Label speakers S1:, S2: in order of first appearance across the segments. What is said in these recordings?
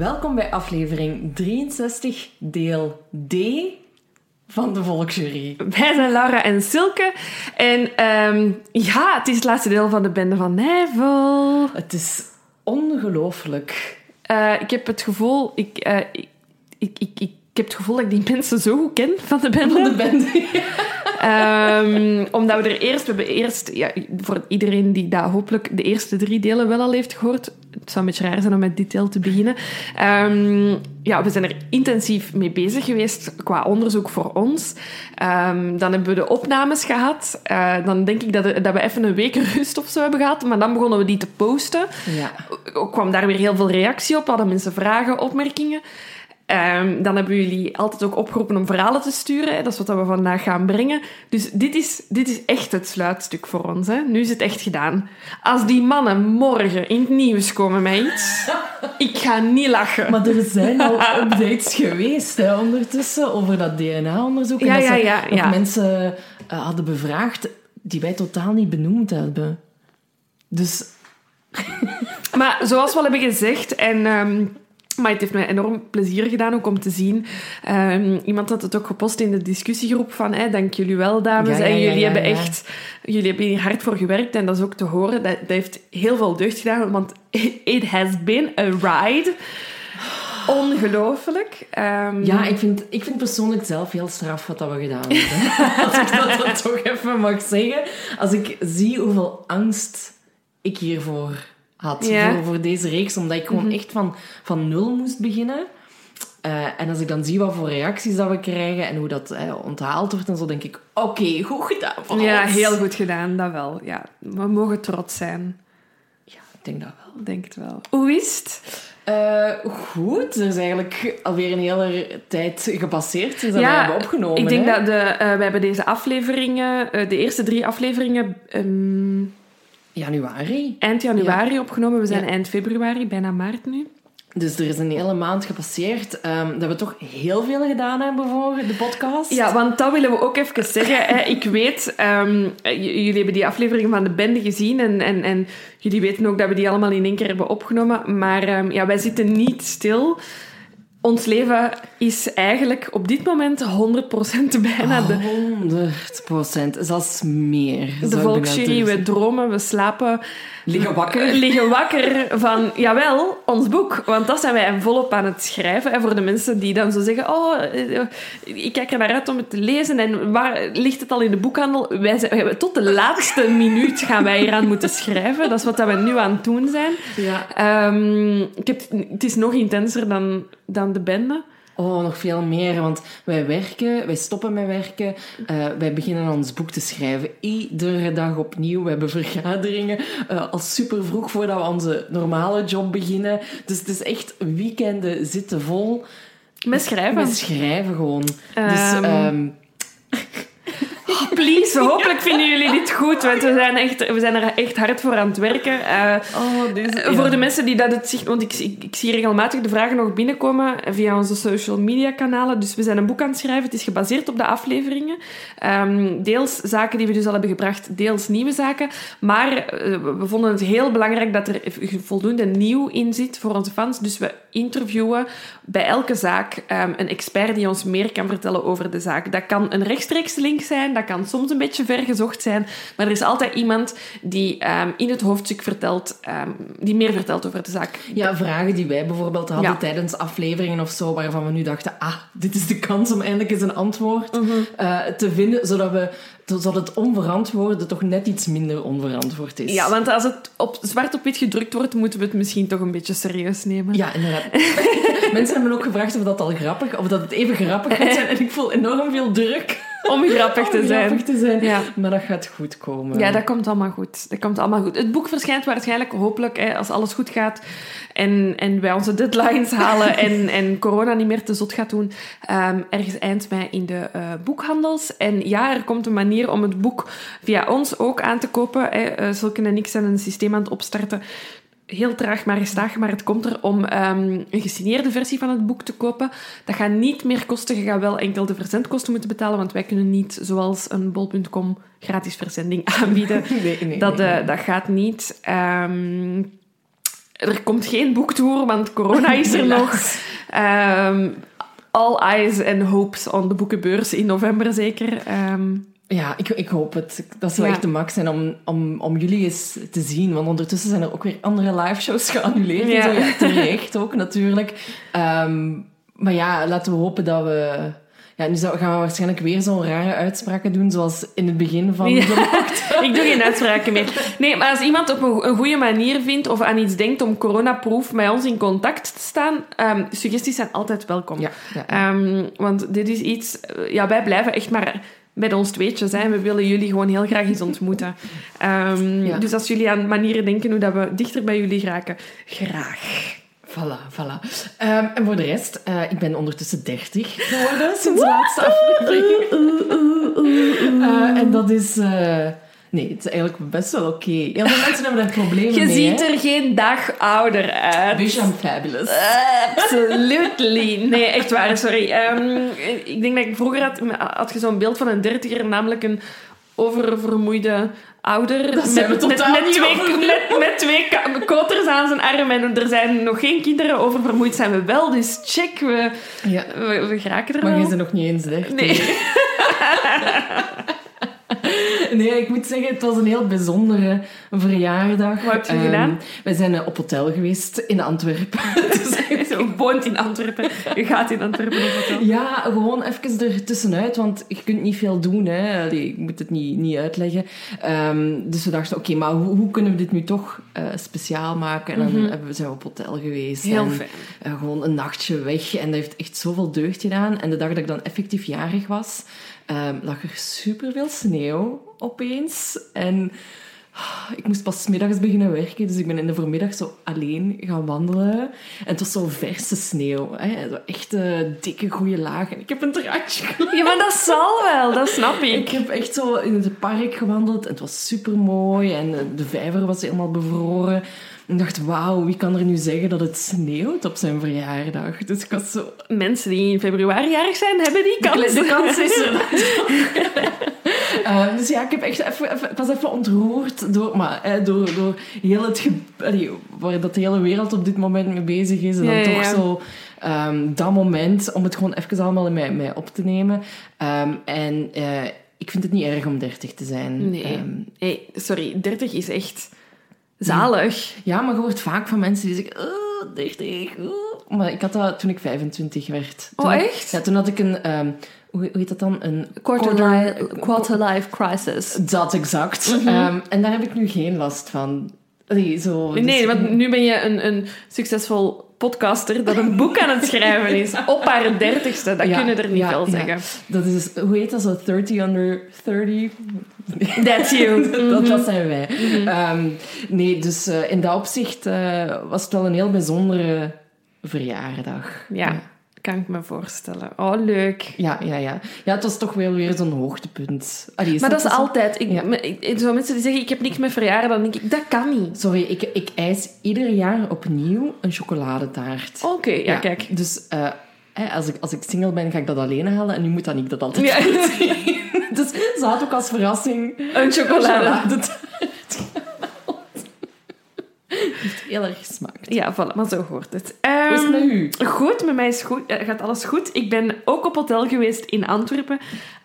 S1: Welkom bij aflevering 63, deel D van de Volksjury.
S2: Wij zijn Laura en Silke. En ehm, ja, het is het laatste deel van de bende van Nijvel.
S1: Het is ongelooflijk.
S2: Uh, ik heb het gevoel... Ik, uh, ik, ik, ik, ik, heb het gevoel dat ik die mensen zo goed ken van de bende.
S1: Van de bende,
S2: um, omdat we er eerst... We hebben eerst... Ja, voor iedereen die dat hopelijk de eerste drie delen wel al heeft gehoord... Het zou een beetje raar zijn om met deel te beginnen. Um, ja, we zijn er intensief mee bezig geweest qua onderzoek voor ons. Um, dan hebben we de opnames gehad. Uh, dan denk ik dat, dat, we even een week rust of zo hebben gehad. Maar dan begonnen we die te posten.
S1: Ja.
S2: Er kwam daar weer heel veel reactie op. Hadden mensen vragen, opmerkingen. Um, dan hebben jullie altijd ook opgeroepen om verhalen te sturen. Dat is wat we vandaag gaan brengen. Dus dit is, dit is echt het sluitstuk voor ons. Hè. Nu is het echt gedaan. Als die mannen morgen in het nieuws komen met iets, ik ga niet lachen.
S1: Maar er zijn al updates geweest hè, ondertussen over dat DNA-onderzoek.
S2: Ja,
S1: en dat
S2: ja,
S1: ja.
S2: ja.
S1: mensen uh, hadden bevraagd die wij totaal niet benoemd hebben. Dus...
S2: maar zoals we al hebben gezegd... en um, maar het heeft me enorm plezier gedaan ook om te zien. Um, iemand had het ook gepost in de discussiegroep van hey, dank jullie wel, dames.
S1: Ja, ja,
S2: en jullie
S1: ja,
S2: hebben echt jullie hebben hier hard voor gewerkt. En dat is ook te horen. Dat, dat heeft heel veel deugd gedaan, want it has been a ride. Ongelooflijk. Um,
S1: ja, ik vind, ik vind persoonlijk zelf heel straf wat dat we gedaan hebben. Als ik dat dan toch even mag zeggen. Als ik zie hoeveel angst ik hiervoor had
S2: Ja.
S1: voor, voor deze reeks, omdat ik gewoon echt van, van nul moest beginnen. Uh, en als ik dan zie wat voor reacties dat we krijgen en hoe dat eh, onthaald wordt en zo, denk ik, oké, goed gedaan
S2: Ja,
S1: ons.
S2: heel goed gedaan, dat wel. Ja, we mogen trots zijn.
S1: Ja, ik denk dat wel.
S2: Denk het wel. Hoe is het?
S1: Uh, goed, er is eigenlijk alweer een hele tijd gepasseerd sinds
S2: Ja,
S1: we hebben opgenomen.
S2: Ik denk
S1: hè?
S2: dat de, we hebben deze afleveringen, de eerste drie afleveringen, um,
S1: Januari.
S2: eind januari opgenomen. We zijn eind februari, bijna maart nu.
S1: Dus er is een hele maand gepasseerd um, dat we toch heel veel gedaan hebben voor de podcast.
S2: Ja, want dat willen we ook even zeggen. Hè. Ik weet, um, jullie hebben die aflevering van de bende gezien en, en, en jullie weten ook dat we die allemaal in één keer hebben opgenomen. Maar um, ja, wij zitten niet stil. Ons leven is eigenlijk op dit moment 100% bijna de...
S1: 100%, zelfs meer.
S2: De volksjury, we dromen, we slapen...
S1: Liggen wakker.
S2: Liggen wakker van, jawel, ons boek. Want dat zijn wij volop aan het schrijven. En voor de mensen die dan zo zeggen, oh, ik kijk er naar uit om het te lezen. En waar ligt het al in de boekhandel? Wij zijn, tot de laatste minuut gaan wij hier aan moeten schrijven. Dat is wat we nu aan het doen zijn.
S1: Ja.
S2: Um, ik heb, het is nog intenser dan, dan de bende.
S1: Oh, nog veel meer. Want wij werken, wij stoppen met werken. Uh, wij beginnen aan ons boek te schrijven. Iedere dag opnieuw. We hebben vergaderingen uh, al super vroeg voordat we onze normale job beginnen. Dus het is echt weekenden zitten vol.
S2: Met schrijven.
S1: Met schrijven gewoon.
S2: Um,
S1: dus... Um,
S2: Oh, please, hopelijk vinden jullie dit goed, want we zijn, echt, we zijn er echt hard voor aan het werken. Uh,
S1: oh, deze, ja.
S2: Voor de mensen die dat het zich... Want ik, ik, ik, zie regelmatig de vragen nog binnenkomen via onze social media kanalen. Dus we zijn een boek aan het schrijven. Het is gebaseerd op de afleveringen. Um, deels zaken die we dus al hebben gebracht, deels nieuwe zaken. Maar uh, we vonden het heel belangrijk dat er voldoende nieuw in zit voor onze fans. Dus we interviewen bij elke zaak um, een expert die ons meer kan vertellen over de zaak. Dat kan een rechtstreeks link zijn, dat kan soms een beetje ver gezocht zijn, maar er is altijd iemand die um, in het hoofdstuk vertelt, um, die meer vertelt over de zaak.
S1: Ja, vragen die wij bijvoorbeeld hadden
S2: Ja.
S1: tijdens afleveringen of zo, waarvan we nu dachten, ah, dit is de kans om eindelijk eens een antwoord
S2: Mhm.
S1: uh, te vinden, zodat we zodat het onverantwoorde toch net iets minder onverantwoord is.
S2: Ja, want als het op zwart op wit gedrukt wordt, moeten we het misschien toch een beetje serieus nemen.
S1: Ja, inderdaad. Mensen hebben ook gevraagd of dat al grappig, of dat het even grappig gaat zijn. En ik voel enorm veel druk
S2: Om grappig te
S1: om
S2: zijn.
S1: grappig te zijn.
S2: Ja.
S1: Maar dat gaat goed komen.
S2: Ja, dat komt allemaal goed. Dat komt allemaal goed. Het boek verschijnt waarschijnlijk, hopelijk, hè, als alles goed gaat en, en wij onze deadlines halen en, en corona niet meer te zot gaat doen, um, ergens eind mei in de uh, boekhandels. En ja, er komt een manier om het boek via ons ook aan te kopen. Hè. Uh, Zulke en ik zijn een systeem aan het opstarten heel traag maar gestaag, maar het komt er om um, een gesigneerde versie van het boek te kopen. Dat gaat niet meer kosten. Je gaat wel enkel de verzendkosten moeten betalen, want wij kunnen niet, zoals een bol.com, gratis verzending aanbieden.
S1: Nee, nee,
S2: dat,
S1: nee,
S2: uh,
S1: nee.
S2: dat gaat niet. Um, er komt geen boektour, want corona is er nog. Ehm, all eyes and hopes on de boekenbeurs in november zeker. Ehm,
S1: Ja, ik, ik hoop het. Dat zou
S2: Ja.
S1: echt de max zijn om, om, om jullie eens te zien. Want ondertussen zijn er ook weer andere live shows geannuleerd.
S2: Ja.
S1: En zo. Ja, terecht ook natuurlijk. Ehm, maar ja, laten we hopen dat we... Ja, nu gaan we waarschijnlijk weer zo'n rare uitspraken doen, zoals in het begin van
S2: Ja.
S1: de
S2: ik doe geen uitspraken meer. Nee, maar als iemand op een, goede manier vindt of aan iets denkt om coronaproof met ons in contact te staan, ehm, suggesties zijn altijd welkom.
S1: Ja, ja.
S2: Ehm, want dit is iets... Ja, wij blijven echt maar met ons tweetjes. Hè. We willen jullie gewoon heel graag eens ontmoeten. Ehm,
S1: Ja.
S2: Dus als jullie aan manieren denken hoe dat we dichter bij jullie geraken, graag.
S1: Voilà, voilà. Ehm, en voor de rest, eh, ik ben ondertussen 30 geworden sinds de laatste aflevering. Eh, en dat is... eh, nee, het is eigenlijk best wel oké. Heel veel mensen hebben daar problemen
S2: Je
S1: mee.
S2: ziet
S1: hè.
S2: er geen dag ouder uit.
S1: I'm fabulous.
S2: Absolutely. Nee, echt waar, sorry. Ehm, ik denk dat ik vroeger had, had je zo'n beeld van een dertiger, namelijk een oververmoeide ouder.
S1: Dat zijn we totaal
S2: met,
S1: niet
S2: twee, met, met twee koters aan zijn arm en er zijn nog geen kinderen oververmoeid zijn we wel. Dus check, we,
S1: Ja.
S2: we, we geraken er
S1: Maar
S2: wel.
S1: jij bent nog niet eens 30.
S2: Nee.
S1: Nee, ik moet zeggen, het was een heel bijzondere verjaardag.
S2: Wat heb je
S1: Ehm,
S2: gedaan?
S1: Wij zijn eh, op hotel geweest in Antwerpen. Dus
S2: Je woont in Antwerpen. Je gaat in Antwerpen op hotel.
S1: Ja, gewoon even er tussenuit, want je kunt niet veel doen. Hè. Allee, ik moet het niet, niet uitleggen. Ehm, dus we dachten, oké, maar hoe, hoe kunnen we dit nu toch eh, speciaal maken? En dan we, zijn we op hotel geweest.
S2: Mhm. Heel
S1: en,
S2: fijn.
S1: eh, gewoon een nachtje weg. En dat heeft echt zoveel deugd gedaan. En de dag dat ik dan effectief jarig was, ehm, lag er superveel sneeuw opeens. En ah, ik moest pas middags beginnen werken, dus ik ben in de voormiddag zo alleen gaan wandelen. En het was zo verse sneeuw. Hè? Zo echt eh, dikke, goede laag. En ik heb een draadje gelegd.
S2: Ja, maar dat zal wel, dat snap ik.
S1: Ik heb echt zo in het park gewandeld. En het was super mooi. En eh, de vijver was helemaal bevroren. Ik dacht, wauw, wie kan er nu zeggen dat het sneeuwt op zijn verjaardag? Dus ik was zo...
S2: Mensen die in februari jarig zijn, hebben die kans.
S1: De kans is er. Eh, dus ja, ik, heb echt even, even- was even ontroerd door, maar, eh, door, door heel het allee, waar dat de hele wereld op dit moment mee bezig is. En dan
S2: ja,
S1: toch
S2: ja.
S1: zo ehm, dat moment om het gewoon even allemaal in mij, mij op te nemen. Ehm, en eh, ik vind het niet erg om 30 te zijn.
S2: Nee.
S1: Ehm,
S2: Hey, sorry, 30 is echt zalig.
S1: ja, maar je hoort vaak van mensen die zeggen, oh, 30, oh. Maar ik had dat toen ik 25 werd.
S2: Oh,
S1: Toen had-
S2: echt?
S1: Ja, toen had ik een... ehm, hoe, heet dat dan? Een
S2: quarter life crisis.
S1: Dat exact. Ehm, en daar heb ik nu geen last van. Zo, dus-
S2: Nee, want nu ben je een, een succesvol podcaster dat een boek aan het schrijven is. Op haar dertigste. Dat
S1: Ja,
S2: kunnen er niet
S1: ja,
S2: veel
S1: ja.
S2: zeggen.
S1: Dat is, hoe heet dat zo? 30 under 30?
S2: That's you.
S1: dat, dat zijn wij. Ehm, nee, dus eh, in dat opzicht eh, was het wel een heel bijzondere verjaardag.
S2: Ja, kan ik me voorstellen. Oh, leuk.
S1: Ja, ja, ja. Ja, het was toch wel weer zo'n hoogtepunt. Allee,
S2: Maar dat is altijd... Ik,
S1: Ja.
S2: me- ik- zo mensen die zeggen, ik heb niks met verjaren, dan denk ik, dat kan niet.
S1: Sorry, ik, ik eis ieder jaar opnieuw een chocoladetaart.
S2: Oké, ja, kijk.
S1: Dus eh, als, ik, als ik single ben, ga ik dat alleen halen. En nu moet dan ik dat altijd
S2: Ja.
S1: Dus ze had ook als verrassing
S2: Een chocolade.
S1: chocoladetaart Heeft heel erg gesmaakt.
S2: Ja, voilà, maar zo hoort het.
S1: Hoe is het
S2: Ehm,
S1: met u?
S2: Goed, met mij is goed, eh, gaat alles goed. Ik ben ook op hotel geweest in Antwerpen.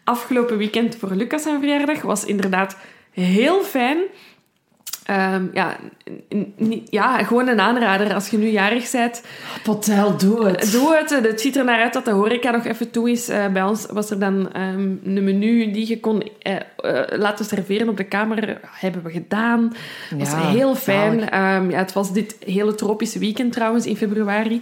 S2: Afgelopen weekend voor Lucas zijn verjaardag. Was inderdaad heel fijn. Ehm, ja, ja, gewoon een aanrader als je nu jarig bent.
S1: Potel, doe het.
S2: Doe het. Het ziet er naar uit dat de horeca nog even toe is. Eh, bij ons was er dan ehm, een menu die je kon eh, eh, laten serveren op de kamer. Hebben we gedaan. Dat was heel fijn. Ehm, ja, het was dit hele tropische weekend trouwens in februari.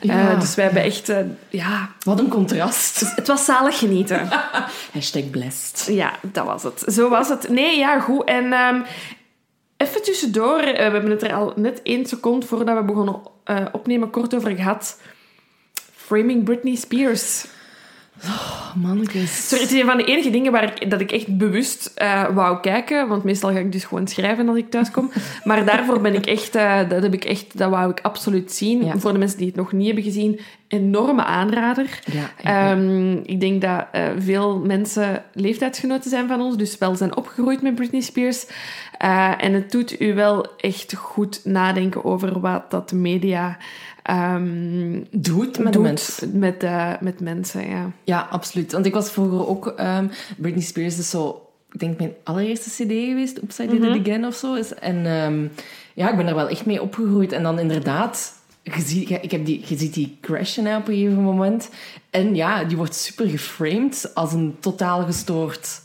S1: Ja.
S2: Dus wij hebben echt... ja,
S1: Wat een contrast.
S2: het was zalig genieten.
S1: Hashtag blessed.
S2: ja, dat was het. Zo was het. Nee, ja, goed. En even tussendoor. eh, we hebben het er al net één seconde voordat we begonnen eh, opnemen kort over gehad. Framing Britney Spears.
S1: Oh, mannetjes.
S2: Sorry, het is een van de enige dingen waar ik, dat ik echt bewust eh, wou kijken. Want meestal ga ik dus gewoon schrijven als ik thuis kom. Maar daarvoor ben ik echt... eh, dat heb ik echt... Dat wou ik absoluut zien.
S1: Ja.
S2: Voor de mensen die het nog niet hebben gezien. enorme aanrader.
S1: Ja.
S2: Ehm, ik denk dat eh, veel mensen leeftijdsgenoten zijn van ons, dus wel zijn opgegroeid met Britney Spears. En het doet u wel echt goed nadenken over wat dat de media ehm,
S1: Doet met
S2: doet
S1: mensen.
S2: met, eh, met mensen. Ja.
S1: Ja, absoluut. Want ik was vroeger ook... ehm, Britney Spears is zo... Ik denk mijn allereerste cd geweest. Upside Did
S2: Mhm.
S1: It Again of zo. Is. En ehm, ja, ik ben er wel echt mee opgegroeid. En dan inderdaad... Je ziet, ik heb die, je ziet die crashen hè, op een gegeven moment. En ja, die wordt super geframed als een totaal gestoord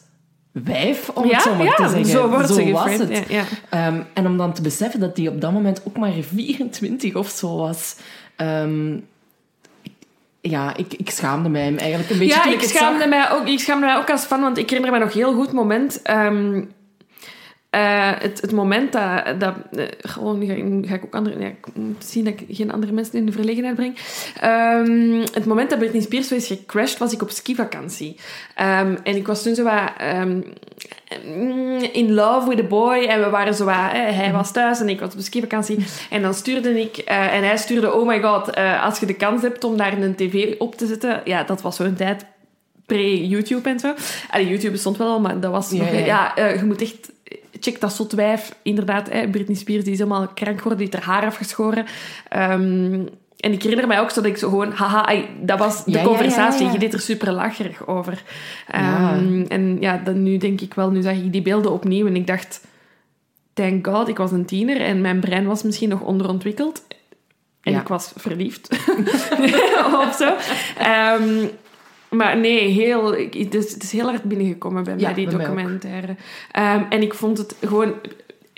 S1: wijf, om
S2: ja,
S1: het zo maar
S2: ja,
S1: te zeggen.
S2: zo wordt ze
S1: was het.
S2: Ja.
S1: Ehm, en om dan te beseffen dat die op dat moment ook maar 24 of zo was. Ehm, ik- ja, ik, ik schaamde mij eigenlijk een beetje
S2: Ja, ik schaamde,
S1: zag.
S2: mij ook, ik schaamde mij ook als fan, want ik herinner me nog heel goed moment... ehm, eh, het, het moment dat... dat eh, gewoon, nu ga, ik- nu ga ik ook andere... Ja, ik moet zien dat ik geen andere mensen in de verlegenheid breng. Ehm, het moment dat Britney Spears is gecrashed, was ik op skivakantie. Ehm, en ik was toen zo wat... ehm, in love with a boy. En we waren zo wat... eh, hij was thuis en ik was op skivakantie. En dan stuurde ik... eh, en hij stuurde... Oh my god, als je de kans hebt om daar een tv op te zetten... Ja, dat was zo'n tijd pre-YouTube en zo. Allee, YouTube bestond wel al, maar dat was
S1: Ja,
S2: nog...
S1: ja,
S2: je moet echt... Check dat zot wijf. Inderdaad, hè, Britney Spears die is helemaal krank geworden. Die heeft haar haar afgeschoren. Ehm, en ik herinner mij ook zo dat ik zo gewoon... Haha, ai, dat was de
S1: Ja,
S2: conversatie.
S1: ja, ja.
S2: Je deed er super lacherig over. Ehm, En ja, dan nu denk ik wel... Nu zag ik die beelden opnieuw en ik dacht... Thank God, ik was een tiener en mijn brein was misschien nog onderontwikkeld. En ik was verliefd. of zo. Ehm, maar nee, heel, het, is, het is heel hard binnengekomen bij mij,
S1: Ja,
S2: die
S1: bij mij
S2: documentaire. Ehm, en ik vond het gewoon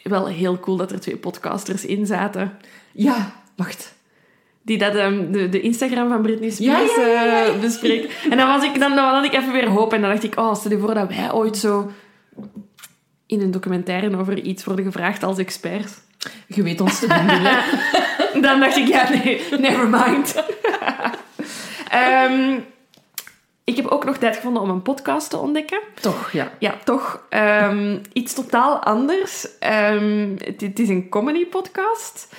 S2: wel heel cool dat er twee podcasters in zaten.
S1: Ja, wacht.
S2: Die dat, ehm, de, de Instagram van Britney Spears
S1: Ja, ja,
S2: eh, bespreken. En dan, was ik, dan, dan had ik even weer hoop. En dan dacht ik, oh, stel je voor dat wij ooit zo in een documentaire over iets worden gevraagd als experts.
S1: Je weet ons te vinden, hè?
S2: Dan dacht ik, ja, nee, never mind. Ehm, ik heb ook nog tijd gevonden om een podcast te ontdekken.
S1: Toch, ja.
S2: Ja, toch ehm, iets totaal anders. Ehm, het, het is een comedy-podcast.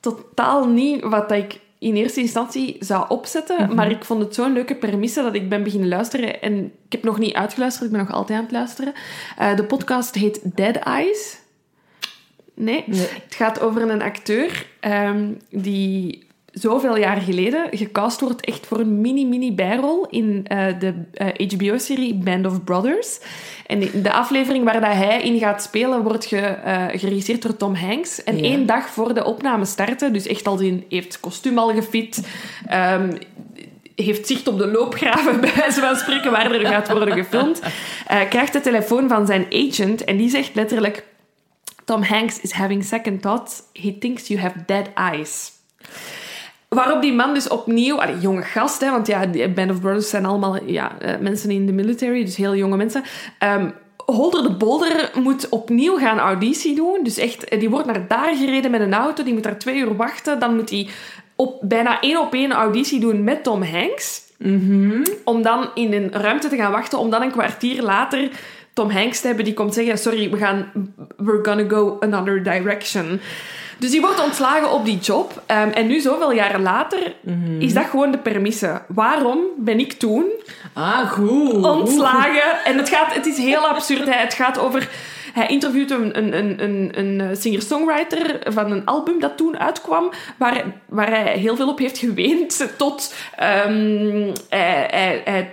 S2: Totaal niet wat dat ik in eerste instantie zou opzetten. Maar ik vond het zo'n leuke premisse dat ik ben beginnen luisteren. En ik heb nog niet uitgeluisterd, ik ben nog altijd aan het luisteren. Eh, de podcast heet Dead Eyes. Nee.
S1: Nee.
S2: Het gaat over een acteur ehm, die zoveel jaar geleden gecast wordt echt voor een mini-mini bijrol in eh, de HBO-serie Band of Brothers. En de- aflevering waar dat hij in gaat spelen wordt ge, eh, geregisseerd door Tom Hanks. En
S1: Ja.
S2: één dag voor de opname starten, dus echt al in, heeft kostuum al gefit, ehm, heeft zicht op de loopgraven, bij wijze van spreken, waar er gaat worden gefilmd, eh, krijgt de telefoon van zijn agent en die zegt letterlijk... Tom Hanks is having second thoughts. He thinks you have dead eyes. Waarop die man dus opnieuw, allee, jonge gast, hè, want ja, die Band of Brothers zijn allemaal ja, eh, mensen in de military, dus heel jonge mensen. Ehm Holder de Bolder moet opnieuw gaan auditie doen. Dus echt, eh, die wordt naar daar gereden met een auto, die moet daar twee uur wachten. Dan moet hij op, bijna één op één auditie doen met Tom Hanks. Om dan in een ruimte te gaan wachten, om dan een kwartier later Tom Hanks te hebben die komt zeggen: Sorry, we gaan, we're gonna go another direction. Dus die wordt ontslagen op die job. Ehm, en nu, zoveel jaren later, is dat gewoon de permisse. Waarom ben ik toen
S1: Ah, goed.
S2: ontslagen? En het, gaat, het is heel absurd. hè. Het gaat over... Hij interviewt een, een, een, een, singer-songwriter van een album dat toen uitkwam, waar, waar hij heel veel op heeft geweend, tot ehm, hij, hij,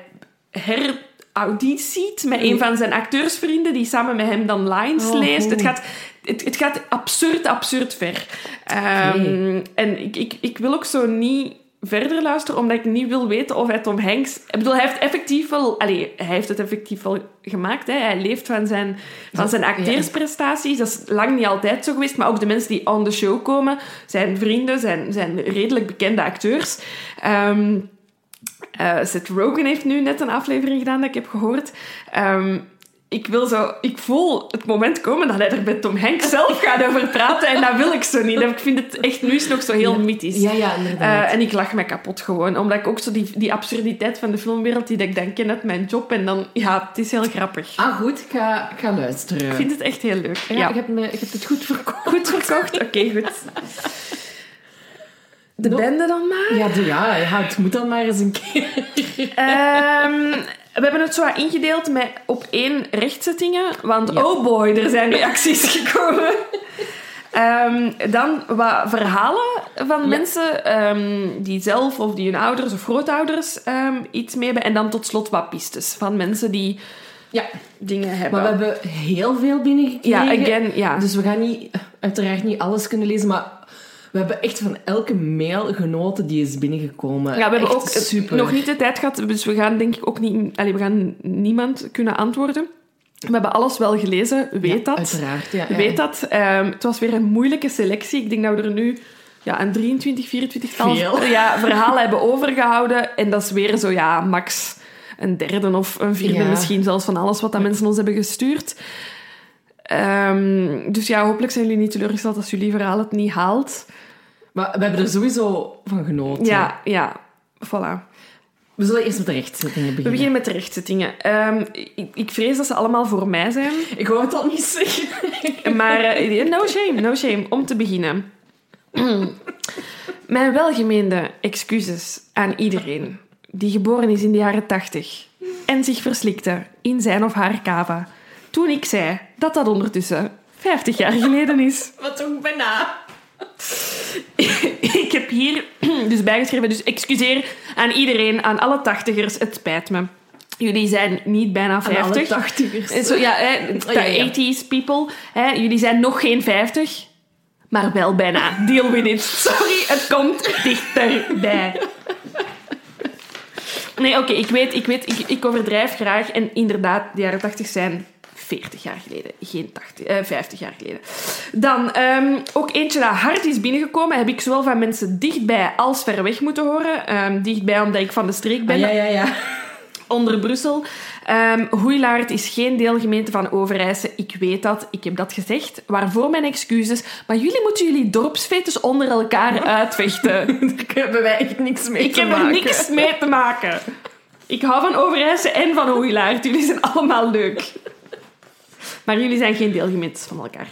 S2: hij herauditiet met een van zijn acteursvrienden, die samen met hem dan lines
S1: Oh,
S2: leest. Het gaat, het, het gaat absurd, absurd ver. Ehm, En ik, ik, ik wil ook zo niet verder luisteren, omdat ik niet wil weten of hij Tom Hanks... Ik bedoel, hij heeft effectief wel... Allee, hij heeft het effectief wel gemaakt. Hè. Hij leeft van zijn, van zijn acteersprestaties. Dat is lang niet altijd zo geweest. Maar ook de mensen die on the show komen, zijn vrienden, zijn, zijn redelijk bekende acteurs. Ehm, eh, Seth Rogen heeft nu net een aflevering gedaan dat ik heb gehoord. Ehm, ik wil zo... Ik voel het moment komen dat hij er met Tom Hanks zelf gaat over praten. En dat wil ik zo niet. Ik vind het echt... Nu is nog zo heel mythisch.
S1: Ja, ja, inderdaad.
S2: Eh, en ik lach me kapot gewoon. Omdat ik ook zo die, die absurditeit van de filmwereld, die dat ik dan ken uit mijn job. En dan... Ja, het is heel grappig.
S1: ah, goed. Ik ga, ik ga luisteren.
S2: Ik vind het echt heel leuk.
S1: ja,
S2: Ja,
S1: Ik, heb me, ik heb het goed verkocht.
S2: Goed verkocht? Oké, goed. De
S1: No.
S2: bende dan maar.
S1: Ja, de- ja, ja, het moet dan maar eens een keer.
S2: Ehm, we hebben het zo ingedeeld met op één rechtzettingen. Want
S1: Ja.
S2: oh boy, er zijn reacties gekomen. Ehm, dan wat verhalen van
S1: Ja.
S2: mensen ehm, die zelf of die hun ouders of grootouders iets mee hebben. En dan tot slot wat pistes van mensen die
S1: Ja,
S2: dingen hebben.
S1: maar we hebben heel veel binnengekregen.
S2: Ja, again, ja.
S1: Dus we gaan niet, uiteraard niet alles kunnen lezen, maar we hebben echt van elke mail genoten die is binnengekomen.
S2: Ja, we hebben
S1: Echt
S2: ook eh,
S1: super.
S2: nog niet de tijd gehad, dus we gaan denk ik ook niet... Allee, we gaan niemand kunnen antwoorden. We hebben alles wel gelezen, weet
S1: Ja,
S2: dat.
S1: Uiteraard, ja. ja.
S2: Weet dat. Ehm, het was weer een moeilijke selectie. Ik denk dat we er nu ja, een 23, 24 tal ja, verhalen hebben overgehouden. En dat is weer zo, ja, max een derde of een vierde
S1: Ja.
S2: misschien zelfs van alles wat dat mensen ons hebben gestuurd. Ehm, dus ja, hopelijk zijn jullie niet teleurgesteld als jullie verhaal het niet haalt.
S1: Maar we hebben er sowieso van genoten.
S2: Ja, ja, voilà.
S1: We zullen eerst met de rechtzettingen
S2: We
S1: beginnen.
S2: beginnen met de rechtzittingen. Ehm, ik, ik vrees dat ze allemaal voor mij zijn.
S1: Ik wou het al niet zeggen.
S2: Maar eh, no shame, no shame. Om te beginnen. Mijn welgemeende excuses aan iedereen die geboren is in de jaren tachtig en zich verslikte in zijn of haar kava toen ik zei dat dat ondertussen 50 jaar geleden is.
S1: Wat toch bijna.
S2: ik heb hier dus bijgeschreven, dus excuseer aan iedereen, aan alle tachtigers, het spijt me. Jullie zijn niet bijna
S1: Aan alle
S2: 50.
S1: tachtigers.
S2: En Zo, ja, hè, de
S1: Oh, ja, ja.
S2: 80s people. Hè, jullie zijn nog geen 50, maar wel bijna. Deal with it. Sorry, het komt dichterbij. Nee, oké, ik weet, ik weet, ik, ik overdrijf graag. En inderdaad, de jaren 80 zijn 40 jaar geleden, geen 80, eh, 50 jaar geleden. Dan ehm, ook eentje dat hard is binnengekomen, heb ik zowel van mensen dichtbij als ver weg moeten horen. Ehm, dichtbij omdat ik van de streek ben,
S1: Ah, ja, ja, ja.
S2: onder Brussel. Ehm Hoeilaard is geen deelgemeente van Overijse. Ik weet dat, ik heb dat gezegd. Waarvoor mijn excuses. Maar jullie moeten jullie dorpsfetes onder elkaar uitvechten.
S1: Daar hebben wij echt niks mee
S2: ik
S1: te
S2: heb
S1: maken.
S2: er niks mee te maken. Ik hou van Overijse en van Hoeilaard. Jullie zijn allemaal leuk. Maar jullie zijn geen deelgemeentes van elkaar.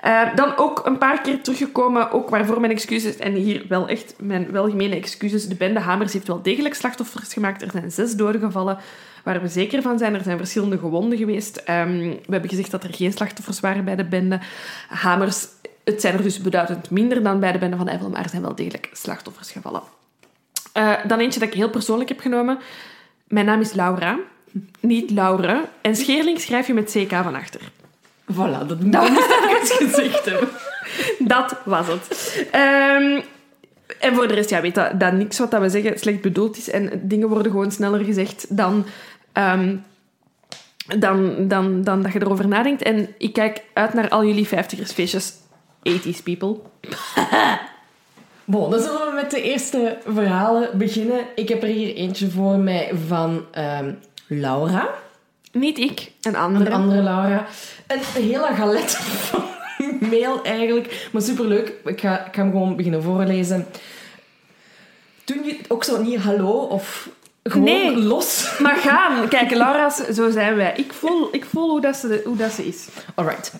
S2: Eh, dan ook een paar keer teruggekomen, ook waarvoor mijn excuses. En hier wel echt mijn welgemene excuses. De bende Hamers heeft wel degelijk slachtoffers gemaakt. Er zijn zes doden gevallen, waar we zeker van zijn. Er zijn verschillende gewonden geweest. Ehm, we hebben gezegd dat er geen slachtoffers waren bij de bende Hamers. Het zijn er dus beduidend minder dan bij de bende van Eiffel, maar er zijn wel degelijk slachtoffers gevallen. Eh, dan eentje dat ik heel persoonlijk heb genomen. Mijn naam is Laura, niet Laure. En Scheerling schrijf je met CK van achter.
S1: Voilà, dat, moest ik eens gezegd hebben.
S2: Dat was het. Ehm, en voor de rest, ja, weet dat, dat niks wat dat we zeggen slecht bedoeld is. En dingen worden gewoon sneller gezegd dan, ehm, dan, dan, dan dat je erover nadenkt. En ik kijk uit naar al jullie vijftigersfeestjes. 80s people.
S1: Bon, dan zullen we met de eerste verhalen beginnen. Ik heb er hier eentje voor mij van ehm, Laura.
S2: Niet ik, een
S1: Een
S2: andere.
S1: andere Laura. Een hele galet van mail eigenlijk. Maar superleuk. Ik ga, ik ga hem gewoon beginnen voorlezen. Toen je ook zo niet hallo of gewoon
S2: Nee.
S1: los.
S2: Maar gaan. Kijk, Laura's, zo zijn wij. Ik voel, ik voel hoe, dat ze, hoe dat ze is.
S1: Alright.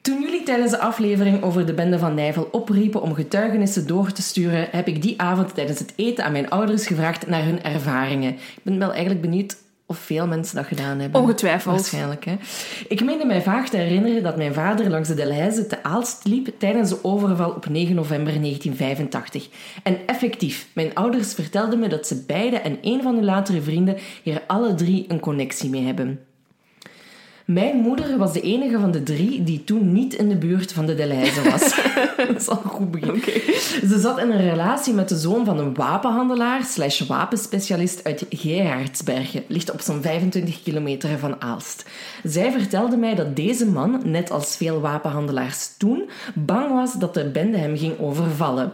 S1: Toen jullie tijdens de aflevering over de bende van Nijvel opriepen om getuigenissen door te sturen, heb ik die avond tijdens het eten aan mijn ouders gevraagd naar hun ervaringen. Ik ben wel eigenlijk benieuwd of veel mensen dat gedaan hebben.
S2: Ongetwijfeld.
S1: Waarschijnlijk, hè. Ik meende mij vaag te herinneren dat mijn vader langs de Delhaize te Aalst liep tijdens de overval op 9 november 1985. En effectief, mijn ouders vertelden me dat ze beide en een van hun latere vrienden hier alle drie een connectie mee hebben. Mijn moeder was de enige van de drie die toen niet in de buurt van de Delhaize was. dat is al een goed begin. Ze zat in een relatie met de zoon van een wapenhandelaar slash wapenspecialist uit Gerardsbergen. Ligt op zo'n 25 kilometer van Aalst. Zij vertelde mij dat deze man, net als veel wapenhandelaars toen, bang was dat de bende hem ging overvallen.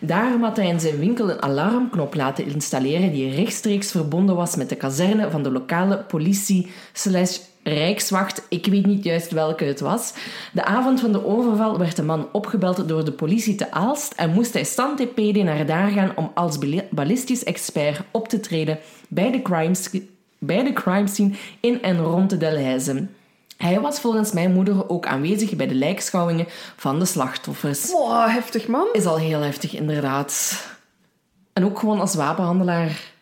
S1: Daarom had hij in zijn winkel een alarmknop laten installeren die rechtstreeks verbonden was met de kazerne van de lokale politie slash Rijkswacht, ik weet niet juist welke het was. De avond van de overval werd de man opgebeld door de politie te Aalst en moest hij stand-TPD naar daar gaan om als ballistisch expert op te treden bij de, crime, sc- bij de crime scene in en rond de Delhaize. Hij was volgens mijn moeder ook aanwezig bij de lijkschouwingen van de slachtoffers.
S2: Wow, heftig man.
S1: Is al heel heftig, inderdaad. En ook gewoon als wapenhandelaar.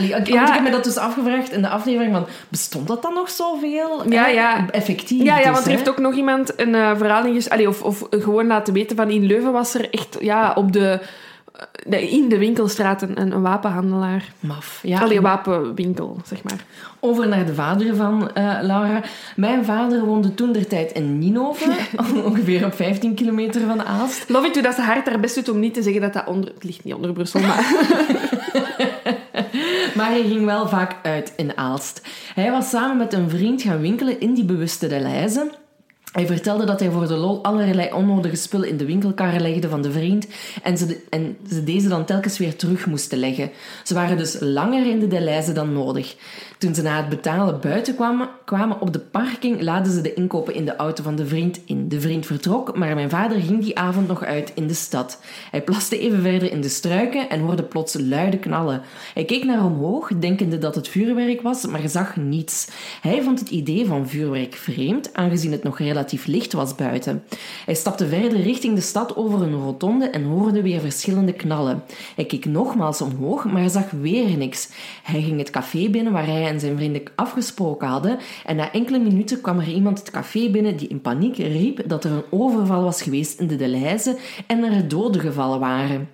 S1: Allee, ik,
S2: Ja.
S1: ik heb me dat dus afgevraagd in de aflevering van... Bestond dat dan nog zoveel?
S2: Ja,
S1: Eh,
S2: ja.
S1: Effectief
S2: Ja, ja,
S1: dus,
S2: want er heeft ook nog iemand een eh, verhaal inges... Allee, of, of gewoon laten weten van in Leuven was er echt ja, op de, de- in de winkelstraat een, een, wapenhandelaar.
S1: Maf. Ja,
S2: Allee, een wapenwinkel, zeg maar.
S1: Over naar de vader van eh, Laura. Mijn vader woonde toen der tijd in Ninove, ongeveer op 15 kilometer van Aalst.
S2: Love it, dat ze hard haar best doet om niet te zeggen dat dat onder... Het ligt niet onder Brussel, maar...
S1: Maar hij ging wel vaak uit in Aalst. Hij was samen met een vriend gaan winkelen in die bewuste Deleuze. Hij vertelde dat hij voor de lol allerlei onnodige spullen in de winkelkarren legde van de vriend en ze, en ze deze dan telkens weer terug moesten leggen. Ze waren dus langer in de Deleuze dan nodig. Toen ze na het betalen buiten kwamen, kwamen op de parking, laden ze de inkopen in de auto van de vriend in. De vriend vertrok, maar mijn vader ging die avond nog uit in de stad. Hij plaste even verder in de struiken en hoorde plots luide knallen. Hij keek naar omhoog, denkende dat het vuurwerk was, maar zag niets. Hij vond het idee van vuurwerk vreemd, aangezien het nog relatief licht was buiten. Hij stapte verder richting de stad over een rotonde en hoorde weer verschillende knallen. Hij keek nogmaals omhoog, maar zag weer niks. Hij ging het café binnen waar hij en zijn vrienden afgesproken hadden en na enkele minuten kwam er iemand het café binnen die in paniek riep dat er een overval was geweest in de Deleuze en er doden gevallen waren.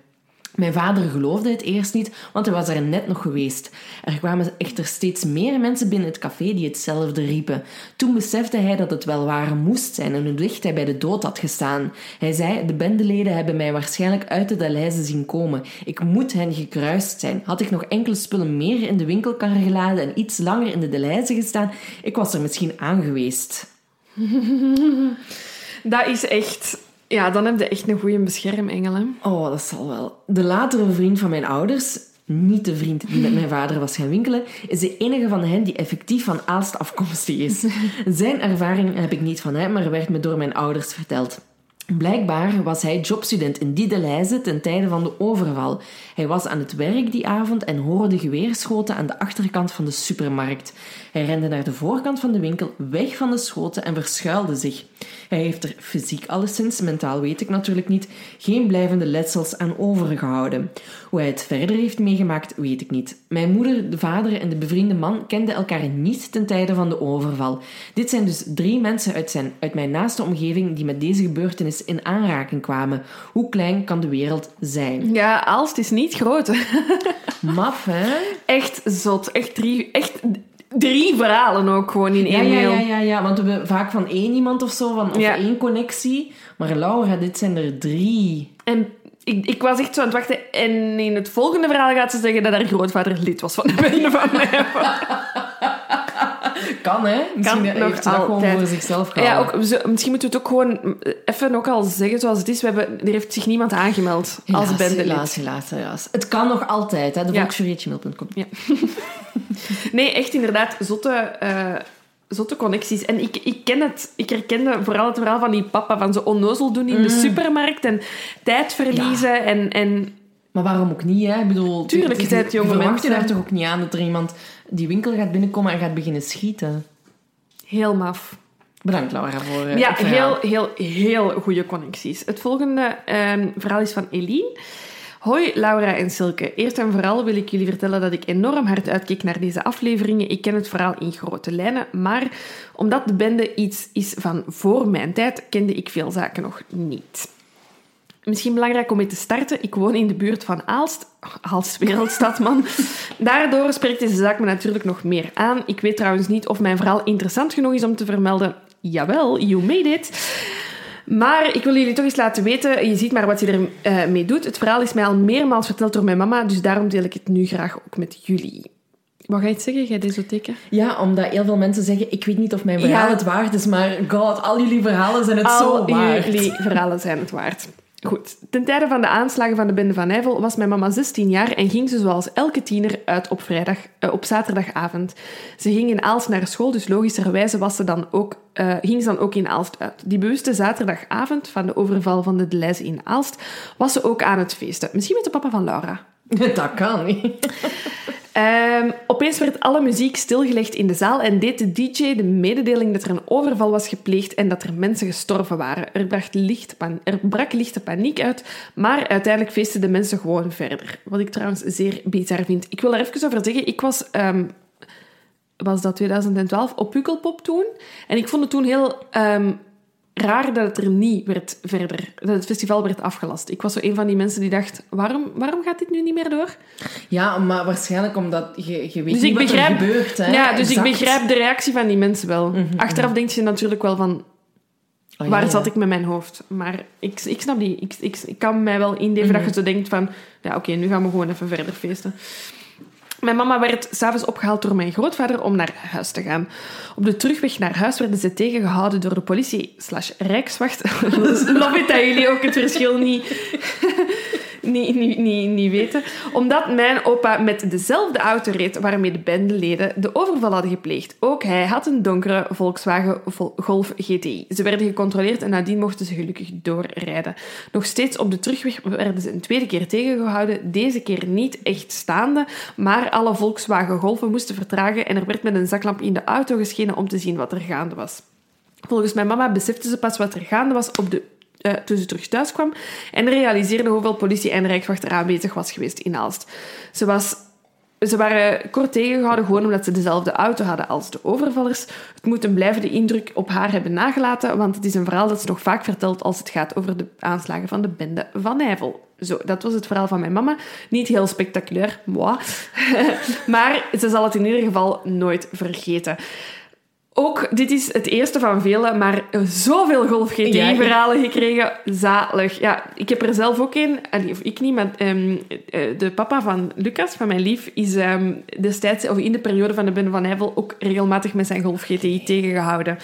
S1: Mijn vader geloofde het eerst niet, want hij was er net nog geweest. Er kwamen echter steeds meer mensen binnen het café die hetzelfde riepen. Toen besefte hij dat het wel waar moest zijn en hoe dicht hij bij de dood had gestaan. Hij zei, de bendeleden hebben mij waarschijnlijk uit de Deleuze zien komen. Ik moet hen gekruist zijn. Had ik nog enkele spullen meer in de winkelkar geladen en iets langer in de Deleuze gestaan, ik was er misschien aan geweest.
S2: Dat is echt... Ja, dan heb je echt een goede beschermengel, hè.
S1: Oh, dat zal wel. De latere vriend van mijn ouders, niet de vriend die met mijn vader was gaan winkelen, is de enige van hen die effectief van Aalst afkomstig is. Zijn ervaring heb ik niet van hem, maar werd me door mijn ouders verteld. Blijkbaar was hij jobstudent in die Deleuze ten tijde van de overval. Hij was aan het werk die avond en hoorde geweerschoten aan de achterkant van de supermarkt. Hij rende naar de voorkant van de winkel, weg van de schoten en verschuilde zich. Hij heeft er fysiek alleszins, mentaal weet ik natuurlijk niet, geen blijvende letsels aan overgehouden. Hoe hij het verder heeft meegemaakt, weet ik niet. Mijn moeder, de vader en de bevriende man kenden elkaar niet ten tijde van de overval. Dit zijn dus drie mensen uit, zijn, uit mijn naaste omgeving die met deze gebeurtenis in aanraking kwamen. Hoe klein kan de wereld zijn?
S2: Ja, Aalst is niet groot.
S1: Maf, hè?
S2: Echt zot. Echt drie, echt drie verhalen ook gewoon in één
S1: ja,
S2: mail.
S1: ja, ja, ja, want we hebben vaak van één iemand of zo, van, of
S2: Ja.
S1: één connectie. Maar Laura, dit zijn er drie.
S2: En ik, ik was echt zo aan het wachten. En in het volgende verhaal gaat ze zeggen dat haar grootvader lid was van de bende van mij.
S1: Kan, hè? Misschien
S2: nog
S1: heeft ze dat gewoon voor zichzelf
S2: Ja,
S1: gehouden.
S2: ook, zo- misschien moeten we het ook gewoon even ook al zeggen zoals het is. We hebben, er heeft zich niemand aangemeld als bendelid.
S1: helaas, helaas, helaas. Het kan nog altijd, hè. De
S2: Ja. Ja. Nee, echt inderdaad, zotte, eh, zotte connecties. En ik, ik ken het. Ik herkende vooral het verhaal van die papa, van zo onnozel doen in de
S1: Mm.
S2: supermarkt en tijd verliezen. En, en
S1: Maar waarom ook niet, hè? Ik bedoel,
S2: Tuurlijk,
S1: het
S2: je bent jonge
S1: je daar toch ook niet aan dat er iemand die winkel gaat binnenkomen en gaat beginnen schieten.
S2: heel maf.
S1: Bedankt, Laura, voor eh,
S2: Ja,
S1: het
S2: heel, heel, heel goede connecties. Het volgende ehm, verhaal is van Eline. Hoi Laura en Silke. Eerst en vooral wil ik jullie vertellen dat ik enorm hard uitkeek naar deze afleveringen. Ik ken het verhaal in grote lijnen, maar omdat de bende iets is van voor mijn tijd, kende ik veel zaken nog niet. Misschien belangrijk om mee te starten. Ik woon in de buurt van Aalst. Aalst, wereldstad, man. Daardoor spreekt deze zaak me natuurlijk nog meer aan. Ik weet trouwens niet of mijn verhaal interessant genoeg is om te vermelden. Jawel, you made it. Maar ik wil jullie toch eens laten weten, je ziet maar wat je ermee eh, mee doet. Het verhaal is mij al meermaals verteld door mijn mama, dus daarom deel ik het nu graag ook met jullie. Wat ga je het zeggen, jij desotheken?
S1: Ja, omdat heel veel mensen zeggen, ik weet niet of mijn verhaal
S2: Ja.
S1: het waard is, maar god, al jullie verhalen zijn het zo
S2: Al
S1: waard.
S2: jullie verhalen zijn het waard. Goed. Ten tijde van de aanslagen van de bende van Nijvel was mijn mama 16 jaar en ging ze zoals elke tiener uit op, vrijdag, eh, op zaterdagavond. Ze ging in Aalst naar school, dus logischerwijze was ze dan ook, eh, ging ze dan ook in Aalst uit. Die bewuste zaterdagavond van de overval van de Deleuze in Aalst was ze ook aan het feesten. Misschien met de papa van Laura.
S1: Dat kan niet.
S2: Ehm, opeens werd alle muziek stilgelegd in de zaal en deed de DJ de mededeling dat er een overval was gepleegd en dat er mensen gestorven waren. Er brak, licht er brak lichte paniek uit, maar uiteindelijk feesten de mensen gewoon verder. Wat ik trouwens zeer bizar vind. Ik wil daar even over zeggen. Ik was... ehm, was dat 2012, op Pukkelpop toen. En ik vond het toen heel ehm, raar dat het er niet werd verder, dat het festival werd afgelast. Ik was zo een van die mensen die dacht, waarom, waarom gaat dit nu niet meer door?
S1: Ja, maar waarschijnlijk omdat je, je weet
S2: Dus
S1: niet
S2: ik
S1: wat
S2: begrijp-
S1: er gebeurt. Hè?
S2: ja, dus ik begrijp de reactie van die mensen wel.
S1: Mhm,
S2: Achteraf denk je natuurlijk wel van,
S1: Oh,
S2: waar
S1: ja.
S2: zat ik met mijn hoofd? Maar ik, ik snap die. Ik, ik, ik kan mij wel inleven
S1: Mhm.
S2: dat je zo denkt van, ja oké, nu gaan we gewoon even verder feesten. Mijn mama werd s'avonds opgehaald door mijn grootvader om naar huis te gaan. Op de terugweg naar huis werden ze tegengehouden door de politie slash rijkswacht. Dat jullie ook het verschil niet, niet, niet, niet, niet weten. Omdat mijn opa met dezelfde auto reed waarmee de bendeleden de overval hadden gepleegd. Ook hij had een donkere Volkswagen Vol- Golf GTI. Ze werden gecontroleerd en nadien mochten ze gelukkig doorrijden. Nog steeds op de terugweg werden ze een tweede keer tegengehouden. Deze keer niet echt staande, maar alle Volkswagen Golfen moesten vertragen en er werd met een zaklamp in de auto geschenen om te zien wat er gaande was. Volgens mijn mama besefte ze pas wat er gaande was op de, eh, toen ze terug thuis kwam en realiseerde hoeveel politie en rijkswacht er aanwezig was geweest in Aalst. Ze, was, ze waren kort tegengehouden gewoon omdat ze dezelfde auto hadden als de overvallers. Het moet een blijvende indruk op haar hebben nagelaten, want het is een verhaal dat ze nog vaak vertelt als het gaat over de aanslagen van de bende van Nijvel. Zo, dat was het verhaal van mijn mama. Niet heel spectaculair, maar ze zal het in ieder geval nooit vergeten. Ook, dit is het eerste van vele, maar zoveel Golf GTI-verhalen gekregen. Zalig. Ja, ik heb er zelf ook een. Of ik niet, maar ehm, eh, de papa van Lucas, van mijn lief, is ehm, destijds, of in de periode van de Ben van Nijvel, ook regelmatig met zijn Golf GTI tegengehouden.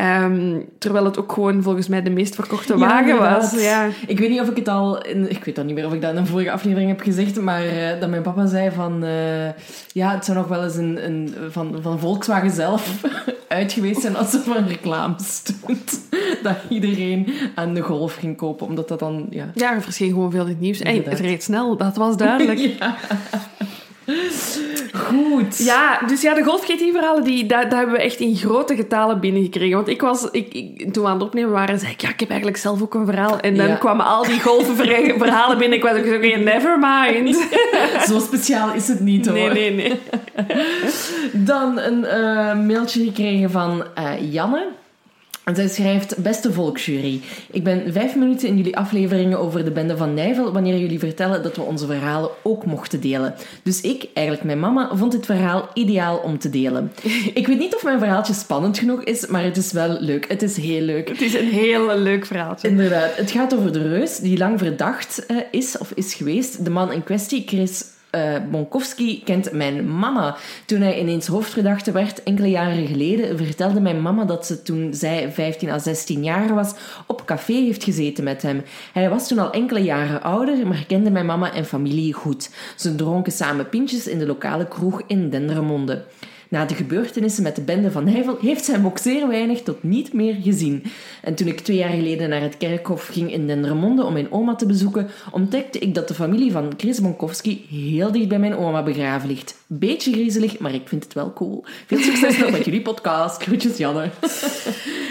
S2: Ehm, terwijl het ook gewoon volgens mij de meest verkochte wagen was. Ja.
S1: Ik weet niet of ik het al... In, ik weet dan niet meer of ik dat in een vorige aflevering heb gezegd, maar eh, dat mijn papa zei van... eh, ja, het zou nog wel eens een, een, van, van Volkswagen zelf uit geweest zijn als er van reclame stond. Dat iedereen aan de Golf ging kopen, omdat dat dan... Ja,
S2: Ja, er verscheen gewoon veel in het nieuws. En het reed snel, dat was duidelijk.
S1: Ja. Goed.
S2: Ja, dus ja, de Golf GT-verhalen, die, dat, dat hebben we echt in grote getalen binnengekregen. Want ik was, ik, ik, toen we aan het opnemen waren, zei ik, ja, ik heb eigenlijk zelf ook een verhaal. En dan
S1: Ja.
S2: kwamen al die golfverhalen binnen. Ik was ook zo, never mind.
S1: Zo speciaal is het niet, hoor.
S2: Nee, nee, nee.
S1: Dan een eh, mailtje gekregen van eh, Janne. En zij schrijft, beste volksjury, ik ben vijf minuten in jullie afleveringen over de bende van Nijvel wanneer jullie vertellen dat we onze verhalen ook mochten delen. Dus ik, eigenlijk mijn mama, vond dit verhaal ideaal om te delen. Ik weet niet of mijn verhaaltje spannend genoeg is, maar het is wel leuk. Het is heel leuk.
S2: Het is een heel leuk verhaaltje.
S1: Inderdaad, het gaat over de reus die lang verdacht eh, is of is geweest. De man in kwestie, Chris eh Bonkowski, kent mijn mama. Toen hij ineens hoofdverdachte werd, enkele jaren geleden, vertelde mijn mama dat ze toen zij 15 à 16 jaar was, op café heeft gezeten met hem. Hij was toen al enkele jaren ouder, maar kende mijn mama en familie goed. Ze dronken samen pintjes in de lokale kroeg in Dendermonde. Na de gebeurtenissen met de bende van Nijvel heeft zij hem ook zeer weinig tot niet meer gezien. En toen ik twee jaar geleden naar het kerkhof ging in Dendermonde om mijn oma te bezoeken, ontdekte ik dat de familie van Chris Bonkowski heel dicht bij mijn oma begraven ligt. Beetje griezelig, maar ik vind het wel cool. Veel succes nog met jullie podcast. Groetjes, Janne.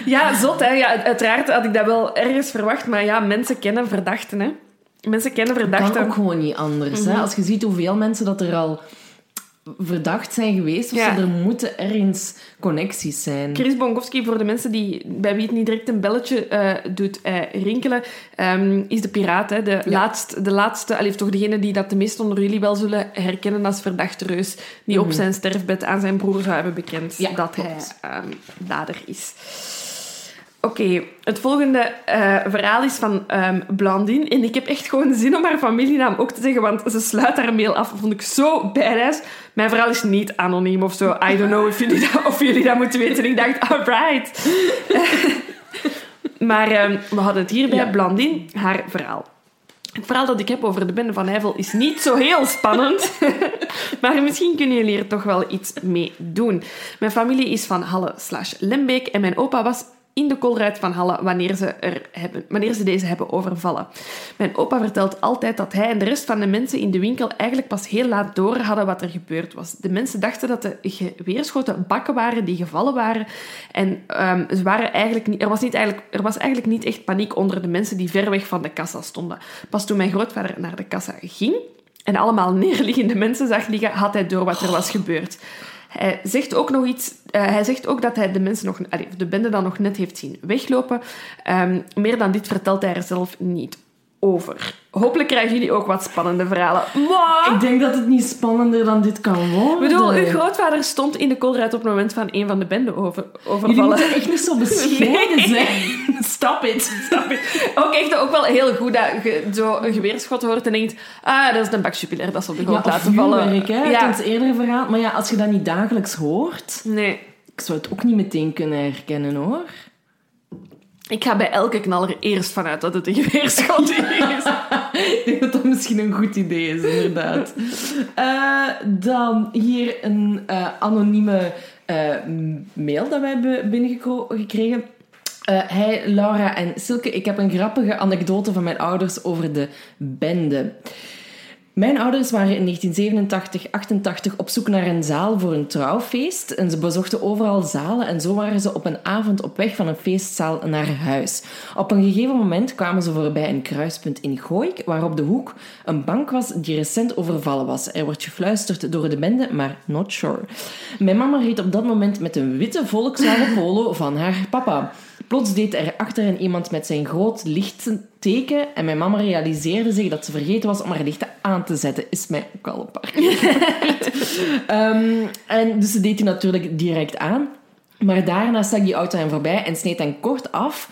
S2: Ja, zot, hè. Ja, uiteraard had ik dat wel ergens verwacht. Maar ja, mensen kennen verdachten, hè. Mensen kennen
S1: Kan
S2: verdachten.
S1: ook gewoon niet anders.
S2: Mhm.
S1: hè? Als je ziet hoeveel mensen dat er al verdacht zijn geweest, of
S2: Ja.
S1: zo, er moeten ergens connecties zijn.
S2: Chris Bonkowski, voor de mensen die, bij wie het niet direct een belletje eh, doet eh, rinkelen, ehm, is de piraat. Hè? De, laatste, de laatste, allee, toch degene die dat de meesten onder jullie wel zullen herkennen als verdachte reus, die op zijn sterfbed aan zijn broer zou hebben bekend
S1: Mhm. Ja,
S2: dat
S1: klopt.
S2: hij ehm, dader is. Oké, het volgende eh, verhaal is van ehm Blandine. En ik heb echt gewoon zin om haar familienaam ook te zeggen, want ze sluit haar mail af. Vond ik zo badass. Mijn verhaal is niet anoniem of zo. I don't know of jullie dat, of jullie dat moeten weten. Ik dacht, alright. maar ehm, we hadden het hier bij
S1: Ja.
S2: Blandine, haar verhaal. Het verhaal dat ik heb over de bende van Nijvel is niet zo heel spannend. maar misschien kunnen jullie er toch wel iets mee doen. Mijn familie is van Halle slash Lembeek en mijn opa was in de koolruit van Halle wanneer ze, er hebben, wanneer ze deze hebben overvallen. Mijn opa vertelt altijd dat hij en de rest van de mensen in de winkel eigenlijk pas heel laat door hadden wat er gebeurd was. De mensen dachten dat de geweerschoten bakken waren die gevallen waren. En um, ze waren eigenlijk niet, er, was niet eigenlijk, er was eigenlijk niet echt paniek onder de mensen die ver weg van de kassa stonden. Pas toen mijn grootvader naar de kassa ging en allemaal neerliggende mensen zag liggen, had hij door wat er was gebeurd. Hij zegt ook nog iets. Uh, hij zegt ook dat hij de mensen nog, de bende dan nog net heeft zien weglopen. Um, meer dan dit vertelt hij er zelf niet over. Hopelijk krijgen jullie ook wat spannende verhalen.
S1: Wow. Ik denk dat het niet spannender dan dit kan worden.
S2: Ik bedoel, uw grootvader stond in de koolruit op het moment van een van de benden over, overvallen. Jullie
S1: moeten echt niet zo bescheiden zijn. Stop it.
S2: Stop it. Ook echt ook wel heel goed dat je zo een geweerschot hoort en denkt ah, dat is een bakjupiler, dat ze op de grond
S1: ja,
S2: laten vallen.
S1: Werk, hè? Ja, het eerdere verhaal. Maar ja, als je dat niet dagelijks hoort...
S2: Nee.
S1: Ik zou het ook niet meteen kunnen herkennen, hoor.
S2: Ik ga bij elke knaller eerst vanuit dat het een geweerschot is.
S1: ik denk dat dat misschien een goed idee is, inderdaad. Uh, dan hier een uh, anonieme uh, mail dat we hebben binnengekregen. Hey Laura en Silke, ik heb een grappige anekdote van mijn ouders over de bende. Mijn ouders waren in 1987, 88 op zoek naar een zaal voor een trouwfeest. En ze bezochten overal zalen en zo waren ze op een avond op weg van een feestzaal naar huis. Op een gegeven moment kwamen ze voorbij een kruispunt in Gooik, waar op de hoek een bank was die recent overvallen was. Er wordt gefluisterd door de bende, maar not sure. Mijn mama reed op dat moment met een witte Volkswagen Polo van haar papa. Plots deed er achter hen iemand met zijn groot licht teken en mijn mama realiseerde zich dat ze vergeten was om haar lichten aan te zetten. Is mij ook al een paar keer um, En dus ze deed die natuurlijk direct aan. Maar daarna stak die auto hen voorbij en sneed hen kort af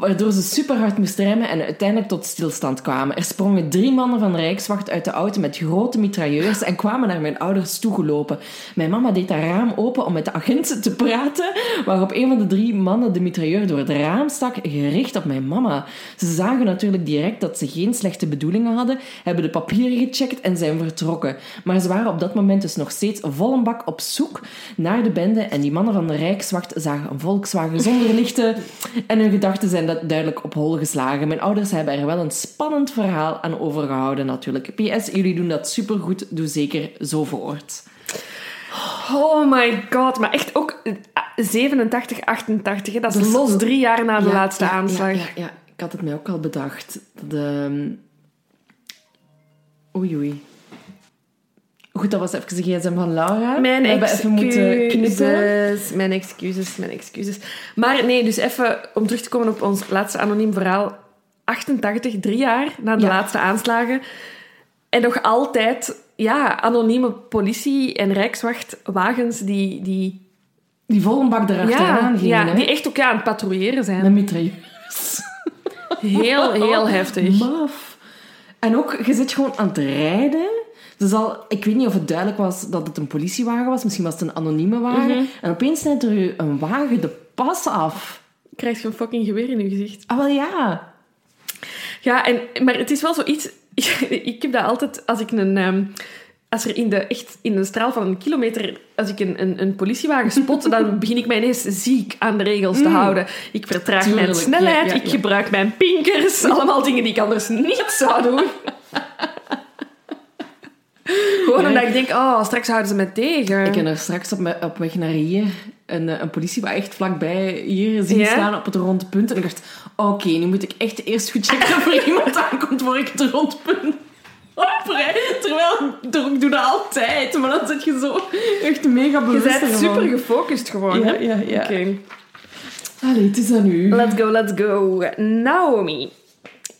S1: waardoor ze super hard moesten remmen en uiteindelijk tot stilstand kwamen. Er sprongen drie mannen van de Rijkswacht uit de auto met grote mitrailleurs en kwamen naar mijn ouders toegelopen. Mijn mama deed haar raam open om met de agenten te praten, waarop een van de drie mannen de mitrailleur door het raam stak, gericht op mijn mama. Ze zagen natuurlijk direct dat ze geen slechte bedoelingen hadden, hebben de papieren gecheckt en zijn vertrokken. Maar ze waren op dat moment dus nog steeds vol een bak op zoek naar de bende en die mannen van de Rijkswacht zagen een Volkswagen zonder lichten en hun gedachten zijn dat duidelijk op hol geslagen. Mijn ouders hebben er wel een spannend verhaal aan overgehouden natuurlijk. PS, jullie doen dat supergoed. Doe zeker zo voort.
S2: Oh my god, maar echt ook 87, 88, dat is los drie jaar na de laatste aanslag.
S1: Ja, ja, ik had het mij ook al bedacht. De... Ehm, oei, oei. Goed, dat was even de gsm van Laura.
S2: Mijn even moeten knippen. Mijn excuses, mijn excuses. Maar nee, dus even om terug te komen op ons laatste anoniem verhaal. 88, drie jaar na de laatste aanslagen. En nog altijd, ja, anonieme politie- en rijkswachtwagens die... Die,
S1: die vol een bak erachteraan
S2: ja, Ja, die echt ook aan het patrouilleren zijn.
S1: Met mitrailleurs.
S2: Heel, heel heftig.
S1: Maf. En ook, je zit gewoon aan het rijden dus al, ik weet niet of het duidelijk was dat het een politiewagen was. Misschien was het een anonieme wagen. Mhm. En opeens snijdt er een wagen de pas af.
S2: Krijg je een fucking geweer in je gezicht.
S1: Ah, wel ja.
S2: Ja, en, maar het is wel zoiets... ik heb dat altijd... Als ik een... Um, als er in de, echt in een straal van een kilometer, als ik een, een, een politiewagen spot, dan begin ik mij ineens ziek aan de regels te mm. houden. Ik vertraag mijn snelheid, ik gebruik mijn pinkers, allemaal dingen die ik anders niet zou doen. Gewoon omdat ik denk, oh, straks houden ze me tegen.
S1: Ik heb er straks op, me, op weg naar hier een, een politiewagen echt vlakbij hier zien staan op het rondpunt. En ik dacht, oké, nu moet ik echt eerst goed checken of er iemand aankomt voor ik het rondpunt Terwijl, ik doe dat altijd, maar dan zit je zo echt mega bewust
S2: Je bent super gefocust gewoon.
S1: Ja, ja, ja. Oké. Okay. Allee, het is aan u.
S2: Let's go, let's go. Naomi.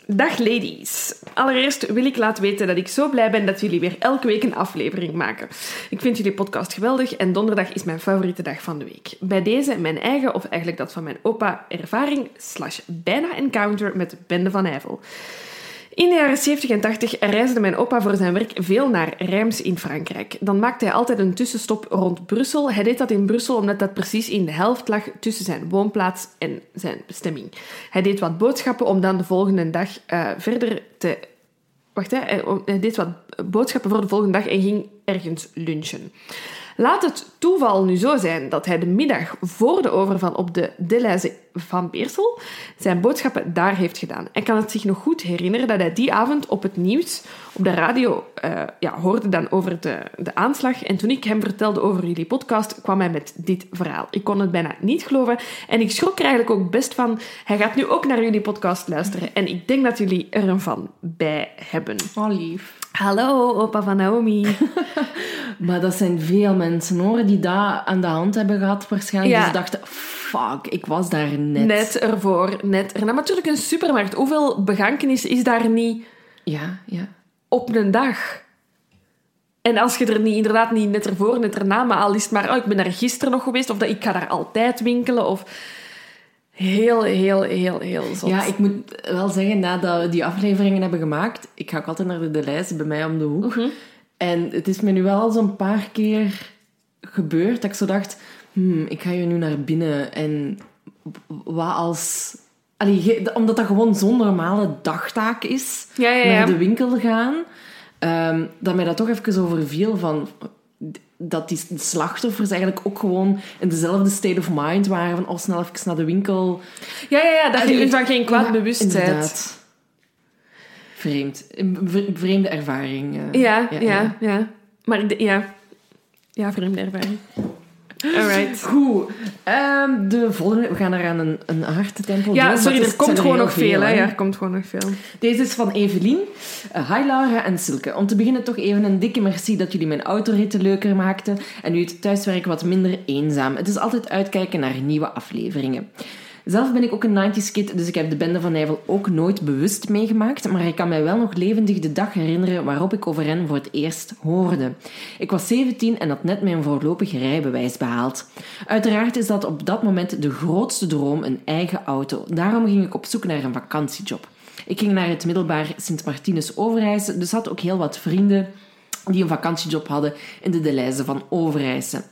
S2: Dag ladies. Allereerst wil ik laten weten dat ik zo blij ben dat jullie weer elke week een aflevering maken. Ik vind jullie podcast geweldig en donderdag is mijn favoriete dag van de week. Bij deze mijn eigen, of eigenlijk dat van mijn opa, ervaring slash bijna encounter met Bende van Eiffel. In de jaren 70 en 80 reisde mijn opa voor zijn werk veel naar Reims in Frankrijk. Dan maakte hij altijd een tussenstop rond Brussel. Hij deed dat in Brussel omdat dat precies in de helft lag tussen zijn woonplaats en zijn bestemming. Hij deed wat boodschappen om dan de volgende dag uh, verder te... Wacht, hè. Hij deed wat boodschappen voor de volgende dag en ging ergens lunchen. Laat het toeval nu zo zijn dat hij de middag voor de overval op de Deleuze van Beersel zijn boodschappen daar heeft gedaan. Hij kan het zich nog goed herinneren dat hij die avond op het nieuws, op de radio, uh, ja, hoorde dan over de, de aanslag. En toen ik hem vertelde over jullie podcast, kwam hij met dit verhaal. Ik kon het bijna niet geloven. En ik schrok er eigenlijk ook best van. Hij gaat nu ook naar jullie podcast luisteren. En ik denk dat jullie er een van bij hebben.
S1: Oh, lief.
S2: Hallo, opa van Naomi.
S1: maar dat zijn veel mensen hoor, die dat aan de hand hebben gehad waarschijnlijk. Ja. Dus dachten, fuck, ik was daar net.
S2: Net ervoor, net erna. Maar natuurlijk een supermarkt. Hoeveel begankenis is daar niet
S1: ja, ja.
S2: op een dag? En als je er niet, inderdaad niet net ervoor, net erna, maar al is het maar, oh, ik ben daar gisteren nog geweest, of dat ik ga daar altijd winkelen, of... Heel, heel, heel, heel zot.
S1: Ja, ik moet wel zeggen, nadat we die afleveringen hebben gemaakt, ik ga ook altijd naar de, de lijst bij mij om de hoek.
S2: Mhm.
S1: En het is me nu wel zo'n paar keer gebeurd dat ik zo dacht, hmm, ik ga hier nu naar binnen en wat als... Allee, omdat dat gewoon zo'n normale dagtaak is,
S2: ja, ja, ja.
S1: naar de winkel gaan, um, dat mij dat toch even overviel van dat die slachtoffers eigenlijk ook gewoon in dezelfde state of mind waren van oh, snel even naar de winkel.
S2: Ja, ja, ja dat je van geen kwaad bewustheid.
S1: Vreemd. Vreemde ervaring.
S2: Uh, ja, ja, ja, Maar ja. Ja, vreemde ervaring. Alright.
S1: Goed. Um, de volgende, we gaan er aan een, een hartentempel
S2: Ja, sorry, er komt gewoon nog veel. hè? Ja, er komt gewoon nog veel.
S1: Deze is van Evelien. Uh, hi Laura en Silke. Om te beginnen toch even een dikke merci dat jullie mijn autoritten leuker maakten en nu het thuiswerk wat minder eenzaam. Het is altijd uitkijken naar nieuwe afleveringen. Zelf ben ik ook een 90s kid, dus ik heb de bende van Nijvel ook nooit bewust meegemaakt, maar ik kan mij wel nog levendig de dag herinneren waarop ik over hen voor het eerst hoorde. Ik was 17 en had net mijn voorlopig rijbewijs behaald. Uiteraard is dat op dat moment de grootste droom een eigen auto. Daarom ging ik op zoek naar een vakantiejob. Ik ging naar het middelbaar Sint-Martinus Overijse, dus had ook heel wat vrienden die een vakantiejob hadden in de Deleize van Overijse.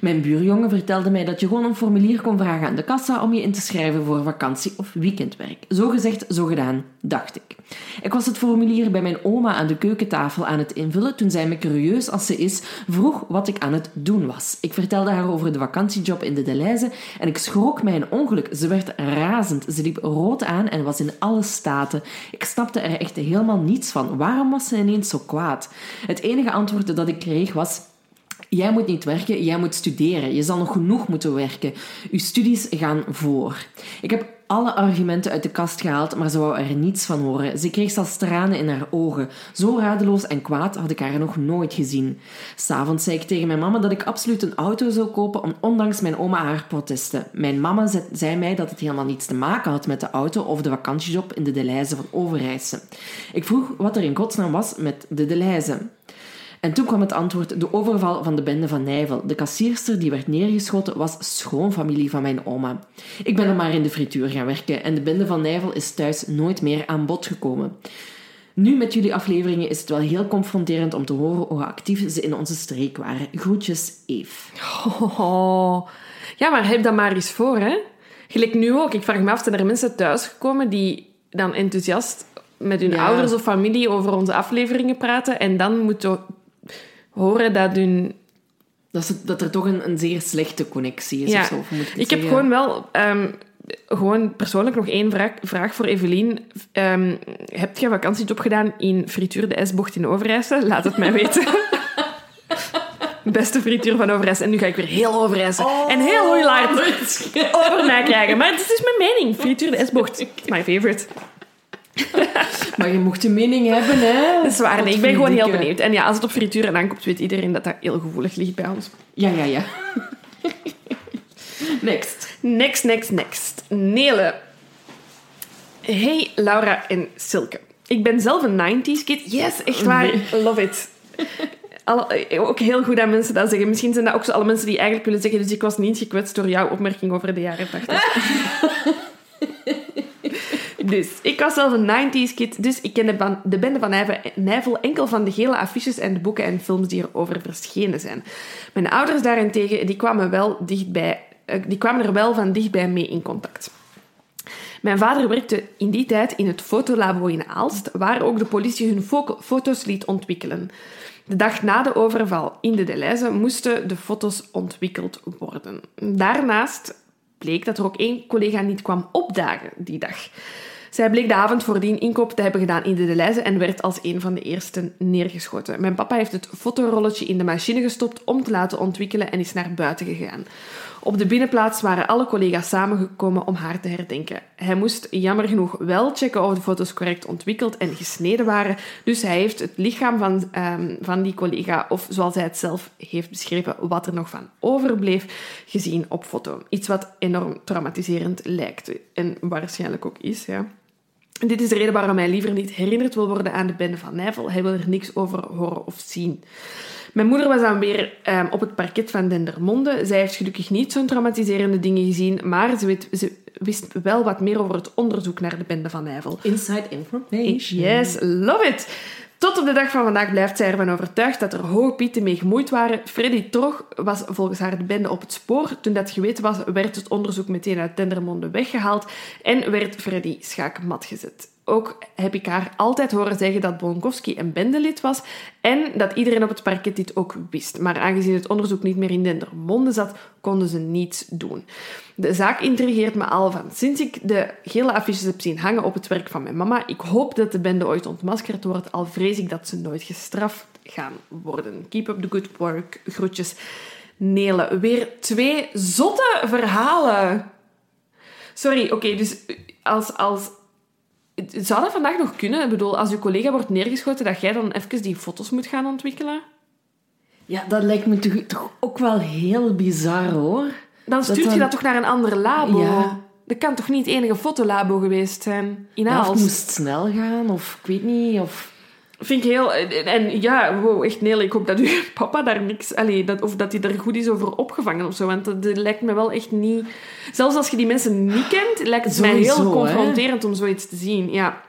S1: Mijn buurjongen vertelde mij dat je gewoon een formulier kon vragen aan de kassa om je in te schrijven voor vakantie of weekendwerk. Zo gezegd, zo gedaan, dacht ik. Ik was het formulier bij mijn oma aan de keukentafel aan het invullen toen zij me curieus als ze is vroeg wat ik aan het doen was. Ik vertelde haar over de vakantiejob in de Deleize en ik schrok mij een ongeluk. Ze werd razend. Ze liep rood aan en was in alle staten. Ik snapte er echt helemaal niets van. Waarom was ze ineens zo kwaad? Het enige antwoord dat ik kreeg was Jij moet niet werken, jij moet studeren. Je zal nog genoeg moeten werken. Uw studies gaan voor. Ik heb alle argumenten uit de kast gehaald, maar ze wou er niets van horen. Ze kreeg zelfs tranen in haar ogen. Zo radeloos en kwaad had ik haar nog nooit gezien. S'avonds zei ik tegen mijn mama dat ik absoluut een auto zou kopen, ondanks mijn oma haar protesten. Mijn mama zei mij dat het helemaal niets te maken had met de auto of de vakantiejob in de Deleize van Overijse. Ik vroeg wat er in godsnaam was met de Deleize. En toen kwam het antwoord: de overval van de bende van Nijvel. De kassierster die werd neergeschoten was schoonfamilie van mijn oma. Ik ben dan maar in de frituur gaan werken en de bende van Nijvel is thuis nooit meer aan bod gekomen. Nu met jullie afleveringen is het wel heel confronterend om te horen hoe actief ze in onze streek waren. Groetjes, Eve.
S2: Oh, ja, maar heb dat maar eens voor, hè? Gelijk nu ook. Ik vraag me af, zijn er mensen thuisgekomen die dan enthousiast met hun ouders of familie over onze afleveringen praten en dan moeten horen dat hun...
S1: Dat, dat er toch een, een zeer slechte connectie is.
S2: Ja.
S1: Of zo, moet
S2: ik, ik heb gewoon wel... Um, gewoon persoonlijk nog één vraag, vraag voor Evelien. Um, heb je vakantiejob gedaan in Frituur de S-bocht in Overijssel? Laat het mij weten. Beste frituur van Overijssel. En nu ga ik weer heel Overijssel
S1: oh,
S2: en heel Hoeilaard over mij krijgen. Maar het is dus mijn mening. Frituur de S-bocht. My favorite.
S1: maar je mocht je mening hebben, hè?
S2: Dat is waar. Nee, ik ben gewoon heel benieuwd. En ja, als het op frituur aankomt, weet iedereen dat dat heel gevoelig ligt bij ons.
S1: Ja, ja, ja. next.
S2: Next, next, next. Nele. Hey, Laura en Silke. Ik ben zelf een 90s kid. Yes, echt waar. Love it. Alle, ook heel goed dat mensen dat zeggen. Misschien zijn dat ook zo alle mensen die eigenlijk willen zeggen... Dus ik was niet gekwetst door jouw opmerking over de jaren 80. Dus ik was zelf een 90s kid, dus ik kende de bende van Nijvel enkel van de gele affiches en de boeken en films die erover verschenen zijn. Mijn ouders daarentegen, die kwamen, wel dichtbij, eh, die kwamen er wel van dichtbij mee in contact. Mijn vader werkte in die tijd in het fotolabo in Aalst, waar ook de politie hun fo- foto's liet ontwikkelen. De dag na de overval in de Deleuze moesten de foto's ontwikkeld worden. Daarnaast bleek dat er ook één collega niet kwam opdagen die dag. Zij bleek de avond voordien inkoop te hebben gedaan in de Deleuze en werd als een van de eersten neergeschoten. Mijn papa heeft het fotorolletje in de machine gestopt om te laten ontwikkelen en is naar buiten gegaan. Op de binnenplaats waren alle collega's samengekomen om haar te herdenken. Hij moest jammer genoeg wel checken of de foto's correct ontwikkeld en gesneden waren, dus hij heeft het lichaam van, ehm, van die collega, of zoals hij het zelf heeft beschreven, wat er nog van overbleef, gezien op foto. Iets wat enorm traumatiserend lijkt en waarschijnlijk ook is, ja. Dit is de reden waarom hij liever niet herinnerd wil worden aan de bende van Nijvel. Hij wil er niks over horen of zien. Mijn moeder was dan weer ehm, op het parket van Dendermonde. Zij heeft gelukkig niet zo'n traumatiserende dingen gezien, maar ze, weet, ze wist wel wat meer over het onderzoek naar de bende van Nijvel.
S1: Inside information.
S2: Yes, love it! Tot op de dag van vandaag blijft zij ervan overtuigd dat er hoge pieten mee gemoeid waren. Freddy Trog was volgens haar de bende op het spoor. Toen dat geweten was, werd het onderzoek meteen uit Dendermonde weggehaald en werd Freddy schaakmat gezet. Ook heb ik haar altijd horen zeggen dat Bonkowski een bendelid was en dat iedereen op het parket dit ook wist. Maar aangezien het onderzoek niet meer in Dendermonde zat, konden ze niets doen. De zaak intrigeert me al van sinds ik de gele affiches heb zien hangen op het werk van mijn mama. Ik hoop dat de bende ooit ontmaskerd wordt, al vrees ik dat ze nooit gestraft gaan worden. Keep up the good work. Groetjes. Nele. Weer twee zotte verhalen. Sorry, oké, dus als, als zou dat vandaag nog kunnen? Ik bedoel, als je collega wordt neergeschoten, dat jij dan even die foto's moet gaan ontwikkelen?
S1: Ja, dat lijkt me toch, toch ook wel heel bizar, hoor.
S2: Dan stuurt je dat toch naar een ander labo?
S1: Ja.
S2: Dat kan toch niet het enige fotolabo geweest zijn? In
S1: Ja, of het moest snel gaan, of ik weet niet, of...
S2: Vind ik heel... En, en ja, wow, echt nee, ik hoop dat uw papa daar niks... Allee, dat, of dat hij er goed is over opgevangen of zo. Want dat, dat lijkt me wel echt niet... Zelfs als je die mensen niet kent, lijkt het mij heel
S1: hè?
S2: confronterend om zoiets te zien. Ja.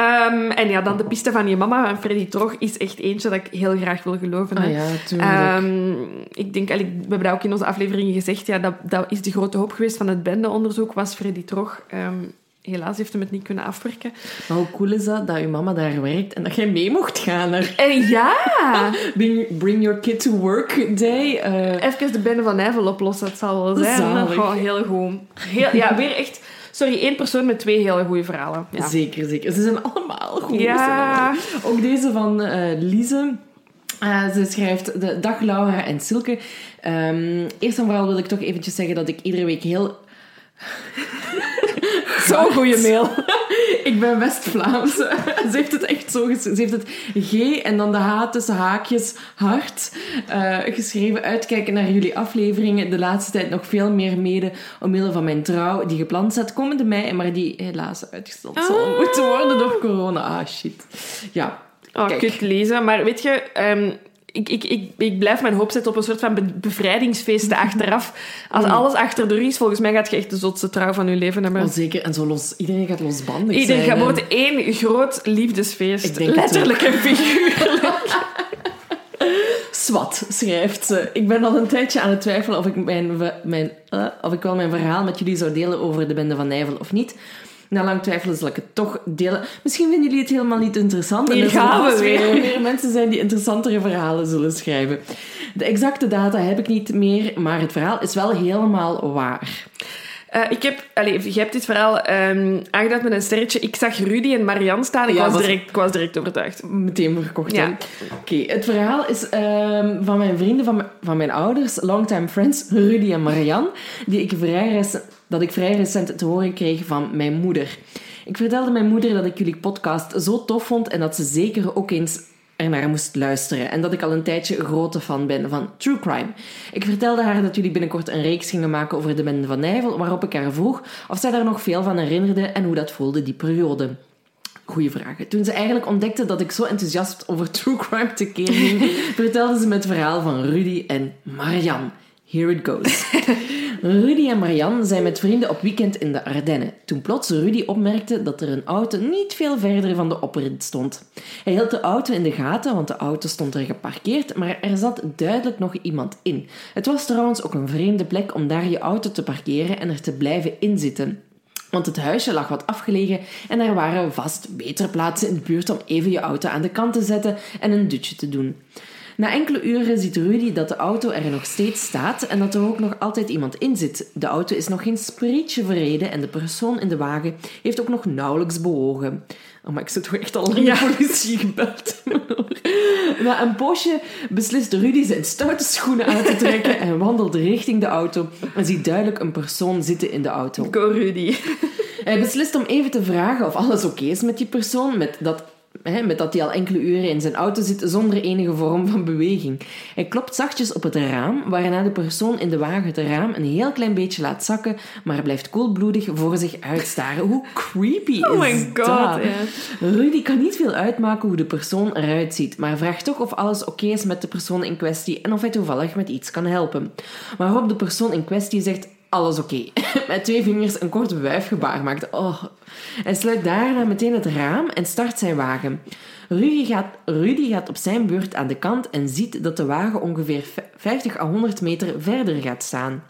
S2: Ehm, en ja, dan de piste van je mama van Freddy Trog is echt eentje dat ik heel graag wil geloven.
S1: Ah ja, tuurlijk.
S2: Ehm, ik denk, we hebben dat ook in onze afleveringen gezegd, ja, dat, dat is de grote hoop geweest van het bendeonderzoek, was Freddy Trog. Ehm, helaas heeft hem het niet kunnen afwerken.
S1: Maar hoe cool is dat, dat je mama daar werkt en dat jij mee mocht gaan naar
S2: En ja,
S1: Bring, bring Your Kid to Work Day. eh,
S2: even de bende van Nijvel oplossen, dat zal wel zijn.
S1: Zalig.
S2: Oh, heel goed. Heel, ja, weer echt... Sorry, één persoon met twee hele goede verhalen. Ja.
S1: Zeker, zeker. Ze zijn allemaal goed.
S2: Ja.
S1: Ook deze van eh Lise. Eh, ze schrijft de Dag Laura en Silke. Ehm, eerst en vooral wil ik toch eventjes zeggen dat ik iedere week heel...
S2: Zo'n goede mail.
S1: Ik ben West-Vlaams. Ze heeft het echt zo ges- Ze heeft het G en dan de H tussen haakjes hard eh, geschreven. Uitkijken naar jullie afleveringen. De laatste tijd nog veel meer mede omwille van mijn trouw die gepland staat komende mei, maar die helaas uitgesteld zal
S2: Ah.
S1: moeten worden door corona. Ah, shit. Ja.
S2: Oh,
S1: Kijk.
S2: kut lezen. Maar weet je, ehm, ik, ik, ik, ik blijf mijn hoop zetten op een soort van be- bevrijdingsfeest achteraf. Als alles achter de rug is, volgens mij gaat je echt de zotste trouw van je leven hebben.
S1: Oh, zeker. En zo los. Iedereen gaat losbandig
S2: Iedereen
S1: zijn.
S2: gaat
S1: hè.
S2: wordt één groot liefdesfeest. Letterlijk en figuurlijk.
S1: Swat, schrijft ze. Ik ben al een tijdje aan het twijfelen of ik, mijn, mijn, eh, of ik wel mijn verhaal met jullie zou delen over de bende van Nijvel of niet. Na lang twijfelen zal ik het toch delen. Misschien vinden jullie het helemaal niet interessant. en
S2: Hier
S1: er zullen
S2: gaan we
S1: vast
S2: weer.
S1: meer mensen zijn die interessantere verhalen zullen schrijven. De exacte data heb ik niet meer, maar het verhaal is wel helemaal waar.
S2: Eh, ik heb, allez, je hebt dit verhaal ehm aangeduid met een sterretje. Ik zag Rudy en Marianne staan. Ik,
S1: Ja,
S2: was,
S1: was-
S2: direct, ik was direct overtuigd.
S1: Meteen verkocht.
S2: Ja.
S1: Oké, het verhaal is ehm, van mijn vrienden, van, mijn- van mijn ouders, longtime friends, Rudy en Marianne, die ik vrij recent, dat ik vrij recent te horen kreeg van mijn moeder. Ik vertelde mijn moeder dat ik jullie podcast zo tof vond en dat ze zeker ook eens ernaar moest luisteren. En dat ik al een tijdje een grote fan ben van true crime. Ik vertelde haar dat jullie binnenkort een reeks gingen maken over de bende van Nijvel, waarop ik haar vroeg of zij daar nog veel van herinnerde en hoe dat voelde die periode. Goeie vragen. Toen ze eigenlijk ontdekte dat ik zo enthousiast over true crime tekeer ging, vertelde ze me het verhaal van Rudy en Marianne. Here it goes. Rudy en Marianne zijn met vrienden op weekend in de Ardennen. Toen plots Rudy opmerkte dat er een auto niet veel verder van de oprit stond. Hij hield de auto in de gaten, want de auto stond er geparkeerd, maar er zat duidelijk nog iemand in. Het was trouwens ook een vreemde plek om daar je auto te parkeren en er te blijven inzitten. Want het huisje lag wat afgelegen en er waren vast betere plaatsen in de buurt om even je auto aan de kant te zetten en een dutje te doen. Na enkele uren ziet Rudy dat de auto er nog steeds staat en dat er ook nog altijd iemand in zit. De auto is nog geen sprietje verreden en de persoon in de wagen heeft ook nog nauwelijks bewogen. Oh, maar ik zit toch echt al lang de politie gebeld. Na een poosje beslist Rudy zijn stoute schoenen aan te trekken en wandelt richting de auto en ziet duidelijk een persoon zitten in de auto.
S2: Go Rudy.
S1: Hij beslist om even te vragen of alles oké is met die persoon, met dat Hè, met dat hij al enkele uren in zijn auto zit zonder enige vorm van beweging. Hij klopt zachtjes op het raam, waarna de persoon in de wagen het raam een heel klein beetje laat zakken, maar blijft koelbloedig voor zich uitstaren. Hoe creepy
S2: Oh
S1: is
S2: my god,
S1: dat? Rudy kan niet veel uitmaken hoe de persoon eruit ziet, maar vraagt toch of alles oké is met de persoon in kwestie en of hij toevallig met iets kan helpen. Waarop de persoon in kwestie zegt alles oké. Met twee vingers een kort wuifgebaar maakt. Oh. Hij sluit daarna meteen het raam en start zijn wagen. Gaat, Rudy gaat op zijn beurt aan de kant en ziet dat de wagen ongeveer 50 à 100 meter verder gaat staan.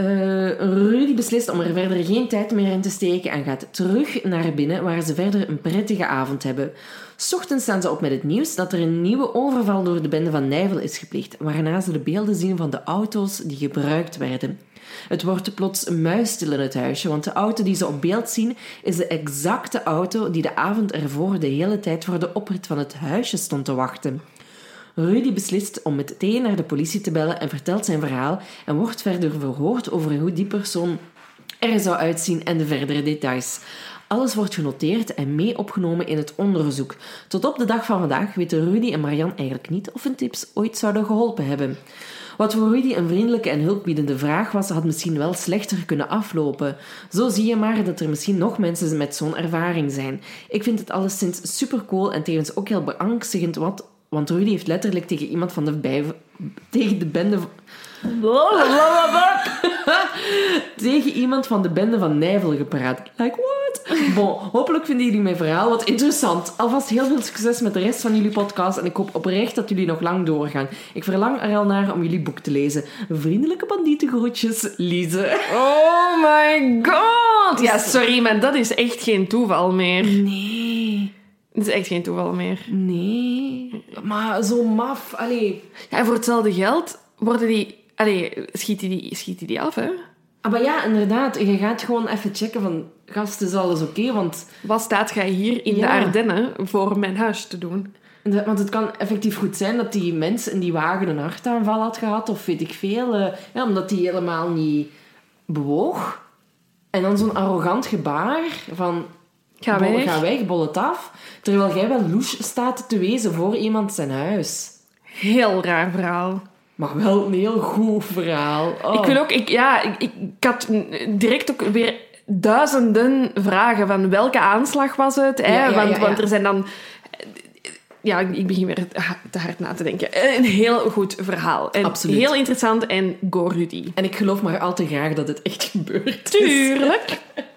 S1: Uh, Rudy beslist om er verder geen tijd meer in te steken en gaat terug naar binnen waar ze verder een prettige avond hebben. Ochtends staan ze op met het nieuws dat er een nieuwe overval door de bende van Nijvel is gepleegd, waarna ze de beelden zien van de auto's die gebruikt werden. Het wordt plots muisstil in het huisje, want de auto die ze op beeld zien is de exacte auto die de avond ervoor de hele tijd voor de oprit van het huisje stond te wachten. Rudy beslist om meteen naar de politie te bellen en vertelt zijn verhaal en wordt verder verhoord over hoe die persoon er zou uitzien en de verdere details. Alles wordt genoteerd en mee opgenomen in het onderzoek. Tot op de dag van vandaag weten Rudy en Marian eigenlijk niet of hun tips ooit zouden geholpen hebben. Wat voor Rudy een vriendelijke en hulpbiedende vraag was, had misschien wel slechter kunnen aflopen. Zo zie je maar dat er misschien nog mensen met zo'n ervaring zijn. Ik vind het alleszins super cool en tevens ook heel beangstigend, wat, want Rudy heeft letterlijk tegen iemand van de bij, tegen de bende tegen iemand van de bende van Nijvel gepraat. Like what? Bon, hopelijk vinden jullie mijn verhaal wat interessant. Alvast heel veel succes met de rest van jullie podcast en ik hoop oprecht dat jullie nog lang doorgaan. Ik verlang er al naar om jullie boek te lezen. Vriendelijke bandietengroetjes, Lise.
S2: Oh my god! Ja, sorry, maar dat is echt geen toeval meer.
S1: Nee.
S2: Dat is echt geen toeval meer.
S1: Nee. Maar zo maf. Allee.
S2: Ja, en voor hetzelfde geld worden die... Allee, schiet die, die, schiet die, die af, hè?
S1: Ah, maar ja, inderdaad. Je gaat gewoon even checken van... Gast, is alles oké? want...
S2: Wat staat jij hier in de. Ardennen voor mijn huis te doen?
S1: Want het kan effectief goed zijn dat die mens in die wagen een hartaanval had gehad. Of weet ik veel. eh, ja, omdat die helemaal niet bewoog. En dan zo'n arrogant gebaar van...
S2: Ga weg.
S1: Ga weg, bol het af. Terwijl jij wel louche staat te wezen voor iemand zijn huis.
S2: Heel raar verhaal.
S1: Maar wel een heel goed verhaal. Oh.
S2: Ik wil ook... Ik, ja, ik, ik, ik had direct ook weer duizenden vragen van welke aanslag was het? Hè?
S1: Ja, ja,
S2: want,
S1: ja,
S2: want er zijn dan... Ja, ik begin weer te hard na te denken. Een heel goed verhaal. En
S1: Absoluut.
S2: Heel interessant en go Rudy.
S1: En ik geloof maar al te graag dat het echt gebeurt.
S2: Tuurlijk.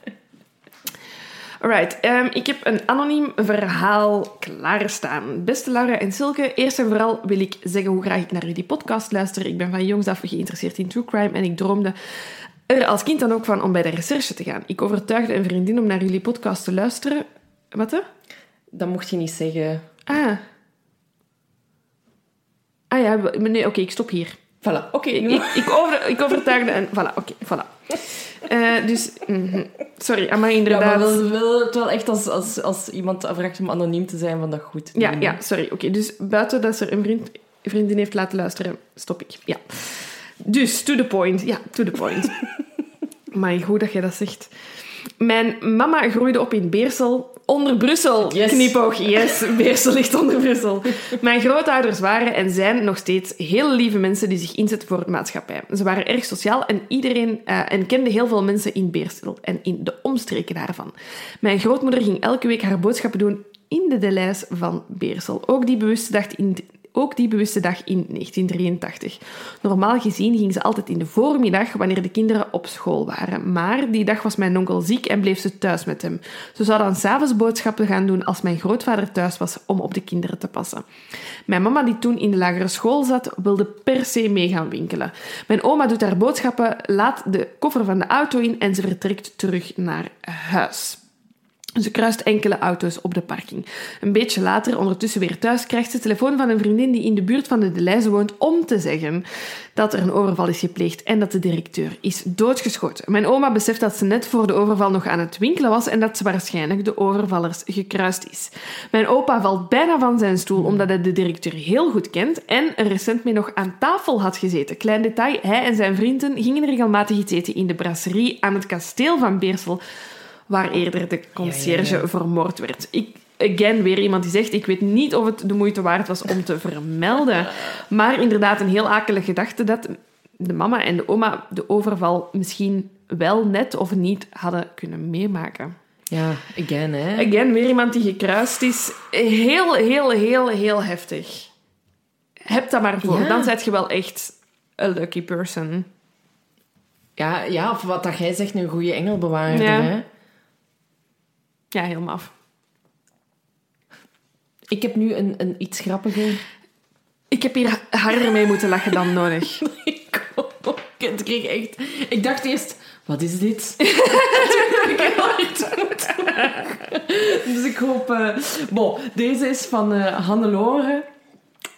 S2: Alright, ehm, ik heb een anoniem verhaal klaarstaan. Beste Laura en Silke, eerst en vooral wil ik zeggen hoe graag ik naar jullie podcast luister. Ik ben van jongs af geïnteresseerd in true crime en ik droomde er als kind dan ook van om bij de recherche te gaan. Ik overtuigde een vriendin om naar jullie podcast te luisteren. Wat? hè?
S1: Dat mocht je niet zeggen.
S2: Ah. Ah ja, nee, oké, ik stop hier.
S1: Voilà, oké.
S2: Ik, ik, ik, over, ik overtuigde en... Voilà, oké, voilà. Eh, dus, mhm. sorry, maar
S1: Ja,
S2: inderdaad...
S1: maar wil, wil het wel echt als, als, als iemand vraagt om anoniem te zijn, van dat goed.
S2: Ja, ja, sorry. Oké, dus buiten dat ze er een vriend, vriendin heeft laten luisteren, stop ik. Ja. Dus, to the point. Ja, to the point. maar goed dat jij dat zegt. Mijn mama groeide op in Beersel, onder Brussel.
S1: Yes.
S2: Knipoog, yes. Beersel ligt onder Brussel. Mijn grootouders waren en zijn nog steeds hele lieve mensen die zich inzetten voor de maatschappij. Ze waren erg sociaal en iedereen eh, en kenden heel veel mensen in Beersel en in de omstreken daarvan. Mijn grootmoeder ging elke week haar boodschappen doen in de Deleis van Beersel. Ook die bewuste dag in, ook die bewuste dag in 1983. Normaal gezien ging ze altijd in de voormiddag wanneer de kinderen op school waren. Maar die dag was mijn onkel ziek en bleef ze thuis met hem. Ze zou dan s'avonds boodschappen gaan doen als mijn grootvader thuis was om op de kinderen te passen. Mijn mama, die toen in de lagere school zat, wilde per se mee gaan winkelen. Mijn oma doet haar boodschappen, laat de koffer van de auto in en ze vertrekt terug naar huis. Ze kruist enkele auto's op de parking. Een beetje later, ondertussen weer thuis, krijgt ze telefoon van een vriendin die in de buurt van de Deleuze woont om te zeggen dat er een overval is gepleegd en dat de directeur is doodgeschoten. Mijn oma beseft dat ze net voor de overval nog aan het winkelen was en dat ze waarschijnlijk de overvallers gekruist is. Mijn opa valt bijna van zijn stoel omdat hij de directeur heel goed kent en er recent mee nog aan tafel had gezeten. Klein detail, hij en zijn vrienden gingen regelmatig iets eten in de brasserie aan het kasteel van Beersel waar eerder de conciërge
S1: Ja, ja, ja.
S2: vermoord werd. Ik, again, weer iemand die zegt, ik weet niet of het de moeite waard was om te vermelden. Maar inderdaad, een heel akelige gedachte dat de mama en de oma de overval misschien wel net of niet hadden kunnen meemaken.
S1: Ja, again, hè.
S2: Again, weer iemand die gekruist is. Heel, heel, heel, heel heftig. Heb dat maar voor.
S1: Ja.
S2: Dan zet je wel echt een lucky person.
S1: Ja, ja, of wat dat jij zegt, een goede engelbewaarder,
S2: Ja.
S1: hè.
S2: Ja, helemaal af.
S1: Ik heb nu een, een iets grappiger...
S2: Ik heb hier harder mee moeten lachen dan nodig.
S1: Ik ook. Ik kreeg echt... Ik dacht eerst, wat is dit? Toen ik. Dus ik hoop... eh Bon, deze is van eh Hannelore.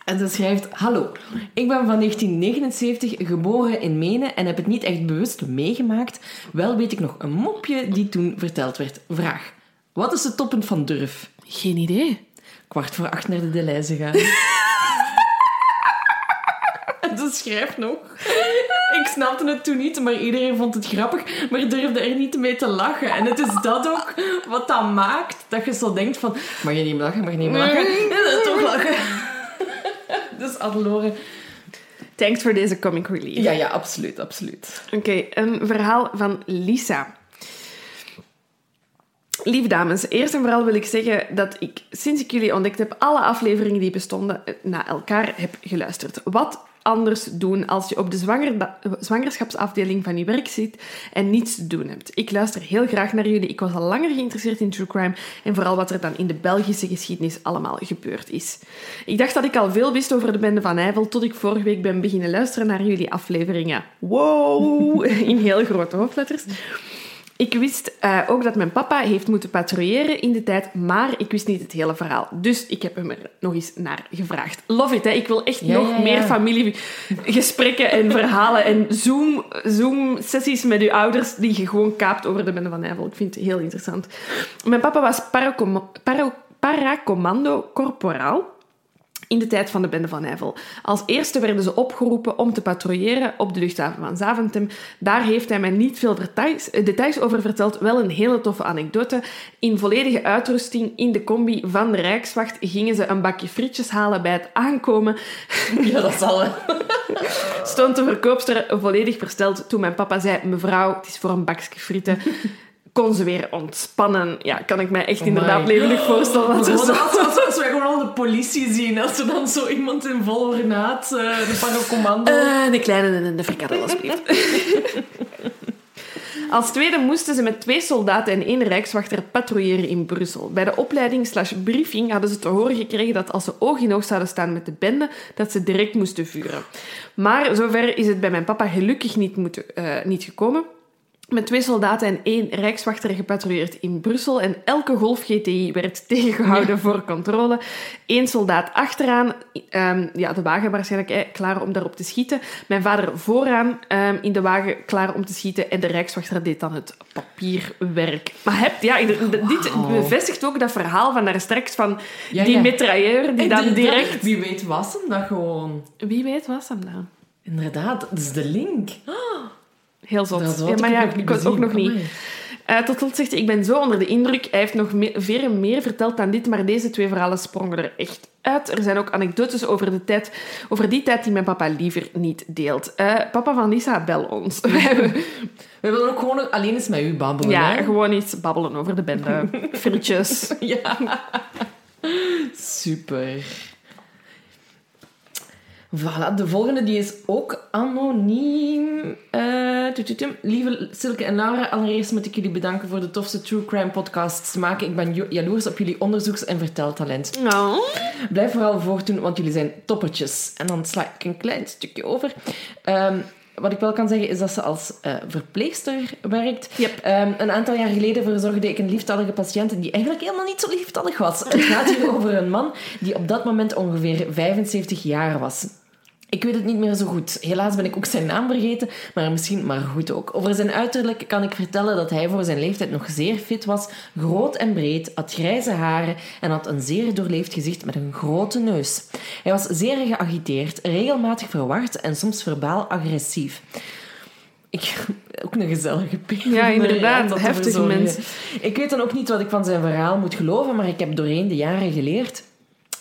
S1: En ze schrijft... Hallo, ik ben van 1979 geboren in Menen en heb het niet echt bewust meegemaakt. Wel weet ik nog een mopje die toen verteld werd. Vraag. Wat is het toppunt van durf?
S2: Geen idee.
S1: Kwart voor acht naar de Deleuze gaan. En ze schrijft nog. Ik snapte het toen niet, maar iedereen vond het grappig, maar durfde er niet mee te lachen. En het is dat ook wat dat maakt, dat je zo denkt van... Mag je niet meer lachen, mag je niet meer lachen? En dan toch lachen. Dus Adelore...
S2: Thanks voor deze comic relief.
S1: Ja, ja, absoluut, absoluut.
S2: Oké, een verhaal van Lisa. Lieve dames, eerst en vooral wil ik zeggen dat ik sinds ik jullie ontdekt heb, alle afleveringen die bestonden eh, na elkaar heb geluisterd. Wat anders doen als je op de zwanger zwangerschapsafdeling van je werk zit en niets te doen hebt. Ik luister heel graag naar jullie. Ik was al langer geïnteresseerd in true crime en vooral wat er dan in de Belgische geschiedenis allemaal gebeurd is. Ik dacht dat ik al veel wist over de bende van Nijvel tot ik vorige week ben beginnen luisteren naar jullie afleveringen. Wow! In heel grote hoofdletters. Ik wist eh, ook dat mijn papa heeft moeten patrouilleren in de tijd, maar ik wist niet het hele verhaal. Dus ik heb hem er nog eens naar gevraagd. Love it, hè. Ik wil echt
S1: Ja,
S2: nog
S1: ja, ja.
S2: meer familiegesprekken en verhalen en Zoom- Zoom-sessies met uw ouders die je gewoon kaapt over de Bende van Nijvel. Ik vind het heel interessant. Mijn papa was paracom- paro- paracommando corporaal in de tijd van de Bende van Nijvel. Als eerste werden ze opgeroepen om te patrouilleren op de luchthaven van Zaventem. Daar heeft hij mij niet veel details, eh, details over verteld, wel een hele toffe anekdote. In volledige uitrusting in de combi van de Rijkswacht gingen ze een bakje frietjes halen bij het aankomen.
S1: Ja, dat zal wel.
S2: Stond de verkoopster volledig versteld toen mijn papa zei: Mevrouw, het is voor een bakje frieten. Kon ze weer ontspannen. Ja, kan ik mij echt inderdaad levendig voorstellen. Dat
S1: als, wij gewoon al de politie zien, als er dan zo iemand in vol ornaat, eh, de paracommando...
S2: Eh, de kleine en de frikadel, alsjeblieft. Als tweede moesten ze met twee soldaten en één rijkswachter patrouilleren in Brussel. Bij de opleiding slash briefing hadden ze te horen gekregen dat als ze oog in oog zouden staan met de bende, dat ze direct moesten vuren. Maar zover is het bij mijn papa gelukkig niet, moeten, eh, niet gekomen. Met twee soldaten en één rijkswachter gepatrouilleerd in Brussel en elke Golf GTI werd tegengehouden voor controle. Eén soldaat achteraan, ehm, ja, de wagen waarschijnlijk eh, klaar om daarop te schieten. Mijn vader vooraan ehm, in de wagen klaar om te schieten en de rijkswachter deed dan het papierwerk. Maar heb, ja, dit bevestigt ook dat verhaal van daar straks van
S1: Ja,
S2: die
S1: ja.
S2: mitrailleur die dan direct...
S1: Wie weet was hem dat gewoon.
S2: Wie weet was hem dan?
S1: Inderdaad, dat is de link.
S2: Heel zot.
S1: Dat
S2: ja, maar ja, ik was ook nog niet. Eh, tot slot zegt hij, ik ben zo onder de indruk. Hij heeft nog me- veel meer verteld dan dit, maar deze twee verhalen sprongen er echt uit. Er zijn ook anekdotes over, de tijd, over die tijd die mijn papa liever niet deelt. Eh, papa van Lisa, bel ons. We
S1: willen ook gewoon alleen eens met u babbelen.
S2: ja,
S1: hè?
S2: gewoon iets babbelen over de bende. Frietjes.
S1: Ja. Super. Voilà, de volgende die is ook anoniem. Eh. Lieve Silke en Laura, allereerst moet ik jullie bedanken voor de tofste true crime podcasts te maken. Ik ben jaloers op jullie onderzoeks- en verteltalent.
S2: Nou.
S1: Blijf vooral voortdoen, want jullie zijn toppertjes. En dan sla ik een klein stukje over. Ehm, wat ik wel kan zeggen is dat ze als eh, verpleegster werkt.
S2: Yep.
S1: Ehm, een aantal jaar geleden verzorgde ik een lieftallige patiënt die eigenlijk helemaal niet zo lieftallig was. Het gaat hier over een man die op dat moment ongeveer 75 jaar was. Ik weet het niet meer zo goed. Helaas ben ik ook zijn naam vergeten, maar misschien maar goed ook. Over zijn uiterlijk kan ik vertellen dat hij voor zijn leeftijd nog zeer fit was, groot en breed, had grijze haren en had een zeer doorleefd gezicht met een grote neus. Hij was zeer geagiteerd, regelmatig verward en soms verbaal agressief. Ik, ook een gezellige peer.
S2: Ja, inderdaad.
S1: verzorgen.
S2: mens.
S1: Ik weet dan ook niet wat ik van zijn verhaal moet geloven, maar ik heb doorheen de jaren geleerd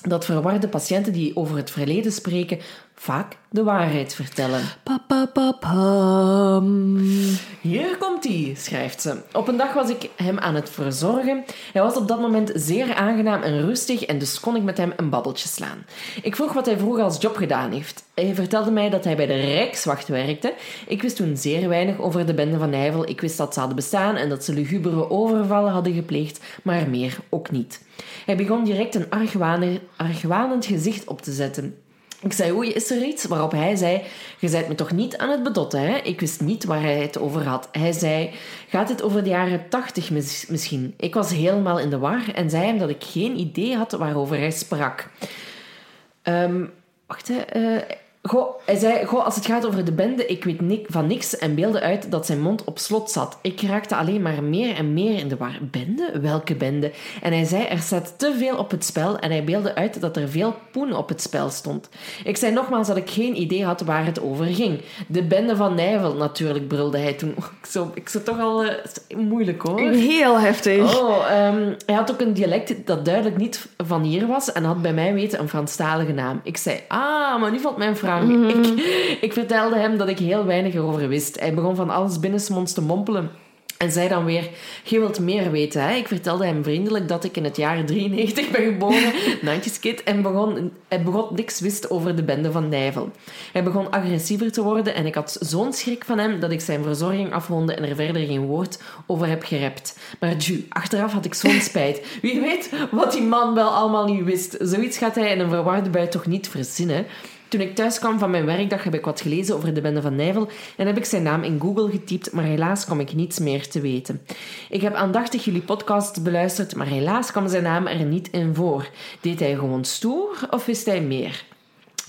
S1: dat verwarde patiënten die over het verleden spreken vaak de waarheid vertellen.
S2: Pa, pa, pa, pam.
S1: Hier komt hij, schrijft ze. Op een dag was ik hem aan het verzorgen. Hij was op dat moment zeer aangenaam en rustig en dus kon ik met hem een babbeltje slaan. Ik vroeg wat hij vroeger als job gedaan heeft. Hij vertelde mij dat hij bij de Rijkswacht werkte. Ik wist toen zeer weinig over de bende van Nijvel. Ik wist dat ze hadden bestaan en dat ze lugubere overvallen hadden gepleegd, maar meer ook niet. Hij begon direct een argwanend gezicht op te zetten. Ik zei, oei, is er iets? Waarop hij zei, je bent me toch niet aan het bedotten, hè? Ik wist niet waar hij het over had. Hij zei, gaat het over de jaren tachtig mis- misschien? Ik was helemaal in de war en zei hem dat ik geen idee had waarover hij sprak. Ehm, wacht, hè. eh, goh, hij zei, goh, als het gaat over de bende, ik weet van niks en beelde uit dat zijn mond op slot zat. Ik raakte alleen maar meer en meer in de war. Bende? Welke bende? En hij zei, er staat te veel op het spel en hij beelde uit dat er veel poen op het spel stond. Ik zei nogmaals dat ik geen idee had waar het over ging. De bende van Nijvel, natuurlijk, brulde hij toen. Ik zo, ik zo toch al eh, moeilijk hoor.
S2: Heel heftig.
S1: Oh, ehm, hij had ook een dialect dat duidelijk niet van hier was en had bij mij weten een Franstalige naam. Ik zei, ah, maar nu valt mijn vraag. Ik, ik vertelde hem dat ik heel weinig erover wist. Hij begon van alles binnensmonds te mompelen. En zei dan weer, je wilt meer weten, hè? Ik vertelde hem vriendelijk dat ik in het jaar 93 ben geboren, Nantjes kid, en begon, hij begon niks wist over de bende van Nijvel. Hij begon agressiever te worden en ik had zo'n schrik van hem dat ik zijn verzorging afronde en er verder geen woord over heb gerept. Maar ju, achteraf had ik zo'n spijt. Wie weet wat die man wel allemaal niet wist. Zoiets gaat hij in een verwarde bui toch niet verzinnen. Toen ik thuis kwam van mijn werkdag heb ik wat gelezen over de bende van Nijvel en heb ik zijn naam in Google getypt, maar helaas kwam ik niets meer te weten. Ik heb aandachtig jullie podcast beluisterd, maar helaas kwam zijn naam er niet in voor. Deed hij gewoon stoer of wist hij meer?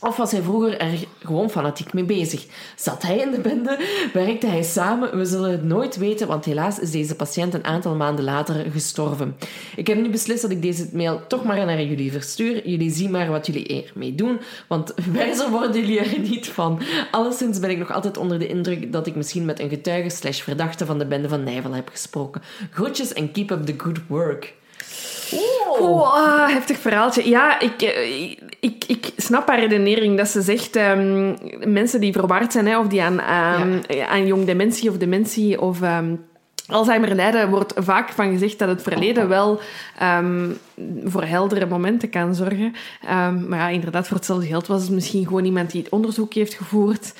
S1: Of was hij vroeger er gewoon fanatiek mee bezig? Zat hij in de bende? Werkte hij samen? We zullen het nooit weten, want helaas is deze patiënt een aantal maanden later gestorven. Ik heb nu beslist dat ik deze mail toch maar naar jullie verstuur. Jullie zien maar wat jullie ermee doen, want wijzer worden jullie er niet van. Alleszins ben ik nog altijd onder de indruk dat ik misschien met een getuige slash verdachte van de bende van Nijvel heb gesproken. Groetjes en keep up the good work.
S2: Oh, ah, heftig verhaaltje. Ja, ik, eh, ik, ik snap haar redenering dat ze zegt... ehm, mensen die verward zijn, hè, of die aan, aan, aan jong dementie of dementie of... ehm, Alzheimer lijden wordt vaak van gezegd dat het verleden wel ehm, voor heldere momenten kan zorgen. Ehm, maar ja, inderdaad, voor hetzelfde geld was het misschien gewoon iemand die het onderzoek heeft gevoerd.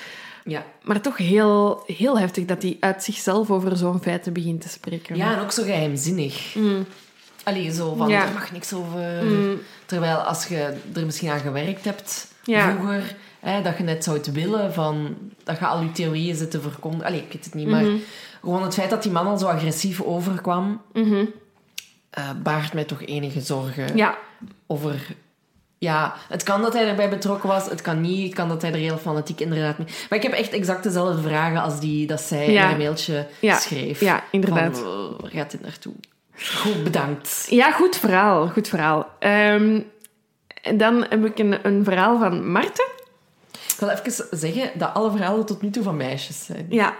S1: Ja.
S2: Maar toch heel, heel heftig dat hij uit zichzelf over zo'n feiten begint te spreken.
S1: Ja, en ook zo geheimzinnig. Allee, zo van,
S2: Ja.
S1: er mag niks over... Terwijl als je er misschien aan gewerkt hebt
S2: Ja.
S1: vroeger, hè, dat je net zou willen, van, dat je al je theorieën zit te verkondigen. Allee, ik weet het niet, maar gewoon het feit dat die man al zo agressief overkwam, eh, baart mij toch enige zorgen
S2: Ja,
S1: over... Ja, het kan dat hij erbij betrokken was, het kan niet, het kan dat hij er heel fanatiek inderdaad mee... Maar ik heb echt exact dezelfde vragen als die dat zij in een mailtje
S2: Ja.
S1: schreef.
S2: Ja, inderdaad.
S1: Van, waar gaat dit naartoe? Goed, bedankt.
S2: Ja, goed verhaal. Goed verhaal. En dan heb ik een, een verhaal van Marten.
S1: Ik wil even zeggen dat alle verhalen tot nu toe van meisjes zijn.
S2: Ja,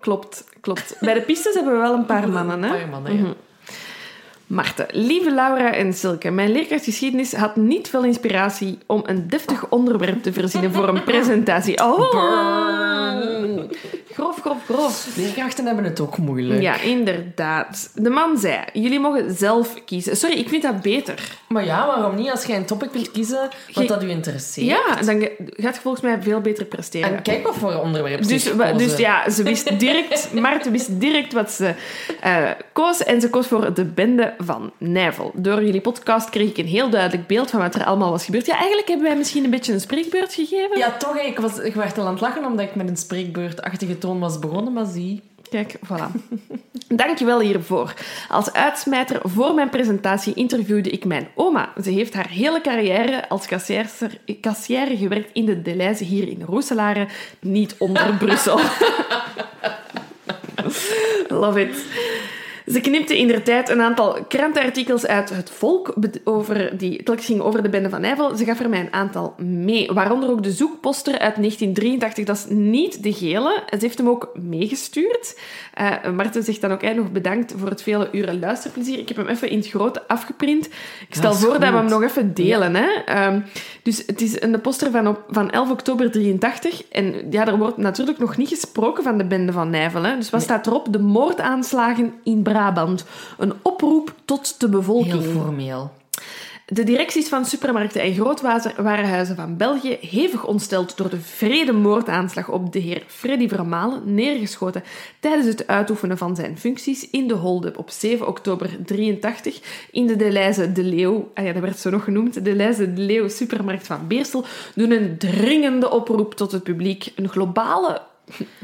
S2: klopt. klopt. Bij de pistes hebben we wel een paar mannen. Hè?
S1: Een paar mannen, ja.
S2: Marten, lieve Laura en Silke, mijn leerkracht geschiedenis had niet veel inspiratie om een deftig onderwerp te verzinnen voor een presentatie. Oh! grof, grof, grof.
S1: Leerkrachten hebben het ook moeilijk.
S2: Ja, inderdaad. De man zei, jullie mogen zelf kiezen. Sorry, ik vind dat beter.
S1: Maar ja, waarom niet? Als jij een topic wilt kiezen wat dat u interesseert.
S2: Ja, dan gaat je volgens mij veel beter presteren.
S1: En kijk wat voor onderwerp
S2: Dus,
S1: ze
S2: dus ja, ze wist direct, Maarten wist direct wat ze eh, koos. En ze koos voor de bende van Nijvel. Door jullie podcast kreeg ik een heel duidelijk beeld van wat er allemaal was gebeurd. Ja, eigenlijk hebben wij misschien een beetje een spreekbeurt gegeven.
S1: Ja, toch. Ik, was, ik werd al aan het lachen omdat ik met een spreekbeurtachtige toon was begonnen, maar zie...
S2: Kijk, voilà. Dankjewel hiervoor. Als uitsmijter voor mijn presentatie interviewde ik mijn oma. Ze heeft haar hele carrière als kassière, kassière gewerkt in de Deleuze hier in Roeselare, niet onder Brussel. Love it. Ze knipte in der tijd een aantal krantenartikels uit het volk over die telkens ging over de bende van Nijvel. Ze gaf er mij een aantal mee, waaronder ook de zoekposter uit 1983. Dat is niet de gele. Ze heeft hem ook meegestuurd. Eh Marten zegt dan ook hey, nog bedankt voor het vele uren luisterplezier. Ik heb hem even in het groot afgeprint. Ik stel
S1: Dat
S2: voor dat we hem nog even delen. Hè? Ehm, dus het is een poster van, op, van 11 oktober 83. En ja, er wordt natuurlijk nog niet gesproken van de bende van Nijvel. Hè? Dus wat staat erop? De moordaanslagen in Brabant. Een oproep tot de bevolking.
S1: Heel formeel.
S2: De directies van supermarkten en grootwarenhuizen van België hevig ontsteld door de vrede moordaanslag op de heer Freddy Vermalen, neergeschoten tijdens het uitoefenen van zijn functies in de hold-up op 7 oktober 83 in de Deleuze de Leeuw, ah ja, dat werd zo nog genoemd, de Deleuze de Leeuw supermarkt van Beersel, doen een dringende oproep tot het publiek. Een globale,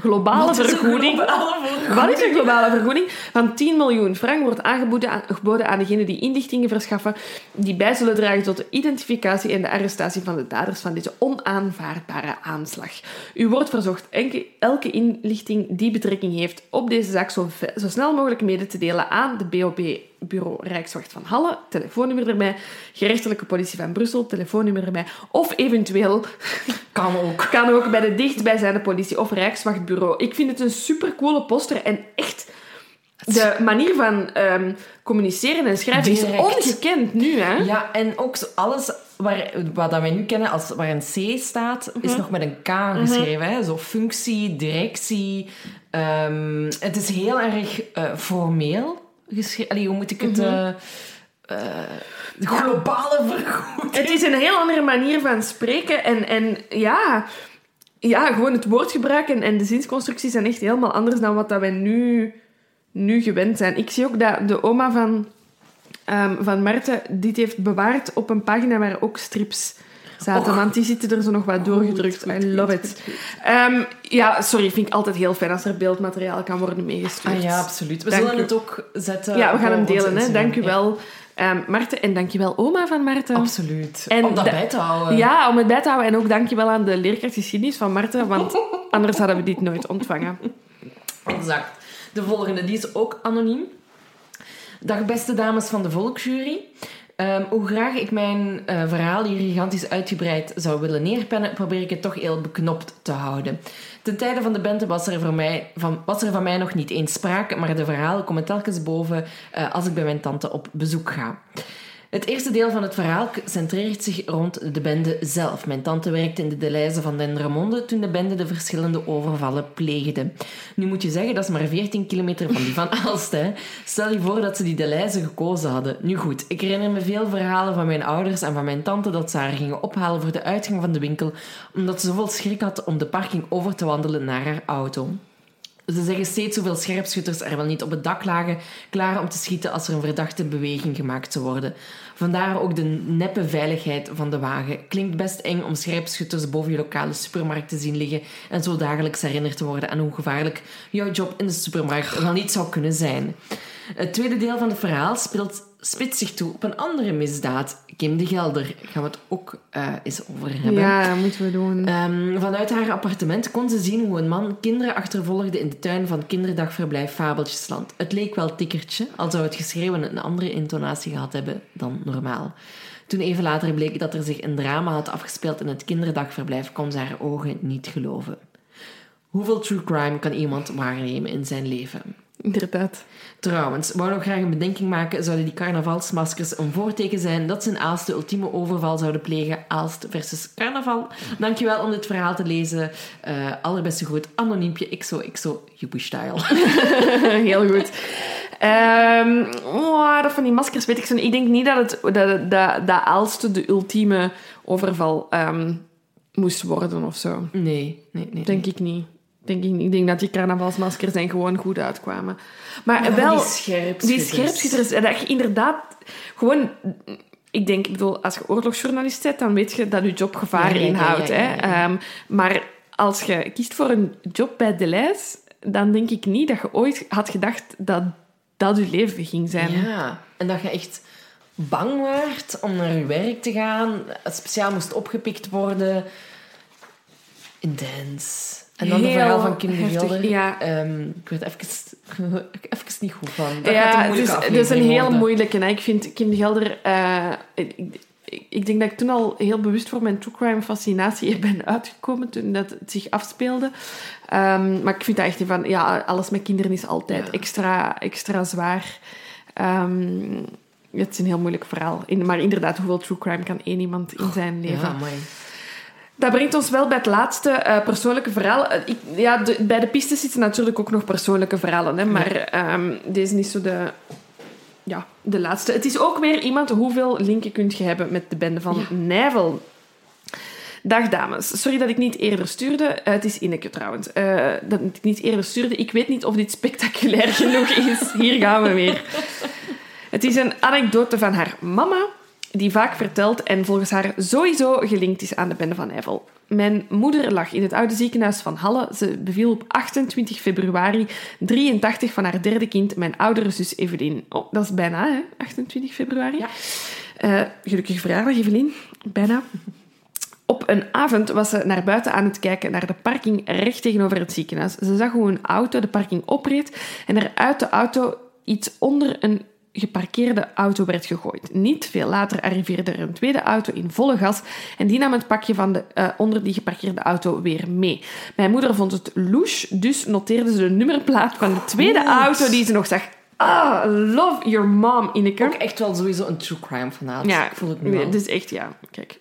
S2: globale
S1: Wat is een
S2: vergoeding.
S1: globale vergoeding?
S2: Wat is een globale vergoeding? Van 10 miljoen frank wordt aangeboden aan, degenen die inlichtingen verschaffen die bij zullen dragen tot de identificatie en de arrestatie van de daders van deze onaanvaardbare aanslag. U wordt verzocht enke- elke inlichting die betrekking heeft op deze zaak zo, zo snel mogelijk mede te delen aan de BOP Bureau Rijkswacht van Halle, telefoonnummer erbij, gerechtelijke politie van Brussel, telefoonnummer erbij, of eventueel
S1: Kan ook.
S2: kan ook bij de dichtstbijzijnde politie of Rijkswachtbureau. Ik vind het een supercoole poster en echt... De manier van ehm, communiceren en schrijven is
S1: Direct.
S2: ongekend nu, hè?
S1: Ja, en ook alles waar, wat dat wij nu kennen als waar een C staat, is
S2: Mhm.
S1: nog met een K geschreven. Hè? Zo functie, directie. Ehm, het is heel erg eh, formeel geschreven. Allee, hoe moet ik het...
S2: Mhm.
S1: eh, eh, globale vergoeding.
S2: Het is een heel andere manier van spreken en, en ja... Ja, gewoon het woordgebruik en, en de zinsconstructies zijn echt helemaal anders dan wat dat wij nu, nu gewend zijn. Ik zie ook dat de oma van, ehm, van Marten dit heeft bewaard op een pagina waar ook strips zaten, want die zitten er zo nog wat doorgedrukt.
S1: Goed, goed,
S2: I love
S1: goed,
S2: it. Ehm, ja, sorry, vind ik altijd heel fijn als er beeldmateriaal kan worden meegestuurd.
S1: Ah ja, absoluut. We
S2: Dank
S1: zullen
S2: u.
S1: het ook zetten.
S2: Ja, we gaan hem delen. Hè. Dank u wel, ehm Marten. En dank je wel, oma van Marten.
S1: absoluut.
S2: En
S1: Om dat
S2: da-
S1: bij te houden.
S2: Ja, om het bij te houden. En ook dankjewel aan de leerkracht geschiedenis van Marten, want anders hadden we dit nooit ontvangen.
S1: Exact. De volgende, die is ook anoniem. Dag beste dames van de volksjury. Ehm, hoe graag ik mijn eh, verhaal hier gigantisch uitgebreid zou willen neerpennen, probeer ik het toch heel beknopt te houden. Ten tijde van de bende was er, voor mij, van, was er van mij nog niet eens sprake, maar de verhalen komen telkens boven eh, als ik bij mijn tante op bezoek ga. Het eerste deel van het verhaal centreert zich rond de bende zelf. Mijn tante werkte in de Deleuze van Dendermonde toen de bende de verschillende overvallen pleegde. Nu moet je zeggen, dat is maar 14 kilometer van die van Aalst. Hè. Stel je voor dat ze die Deleuze gekozen hadden. Nu goed, ik herinner me veel verhalen van mijn ouders en van mijn tante dat ze haar gingen ophalen voor de uitgang van de winkel, omdat ze zoveel schrik had om de parking over te wandelen naar haar auto. Ze zeggen steeds hoeveel scherpschutters er wel niet op het dak lagen, klaar om te schieten als er een verdachte beweging gemaakt zou worden. Vandaar ook de neppe veiligheid van de wagen. Klinkt best eng om scherpschutters boven je lokale supermarkt te zien liggen en zo dagelijks herinnerd te worden aan hoe gevaarlijk jouw job in de supermarkt wel niet zou kunnen zijn. Het tweede deel van het verhaal speelt, spitst zich toe op een andere misdaad. Kim de Gelder. Gaan we het ook eh, eens over hebben.
S2: Ja, dat moeten we doen.
S1: Ehm, vanuit haar appartement kon ze zien hoe een man kinderen achtervolgde in de tuin van kinderdagverblijf Fabeltjesland. Het leek wel tikkertje, al zou het geschreven een andere intonatie gehad hebben dan normaal. Toen even later bleek dat er zich een drama had afgespeeld in het kinderdagverblijf, kon ze haar ogen niet geloven. Hoeveel true crime kan iemand waarnemen in zijn leven?
S2: Inderdaad.
S1: Trouwens, wou nog graag een bedenking maken, zouden die carnavalsmaskers een voorteken zijn dat ze in Aalst de ultieme overval zouden plegen, Aalst versus carnaval. Dankjewel om dit verhaal te lezen. Uh, allerbeste groet, anoniempje, XOXO, style.
S2: Heel goed. Um, oh, dat van die maskers weet ik zo Ik denk niet dat, het, dat, dat, dat Aalst de ultieme overval um, moest worden of zo.
S1: Nee, nee, nee.
S2: Denk ik niet. Denk ik, denk dat die carnavalsmaskers zijn gewoon goed uitkwamen. Maar, wel...
S1: Die scherpschutters.
S2: Die scherpschutters. Dat je inderdaad gewoon... Ik denk, ik bedoel, als je oorlogsjournalist bent, dan weet je dat je job gevaar inhoudt. hè? Um, maar als je kiest voor een job bij de lijst, dan denk ik niet dat je ooit had gedacht dat dat je leven ging zijn.
S1: Ja, en dat je echt bang werd om naar je werk te gaan, speciaal moest opgepikt worden. Intens. En dan Heel het verhaal van Kim de
S2: Ja.
S1: Um, ik weet even, even niet goed van.
S2: Dat ja, het is, het is een heel moeilijke. Ik vind Kim de Gelder... Uh, ik, ik, denk dat ik toen al heel bewust voor mijn true crime fascinatie ben uitgekomen toen dat het zich afspeelde. Um, maar ik vind dat echt van... Ja, alles met kinderen is altijd extra, extra zwaar. Um, het is een heel moeilijk verhaal. Maar inderdaad, hoeveel true crime kan één iemand in zijn leven?
S1: Ja, mooi.
S2: Dat brengt ons wel bij het laatste uh, persoonlijke verhaal. Uh, ik, ja, de, bij de pistes zitten natuurlijk ook nog persoonlijke verhalen. Hè, maar ja. um, deze is niet zo de, ja, de laatste. Het is ook weer iemand... Hoeveel linken kunt je hebben met de bende van ja. Nijvel? Dag dames. Sorry dat ik niet eerder stuurde. Uh, het is Ineke trouwens. dat ik niet eerder stuurde. Ik weet niet of dit spectaculair genoeg is. Hier gaan we weer. Het is een anekdote van haar mama die vaak vertelt en volgens haar sowieso gelinkt is aan de bende van Eiffel. Mijn moeder lag in het oude ziekenhuis van Halle. Ze beviel op 28 februari 83 van haar derde kind, mijn oudere zus Evelien. Oh, dat is bijna, hè? 28 februari.
S1: Ja.
S2: Uh, gelukkige verjaardag, Evelien. Bijna. Op een avond was ze naar buiten aan het kijken naar de parking recht tegenover het ziekenhuis. Ze zag hoe een auto de parking opreed en er uit de auto iets onder een geparkeerde auto werd gegooid. Niet veel later arriveerde er een tweede auto in volle gas en die nam het pakje van de, uh, onder die geparkeerde auto weer mee. Mijn moeder vond het louche, dus noteerde ze de nummerplaat van de tweede auto die ze nog zag Ah, love your mom, Ineke.
S1: Ook echt wel sowieso een true crime verhaal.
S2: Ja,
S1: ik voel het nu
S2: Het is echt, ja. Kijk.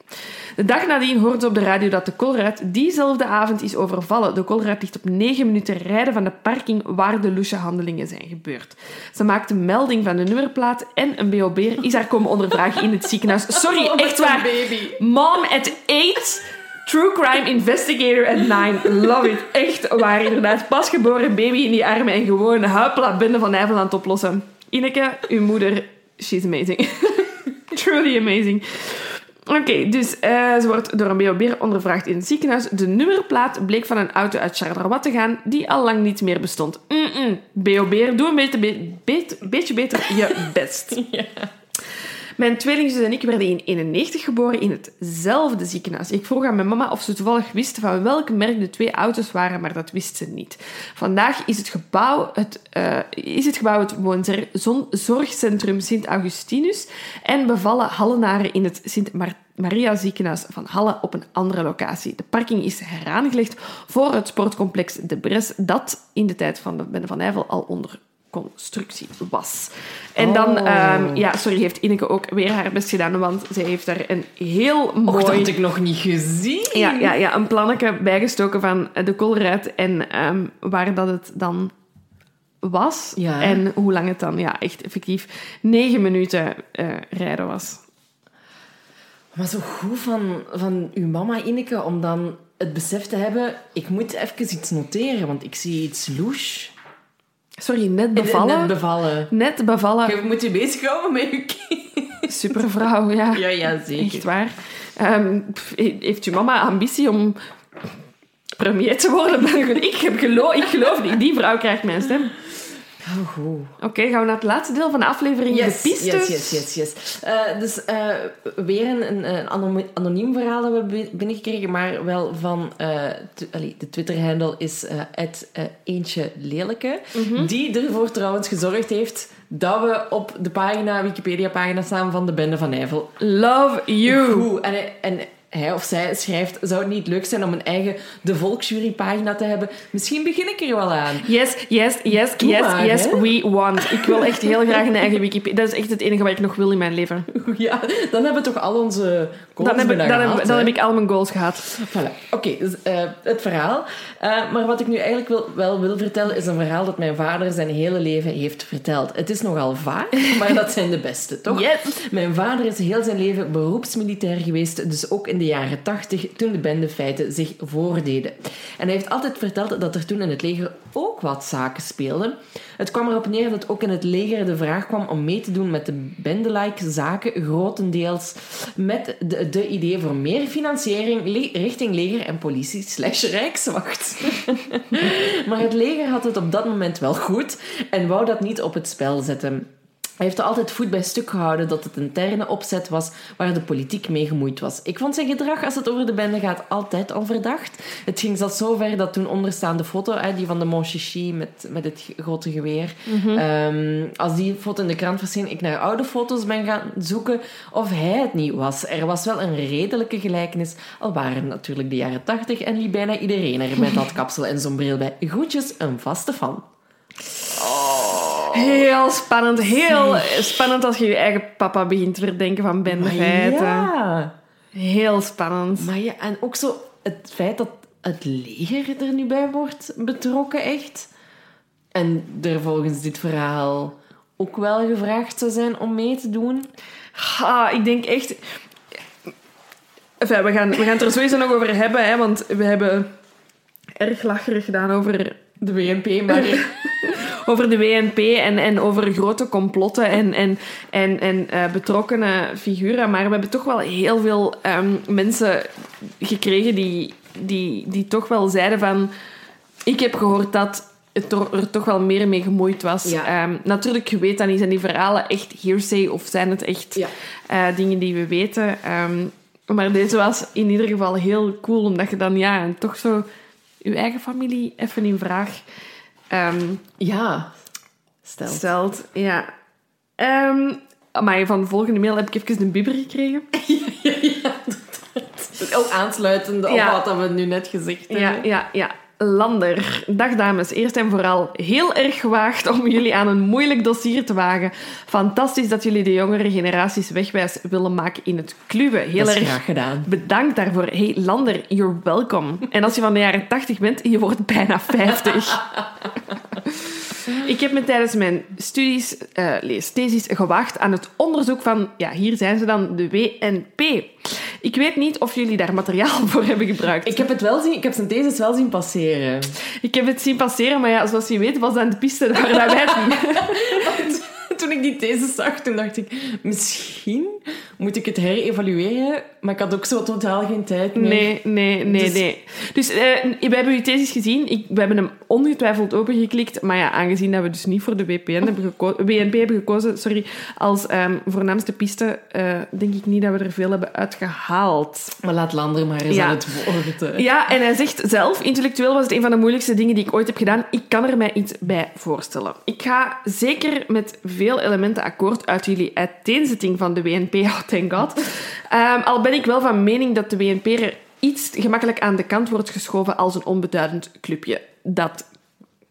S2: De dag nadien hoorde ze op de radio dat de Colruyt diezelfde avond is overvallen. De Colruyt ligt op negen minuten rijden van de parking waar de lusje handelingen zijn gebeurd. Ze maakte melding van de nummerplaat en een BOB'er is haar komen ondervragen in het ziekenhuis. Sorry, echt waar.
S1: Baby.
S2: Mom at eight True crime investigator at nine. Love it. Echt waar, inderdaad. Pasgeboren baby in die armen en gewoon huipla binnen van Nijvel oplossen. Ineke, uw moeder, she's amazing. Truly amazing. Oké, dus uh, ze wordt door een BOB ondervraagd in het ziekenhuis. De nummerplaat bleek van een auto uit Charleroi te gaan, die al lang niet meer bestond. Mm. BOB, doe een beetje, be beetje beter je best. Mijn tweelingzus en ik werden in 91 geboren in hetzelfde ziekenhuis. Ik vroeg aan mijn mama of ze toevallig wist van welk merk de twee auto's waren, maar dat wist ze niet. Vandaag is het gebouw het, uh, is het, gebouw het woonzorgcentrum Sint-Augustinus en bevallen Hallenaren in het Sint Maria ziekenhuis van Halle op een andere locatie. De parking is heraangelegd voor het sportcomplex De Bres, dat in de tijd van de Bende van Nijvel al onder constructie was. En dan, oh. um, ja, sorry, heeft Ineke ook weer haar best gedaan, want zij heeft daar een heel mooi...
S1: Och, dat had ik nog niet gezien.
S2: Ja, ja, ja een plannetje bijgestoken van de koolruit en um, waar dat het dan was.
S1: Ja.
S2: En hoe lang het dan, ja, echt effectief negen minuten uh, rijden was.
S1: Maar zo goed van, van uw mama, Ineke, om dan het besef te hebben... Ik moet even iets noteren, want ik zie iets louche.
S2: Sorry, net bevallen.
S1: Net bevallen.
S2: Net bevallen.
S1: Je moet je bezighouden met je kind.
S2: Supervrouw, ja.
S1: Ja, ja, zeker.
S2: Echt waar. Um, heeft je mama ambitie om premier te worden? ik, heb geloof, ik geloof niet. Die vrouw krijgt mijn stem.
S1: Oh, goed.
S2: Oké, gaan we naar het laatste deel van de aflevering,
S1: yes,
S2: de pistes.
S1: Yes, yes, yes, yes. Uh, dus uh, weer een, een, anoniem verhaal hebben we binnengekregen, maar wel van... Uh, allee, de Twitter-handle is het eentje lelijke. Mm -hmm. Die ervoor trouwens gezorgd heeft dat we op de pagina, Wikipedia-pagina staan van de Bende van Nijvel.
S2: Love you!
S1: Goed. En, en hij of zij schrijft, zou het niet leuk zijn om een eigen De Volksjury pagina te hebben? Misschien begin ik er wel aan.
S2: Yes, yes, yes,
S1: Doe
S2: yes,
S1: maar,
S2: yes,
S1: hè.
S2: we want. Ik wil echt heel graag een eigen Wikipedia. Dat is echt het enige wat ik nog wil in mijn leven.
S1: Ja, dan hebben we toch al onze goals
S2: Dan heb, ik, dan, heb ik al mijn goals gehad.
S1: Voilà. Oké, dus, eh, het verhaal. Eh, maar wat ik nu eigenlijk wil, wel wil vertellen, is een verhaal dat mijn vader zijn hele leven heeft verteld. Het is nogal vaak, maar dat zijn de beste, toch?
S2: Yes.
S1: Mijn vader is heel zijn leven beroepsmilitair geweest, dus ook in de jaren tachtig, toen de bendefeiten zich voordeden. En hij heeft altijd verteld dat er toen in het leger ook wat zaken speelden. Het kwam erop neer dat ook in het leger de vraag kwam om mee te doen met de bendelike zaken, grotendeels met de, de idee voor meer financiering richting leger en politie slash rijkswacht. maar het leger had het op dat moment wel goed en wou dat niet op het spel zetten. Hij heeft er altijd voet bij stuk gehouden dat het interne opzet was waar de politiek mee gemoeid was. Ik vond zijn gedrag als het over de bende gaat altijd al verdacht. Het ging zelfs zo ver dat toen onderstaande foto, die van de Monchichi met, met het grote geweer, ehm, als die foto in de krant verscheen, ik naar oude foto's ben gaan zoeken of hij het niet was. Er was wel een redelijke gelijkenis, al waren het natuurlijk de jaren tachtig en liep bijna iedereen er met dat kapsel en zo'n bril bij. Groetjes, een vaste fan.
S2: Heel spannend. Heel spannend als je je eigen papa begint te verdenken van
S1: Maar
S2: bendefeiten.
S1: ja...
S2: Heel spannend.
S1: Maar ja, en ook zo het feit dat het leger er nu bij wordt betrokken, echt. En er volgens dit verhaal ook wel gevraagd zou zijn om mee te doen.
S2: Ah, ik denk echt... Enfin, we, gaan, we gaan het er sowieso nog over hebben, hè, want we hebben erg lacherig gedaan over,
S1: De WNP, maar...
S2: over de WNP en, en over grote complotten en, en, en, en eh, betrokkenen figuren. Maar we hebben toch wel heel veel ehm, mensen gekregen die, die, die toch wel zeiden van... Ik heb gehoord dat het er, toch wel meer mee gemoeid was.
S1: Ja.
S2: Ehm, natuurlijk, je weet dat niet. Zijn die verhalen echt hearsay of zijn het echt
S1: Ja.
S2: eh, dingen die we weten? Ehm, maar deze was in ieder geval heel cool, omdat je dan ja, toch zo je eigen familie even in vraag ehm,
S1: Ja. Stel.
S2: stelt. Ja. Ehm, maar van de volgende mail heb ik even een bibber gekregen.
S1: Ook aansluitend op
S2: Ja.
S1: wat dat we nu net gezegd hebben.
S2: Ja, ja, ja. Lander. Dag dames. Eerst en vooral heel erg gewaagd om jullie aan een moeilijk dossier te wagen. Fantastisch dat jullie de jongere generaties wegwijs willen maken in het kluwen. Heel
S1: Dat is
S2: erg
S1: graag gedaan.
S2: bedankt daarvoor. Hey Lander, you're welcome. En als je van de jaren 80 bent, je wordt bijna 50. Ik heb me tijdens mijn studies, leesthesis, gewaagd aan het onderzoek van, ja, hier zijn ze dan, de WNP. Ik weet niet of jullie daar materiaal voor hebben gebruikt.
S1: Ik heb het wel zien, ik heb zijn thesis wel zien passeren.
S2: Ik heb het zien passeren, maar ja, zoals je weet was dat aan de piste waar wij.
S1: Toen ik die thesis zag, toen dacht ik, misschien moet ik het herevalueren. Maar ik had ook zo totaal geen tijd meer.
S2: Nee, nee, nee,
S1: Dus-
S2: nee. Dus eh, we hebben uw thesis gezien. Ik, we hebben hem ongetwijfeld opengeklikt. Maar ja, aangezien dat we dus niet voor de WPN hebben geko- WNP hebben gekozen sorry, als ehm, voornaamste piste, eh, denk ik niet dat we er veel hebben uitgehaald.
S1: Maar laat Lander maar eens
S2: Ja.
S1: aan het woord. hè.
S2: Ja, en hij zegt zelf, intellectueel was het een van de moeilijkste dingen die ik ooit heb gedaan. Ik kan er mij iets bij voorstellen. Ik ga zeker met veel elementen akkoord uit jullie uiteenzetting van de WNP, oh thank god. Ehm, al ben ik wel van mening dat de WNP er iets gemakkelijk aan de kant wordt geschoven als een onbeduidend clubje. Dat,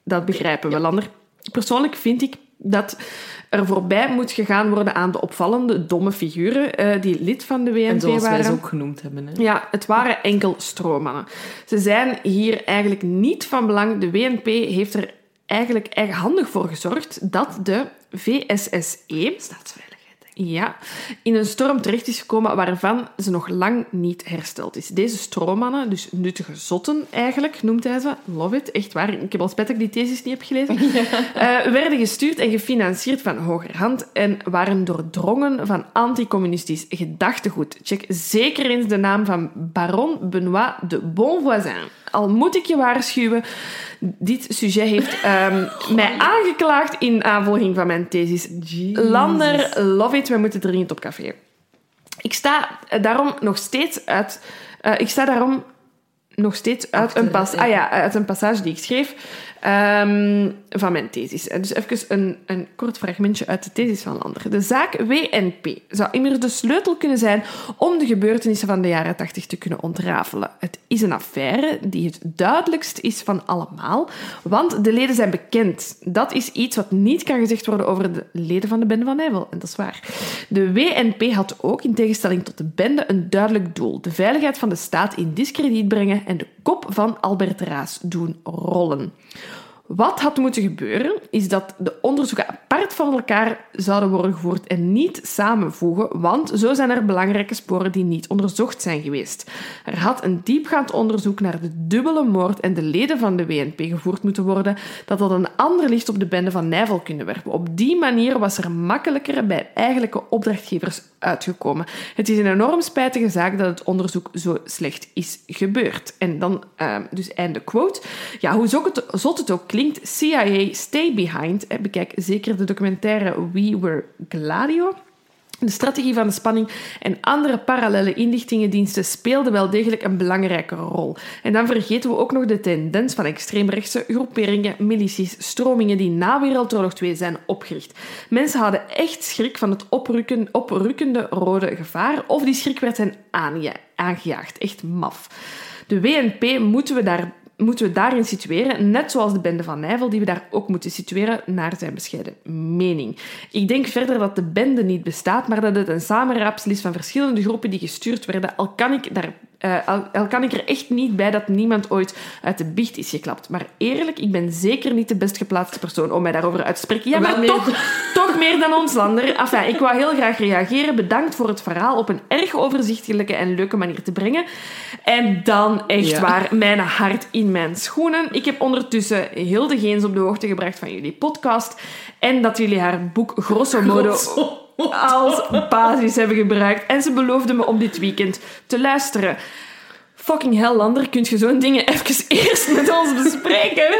S2: dat begrijpen we, Lander. Persoonlijk vind ik dat er voorbij moet gegaan worden aan de opvallende, domme figuren eh, die lid van de WNP
S1: En zoals
S2: waren.
S1: wij ze ook genoemd hebben. Hè.
S2: Ja, het waren enkel stroommannen. Ze zijn hier eigenlijk niet van belang. De WNP heeft er eigenlijk eigenhandig voor gezorgd dat de VSSE... Staatsveiligheid, denk ik. Ja, in een storm terecht is gekomen waarvan ze nog lang niet hersteld is. Deze stroommannen, dus nuttige zotten eigenlijk, noemt hij ze. Love it, echt waar. Ik heb al spijt dat ik die thesis niet heb gelezen. Eh, werden gestuurd en gefinancierd van hogerhand en waren doordrongen van anticommunistisch gedachtegoed. Check zeker eens de naam van baron Benoît de Bonvoisin. Al moet ik je waarschuwen, dit sujet heeft ehm, mij aangeklaagd in aanvolging van mijn thesis. Lander, love it, we moeten dringend op café. Ik sta daarom nog steeds uit... ik sta daarom nog steeds uit
S1: Achter,
S2: een, pas
S1: ja.
S2: ah ja, uit een passage die ik schreef. Ehm, van mijn thesis. Dus even een, een kort fragmentje uit de thesis van Lander. De zaak WNP zou immers de sleutel kunnen zijn om de gebeurtenissen van de jaren 80 te kunnen ontrafelen. Het is een affaire die het duidelijkst is van allemaal, want de leden zijn bekend. Dat is iets wat niet kan gezegd worden over de leden van de bende van Nijvel, en dat is waar. De WNP had ook, in tegenstelling tot de bende, een duidelijk doel. De veiligheid van de staat in discrediet brengen en de kop van Albert Raas doen rollen. Wat had moeten gebeuren, is dat de onderzoeken apart van elkaar zouden worden gevoerd en niet samenvoegen, want zo zijn er belangrijke sporen die niet onderzocht zijn geweest. Er had een diepgaand onderzoek naar de dubbele moord en de leden van de WNP gevoerd moeten worden, dat dat een ander licht op de bende van Nijvel kunnen werpen. Op die manier was er makkelijker bij eigenlijke opdrachtgevers uitgekomen. Het is een enorm spijtige zaak dat het onderzoek zo slecht is gebeurd. En dan, uh, dus einde quote. Ja, hoe zot het ook klinkt, CIA Stay Behind. Bekijk zeker de documentaire We Were Gladio. De strategie van de spanning en andere parallele inlichtingendiensten speelden wel degelijk een belangrijke rol. En dan vergeten we ook nog de tendens van extreemrechtse groeperingen, milities, stromingen die na Wereldoorlog 2 zijn opgericht. Mensen hadden echt schrik van het oprukken, oprukkende rode gevaar, of die schrik werd hen aangejaagd. Echt maf. De WNP moeten we daar moeten we daarin situeren, net zoals de bende van Nijvel, die we daar ook moeten situeren, naar zijn bescheiden mening. Ik denk verder dat de bende niet bestaat, maar dat het een samenraapsel is van verschillende groepen die gestuurd werden, al kan ik daar uh, al, kan ik er echt niet bij dat niemand ooit uit de biecht is geklapt. Maar eerlijk, ik ben zeker niet de best geplaatste persoon om mij daarover uit te spreken. Ja, maar toch, toch meer dan ons lander. Enfin, ik wou heel graag reageren. Bedankt voor het verhaal op een erg overzichtelijke en leuke manier te brengen. En dan echt waar, mijn hart in mijn schoenen. Ik heb ondertussen Hilde Geens op de hoogte gebracht van jullie podcast. En dat jullie haar boek grosso modo als basis hebben gebruikt. En ze beloofde me om dit weekend te luisteren. Fucking hell, Lander, kun je zo'n dingen even eerst met ons bespreken?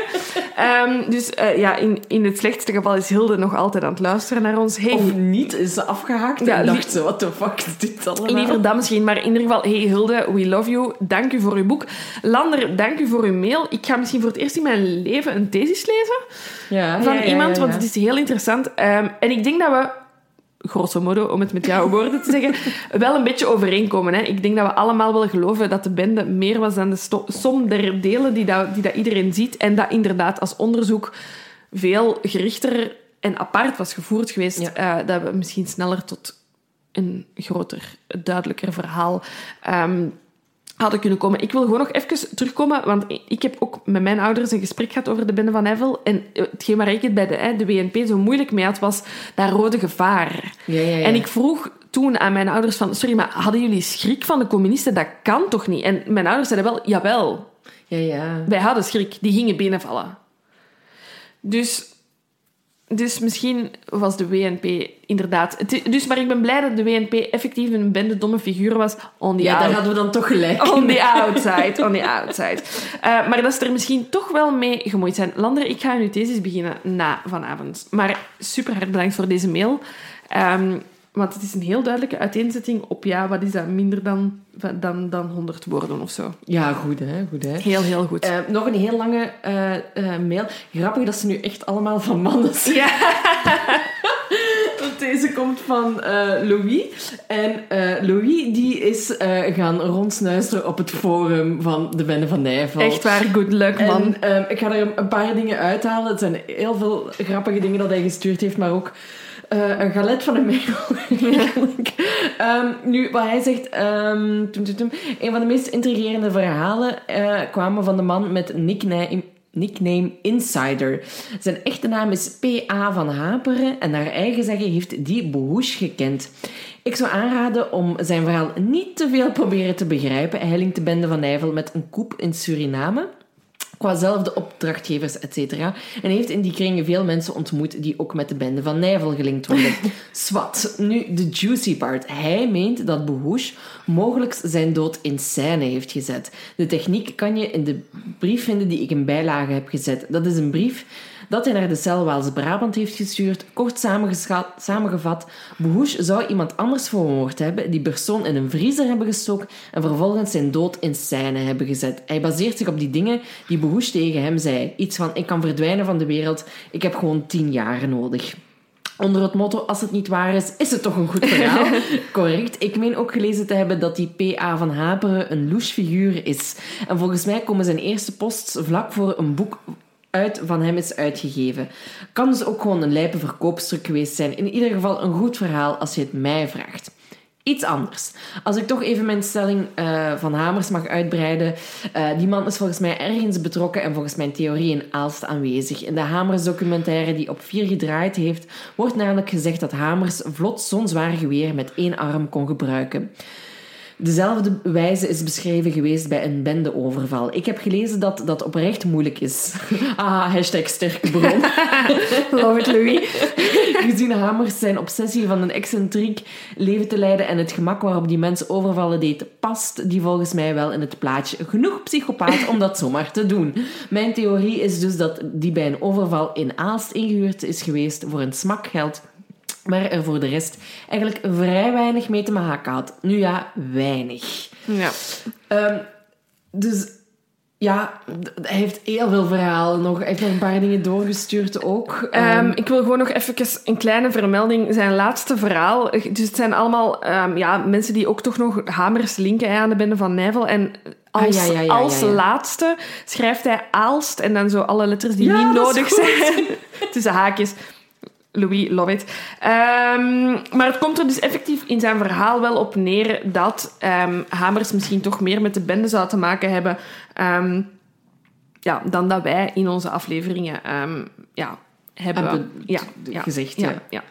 S2: um, dus uh, ja, in, in het slechtste geval is Hilde nog altijd aan het luisteren naar ons.
S1: Hey, of niet, is ze afgehaakt ja, en dacht ze, what the fuck is dit allemaal?
S2: Liever dat misschien, maar in ieder geval, hey Hilde, we love you. Dank u voor uw boek. Lander, dank u voor uw mail. Ik ga misschien voor het eerst in mijn leven een thesis lezen ja, van iemand, want het is heel interessant. Um, en ik denk dat we grosso modo, om het met jouw woorden te zeggen, wel een beetje overeenkomen. Hè. Ik denk dat we allemaal wel geloven dat de bende meer was dan de som der delen die, dat, die dat iedereen ziet. En dat inderdaad als onderzoek veel gerichter en apart was gevoerd geweest. Uh, dat we misschien sneller tot een groter, duidelijker verhaal um, hadden kunnen komen. Ik wil gewoon nog even terugkomen, want ik heb ook met mijn ouders een gesprek gehad over de Bende van Eiffel. En hetgeen waar ik het bij de, de WNP zo moeilijk mee had, was dat rode gevaar. Ja, ja, ja. En ik vroeg toen aan mijn ouders van, sorry, maar hadden jullie schrik van de communisten? Dat kan toch niet? En mijn ouders zeiden wel, jawel.
S1: Ja, ja.
S2: Wij hadden schrik, die gingen binnenvallen. Dus dus misschien was de WNP inderdaad... dus, maar ik ben blij dat de WNP effectief een bende domme figuur was. On the
S1: ja, daar hadden we dan toch gelijk.
S2: On the outside, on the outside. Uh, maar dat ze er misschien toch wel mee gemoeid zijn. Lander, ik ga nu thesis beginnen na vanavond. Maar super hard bedankt voor deze mail. Um, want het is een heel duidelijke uiteenzetting op, ja, wat is dat, minder dan, dan, dan 100 woorden of zo.
S1: Ja, goed hè. Goed, hè.
S2: Heel, heel goed.
S1: Uh, nog een heel lange uh, uh, mail. Grappig dat ze nu echt allemaal van mannen zijn. Ja. Deze komt van Louis. En Louis die is gaan rondsnuisteren op het forum van de Bende van Nijvel.
S2: Echt waar, good luck man.
S1: En, ik ga er een paar dingen uithalen. Het zijn heel veel grappige dingen dat hij gestuurd heeft, maar ook uh, een galet van een mail. um, nu, wat hij zegt... Tum, een van de meest intrigerende verhalen uh, kwamen van de man met nickname, Insider. Zijn echte naam is P.A. van Haperen en naar eigen zeggen heeft die Behoes gekend. Ik zou aanraden om zijn verhaal niet te veel proberen te begrijpen. Hij linkt de bende van Nijvel met een koep in Suriname qua zelfde opdrachtgevers, et cetera. En heeft in die kringen veel mensen ontmoet die ook met de bende van Nijvel gelinkt worden. Swat. Nu, de juicy part. Hij meent dat Bohouche mogelijk zijn dood in scène heeft gezet. De techniek kan je in de brief vinden die ik in bijlage heb gezet. Dat is een brief dat hij naar de cel Waals-Brabant heeft gestuurd. Kort samengevat, Boehouche zou iemand anders vermoord hebben, die persoon in een vriezer hebben gestoken en vervolgens zijn dood in scène hebben gezet. Hij baseert zich op die dingen die Boehouche tegen hem zei. Iets van, ik kan verdwijnen van de wereld, ik heb gewoon tien jaar nodig. Onder het motto, als het niet waar is, is het toch een goed verhaal. Correct. Ik meen ook gelezen te hebben dat die P.A. van Haperen een louche figuur is. En volgens mij komen zijn eerste posts vlak voor een boek uit van hem is uitgegeven. Kan dus ook gewoon een lijpe verkoopstuk geweest zijn. In ieder geval een goed verhaal als je het mij vraagt. Iets anders. Als ik toch even mijn stelling uh, van Hamers mag uitbreiden. Uh, die man is volgens mij ergens betrokken en volgens mijn theorie in Aalst aanwezig. In de Hamers documentaire die op vier gedraaid heeft, wordt namelijk gezegd dat Hamers vlot zo'n zwaar geweer met één arm kon gebruiken. Dezelfde wijze is beschreven geweest bij een bendeoverval. Ik heb gelezen dat dat oprecht moeilijk is. ah, hashtag sterke bron.
S2: Love it, Louis.
S1: Gezien Hamers zijn obsessie van een excentriek leven te leiden en het gemak waarop die mensen overvallen deed, past die volgens mij wel in het plaatje. Genoeg psychopaat om dat zomaar te doen. Mijn theorie is dus dat die bij een overval in Aalst ingehuurd is geweest voor een smakgeld maar er voor de rest eigenlijk vrij weinig mee te maken had. Nu ja, weinig.
S2: Ja.
S1: Um, dus ja, hij heeft heel veel verhalen nog. Hij heeft nog een paar dingen doorgestuurd ook.
S2: Um, ik wil gewoon nog even een kleine vermelding. Zijn laatste verhaal. Dus het zijn allemaal um, ja, mensen die ook toch nog hamers linken aan de bende van Nijvel. En als, ah, ja, ja, als laatste schrijft hij Aalst en dan zo alle letters die niet nodig zijn. Tussen haakjes. Louis love it. Um, maar het komt er dus effectief in zijn verhaal wel op neer dat um, Hamers misschien toch meer met de bende zou te maken hebben um, ja, dan dat wij in onze afleveringen ja, hebben, hebben
S1: ja, gezegd. Ja, ja.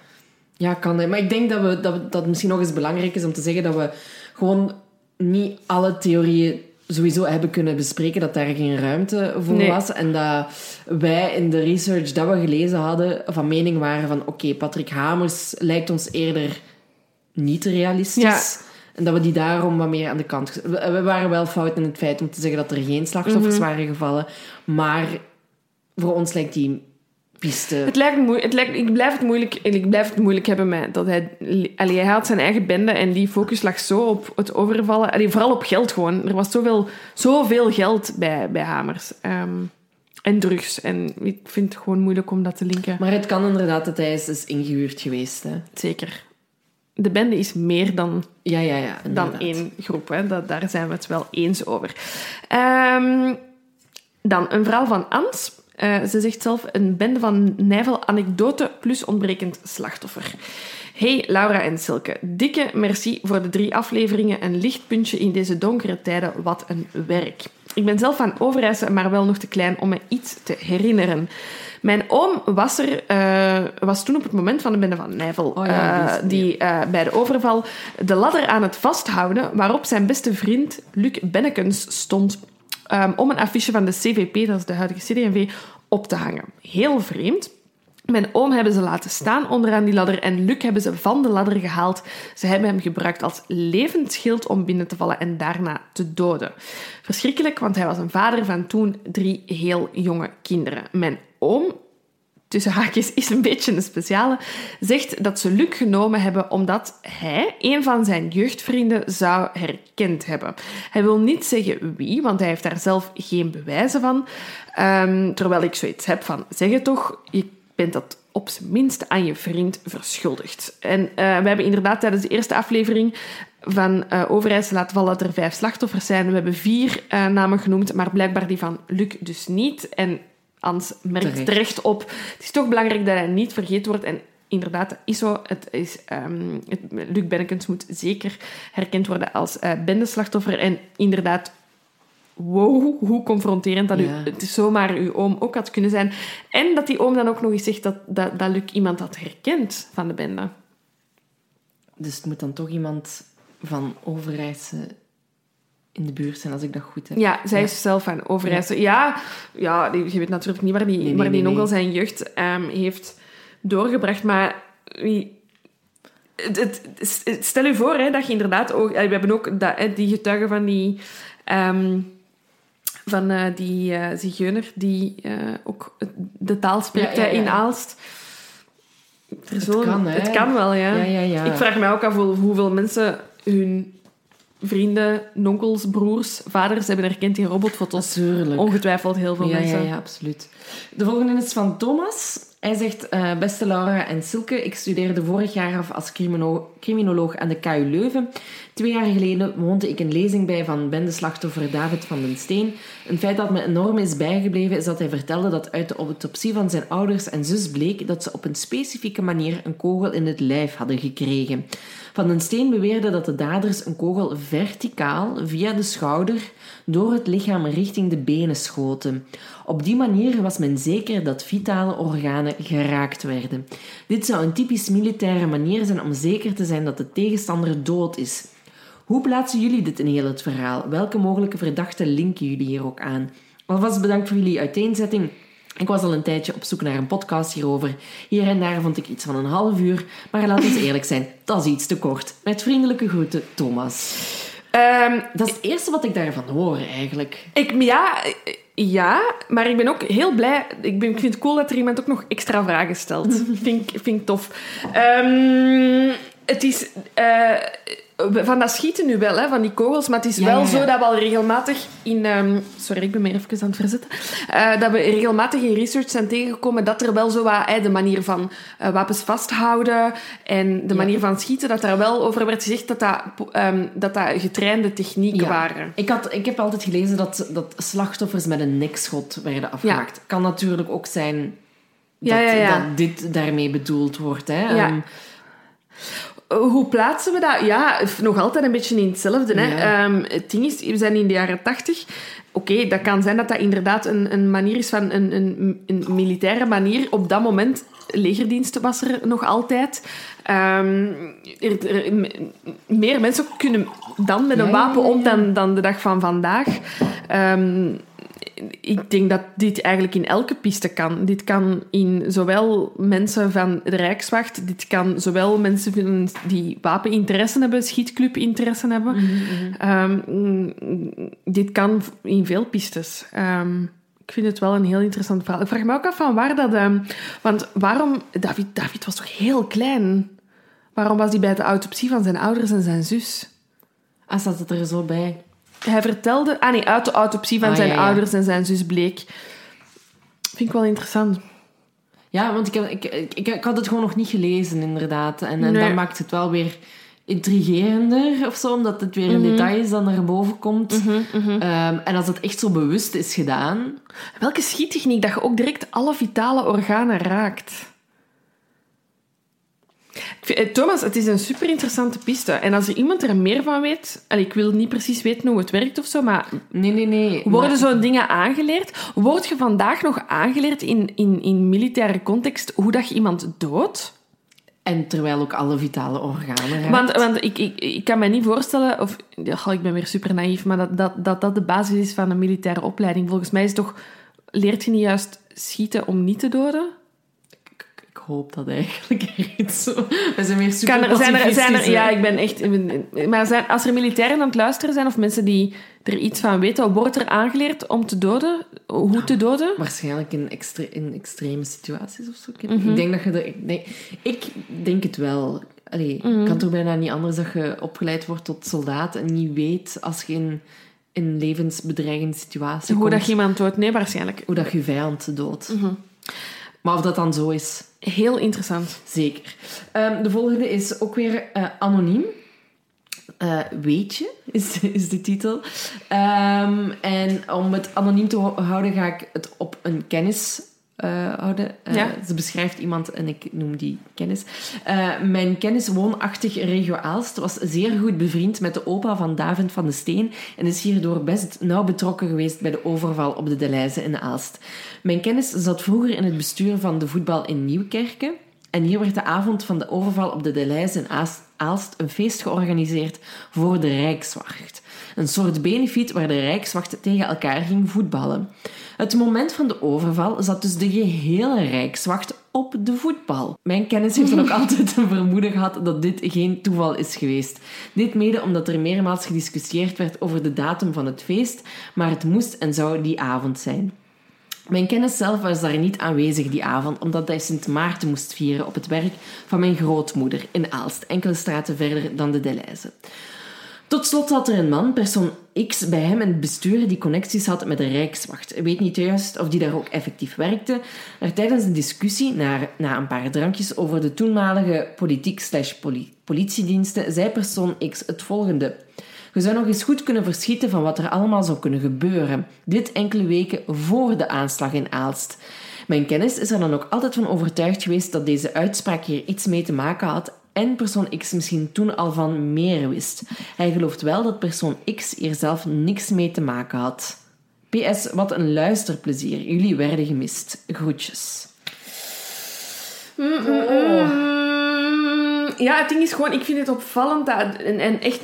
S1: ja. kan. Maar ik denk dat, we, dat, dat het misschien nog eens belangrijk is om te zeggen dat we gewoon niet alle theorieën sowieso hebben kunnen bespreken dat daar geen ruimte voor was. En dat wij in de research dat we gelezen hadden van mening waren van oké, Patrick Hamers lijkt ons eerder niet realistisch. En dat we die daarom wat meer aan de kant... We waren wel fout in het feit om te zeggen dat er geen slachtoffers mhm. waren gevallen. Maar voor ons lijkt die
S2: het lijkt het lijkt, ik, blijf het moeilijk, ik blijf het moeilijk hebben met dat hij... Allee, hij had zijn eigen bende en die focus lag zo op het overvallen. Allee, vooral op geld gewoon. Er was zoveel, zoveel geld bij, bij Hamers. Ehm, en drugs. En ik vind het gewoon moeilijk om dat te linken.
S1: Maar het kan inderdaad dat hij is, is ingehuurd geweest. Hè?
S2: Zeker. De bende is meer dan,
S1: ja, ja, ja,
S2: dan één groep. Hè? Dat, daar zijn we het wel eens over. Um, dan een verhaal van Ans. Uh, ze zegt zelf een bende van nijvel anekdote plus ontbrekend slachtoffer. Hey Laura en Silke, dikke merci voor de drie afleveringen. Een lichtpuntje in deze donkere tijden, wat een werk. Ik ben zelf van Overijssel, maar wel nog te klein om me iets te herinneren. Mijn oom was er, uh, was toen op het moment van de bende van Nijvel, oh ja, uh, die uh, bij de overval de ladder aan het vasthouden, waarop zijn beste vriend Luc Bennekens stond um, om een affiche van de CVP, dat is de huidige CD&V, op te hangen. Heel vreemd. Mijn oom hebben ze laten staan onderaan die ladder en Luc hebben ze van de ladder gehaald. Ze hebben hem gebruikt als levend schild om binnen te vallen en daarna te doden. Verschrikkelijk, want hij was een vader van toen drie heel jonge kinderen. Mijn oom tussen haakjes is een beetje een speciale, zegt dat ze Luc genomen hebben omdat hij een van zijn jeugdvrienden zou herkend hebben. Hij wil niet zeggen wie, want hij heeft daar zelf geen bewijzen van. Um, terwijl ik zoiets heb van, zeg het toch, je bent dat op zijn minst aan je vriend verschuldigd. En uh, we hebben inderdaad tijdens de eerste aflevering van uh, laten vallen dat er vijf slachtoffers zijn. We hebben vier uh, namen genoemd, maar blijkbaar die van Luc dus niet. En Ans merkt terecht. op. Het is toch belangrijk dat hij niet vergeten wordt. En inderdaad, dat is zo. Het is, um, het, Luc Bennekens moet zeker herkend worden als uh, bendeslachtoffer. En inderdaad, wow, hoe confronterend dat u, het zomaar uw oom ook had kunnen zijn. En dat die oom dan ook nog eens zegt dat, dat, dat Luc iemand had herkend van de bende.
S1: Dus het moet dan toch iemand van Overijse in de buurt zijn, als ik dat goed heb.
S2: Ja, zij is zelf van Overijssel. Ja, ja, je weet natuurlijk niet waar die, nee, waar die nee, zijn jeugd um, heeft doorgebracht, maar wie... Het, het, stel je voor hè, dat je inderdaad ook... We hebben ook dat, die getuigen van die... Um, van eh, die eh zigeuner die eh, ook de taal spreekt
S1: Ja, ja,
S2: hè, in. Aalst. Een-
S1: kan, hè?
S2: het kan wel, ja.
S1: Ja, ja, ja.
S2: Ik vraag me ook af hoe- hoeveel mensen hun vrienden, nonkels, broers, vaders hebben herkend in robotfoto's.
S1: Natuurlijk.
S2: Ongetwijfeld heel veel
S1: Ja,
S2: mensen.
S1: ja, ja, absoluut. De volgende is van Thomas. Hij zegt, eh, beste Laura en Silke, ik studeerde vorig jaar af als crimino- criminoloog aan de KU Leuven. Twee jaar geleden woonde ik een lezing bij van bendeslachtoffer David van den Steen. Een feit dat me enorm is bijgebleven is dat hij vertelde dat uit de autopsie van zijn ouders en zus bleek dat ze op een specifieke manier een kogel in het lijf hadden gekregen. Van den Steen beweerde dat de daders een kogel verticaal via de schouder door het lichaam richting de benen schoten. Op die manier was men zeker dat vitale organen geraakt werden. Dit zou een typisch militaire manier zijn om zeker te zijn dat de tegenstander dood is. Hoe plaatsen jullie dit in heel het verhaal? Welke mogelijke verdachten linken jullie hier ook aan? Alvast bedankt voor jullie uiteenzetting. Ik was al een tijdje op zoek naar een podcast hierover. Hier en daar vond ik iets van een half uur, maar laten we eerlijk zijn, dat is iets te kort. Met vriendelijke groeten, Thomas.
S2: Ehm,
S1: Dat is het eerste wat ik daarvan hoor, eigenlijk.
S2: ik, ja, ja, maar ik ben ook heel blij. Ik, ben, ik vind het cool dat er iemand ook nog extra vragen stelt. vind, ik- vind ik tof. Ehm, het is... eh, van dat schieten nu wel, hè, van die kogels. Maar het is
S1: Ja,
S2: wel
S1: ja, ja.
S2: zo dat we al regelmatig in... ehm, sorry, ik ben me even aan het verzetten. Eh, dat we regelmatig in research zijn tegengekomen dat er wel zo wat... de manier van eh, wapens vasthouden en de manier van schieten, dat daar wel over werd gezegd dat dat, ehm, dat, dat getrainde technieken waren.
S1: Ik, had, ik heb altijd gelezen dat, dat slachtoffers met een nekschot werden afgemaakt. Kan natuurlijk ook zijn dat, dit daarmee bedoeld wordt. Hè?
S2: Ja. Hoe plaatsen we dat? Ja, nog altijd een beetje in hetzelfde. Hè? Ehm, het ding is, we zijn in de jaren tachtig. Oké, dat kan zijn dat dat inderdaad een, een manier is van een, een, een militaire manier. Op dat moment, legerdienst was er nog altijd. Ehm, er, er- meer mensen kunnen dan met een wapen om dan, dan de dag van vandaag. Ehm, ik denk dat dit eigenlijk in elke piste kan. Dit kan in zowel mensen van de Rijkswacht, dit kan zowel mensen die wapeninteresse hebben, schietclubinteresse hebben. Ehm, mm, dit kan in veel pistes. Ehm, ik vind het wel een heel interessant verhaal. Ik vraag me ook af van waar dat... ehm, want waarom... David, David was toch heel klein? Waarom was hij bij de autopsie van zijn ouders en zijn zus?
S1: ah, staat het er zo bij?
S2: Hij vertelde... Ah nee, uit de autopsie van
S1: Ah,
S2: zijn
S1: ja, ja.
S2: ouders en zijn zus bleek. Vind ik wel interessant.
S1: Ja, want ik, heb, ik, ik, ik, had het gewoon nog niet gelezen, inderdaad. En, en
S2: Nee.
S1: dat maakt het wel weer intrigerender of zo, omdat het weer een detail is dat naar boven komt. Ehm, en als het echt zo bewust is gedaan...
S2: Welke schiettechniek dat je ook direct alle vitale organen raakt? Eh, Thomas, het is een super interessante piste. En als er iemand er meer van weet... allee, ik wil niet precies weten hoe het werkt of zo, maar
S1: Nee, nee, nee.
S2: worden
S1: maar-
S2: zo'n dingen aangeleerd? Word je vandaag nog aangeleerd in, in, in militaire context hoe dat je iemand doodt?
S1: En terwijl ook alle vitale organen raakt.
S2: Want, want ik, ik, ik kan me niet voorstellen, of ik ben weer super naïef, maar dat, dat, dat dat de basis is van een militaire opleiding. Volgens mij is toch, leert je niet juist schieten om niet te doden?
S1: Hoop dat eigenlijk iets zo... We zijn weer super
S2: Kan er, zijn er, zijn er,
S1: pacifistisch,
S2: ja, ik ben echt. ik ben- Maar zijn, als er militairen aan het luisteren zijn of mensen die er iets van weten, wordt er aangeleerd om te doden? Hoe te doden?
S1: Waarschijnlijk in, extre in extreme situaties of zo. Ik,
S2: Mhm.
S1: ik denk dat je... er- ik, denk, ik denk het wel. Allee,
S2: Mhm.
S1: Kan toch bijna niet anders dat je opgeleid wordt tot soldaat en niet weet als je in een levensbedreigende situatie
S2: Hoe
S1: komt,
S2: dat je iemand doodt? Nee, waarschijnlijk.
S1: hoe dat je vijand doodt.
S2: Mhm.
S1: Maar of dat dan zo is,
S2: Heel interessant.
S1: zeker. Ehm, de volgende is ook weer eh, anoniem. Eh, weet je, is, is de titel. Ehm, en om het anoniem te ho- houden, ga ik het op een kennis eh, houden. Eh,
S2: Ja.
S1: Ze beschrijft iemand en ik noem die kennis. Eh, mijn kennis woonachtig regio Aalst was zeer goed bevriend met de opa van David van de Steen en is hierdoor best nauw betrokken geweest bij de overval op de Deleuze in Aalst. Mijn kennis zat vroeger in het bestuur van de voetbal in Nieuwkerken En hier werd de avond van de overval op de Deleis in Aalst een feest georganiseerd voor de Rijkswacht. Een soort benefiet waar de Rijkswacht tegen elkaar ging voetballen. Het moment van de overval zat dus de gehele Rijkswacht op de voetbal. Mijn kennis heeft dan ook altijd een vermoeden gehad dat dit geen toeval is geweest. Dit mede omdat er meermaals gediscussieerd werd over de datum van het feest, maar het moest en zou die avond zijn. Mijn kennis zelf was daar niet aanwezig die avond, omdat hij Sint Maarten moest vieren op het werk van mijn grootmoeder in Aalst, enkele straten verder dan de Deleuze. Tot slot zat er een man, persoon X, bij hem in het bestuur die connecties had met de Rijkswacht. Ik weet niet juist of die daar ook effectief werkte. Maar tijdens een discussie, na, na een paar drankjes over de toenmalige politiek slash politiediensten, zei persoon X het volgende. Je zou nog eens goed kunnen verschieten van wat er allemaal zou kunnen gebeuren. Dit enkele weken voor de aanslag in Aalst. Mijn kennis is er dan ook altijd van overtuigd geweest dat deze uitspraak hier iets mee te maken had en persoon X misschien toen al van meer wist. Hij gelooft wel dat persoon X hier zelf niks mee te maken had. PS, wat een luisterplezier. Jullie werden gemist. Groetjes.
S2: Mm, mm, oh. mm. Ja, het ding is gewoon, ik vind het opvallend dat, en, en echt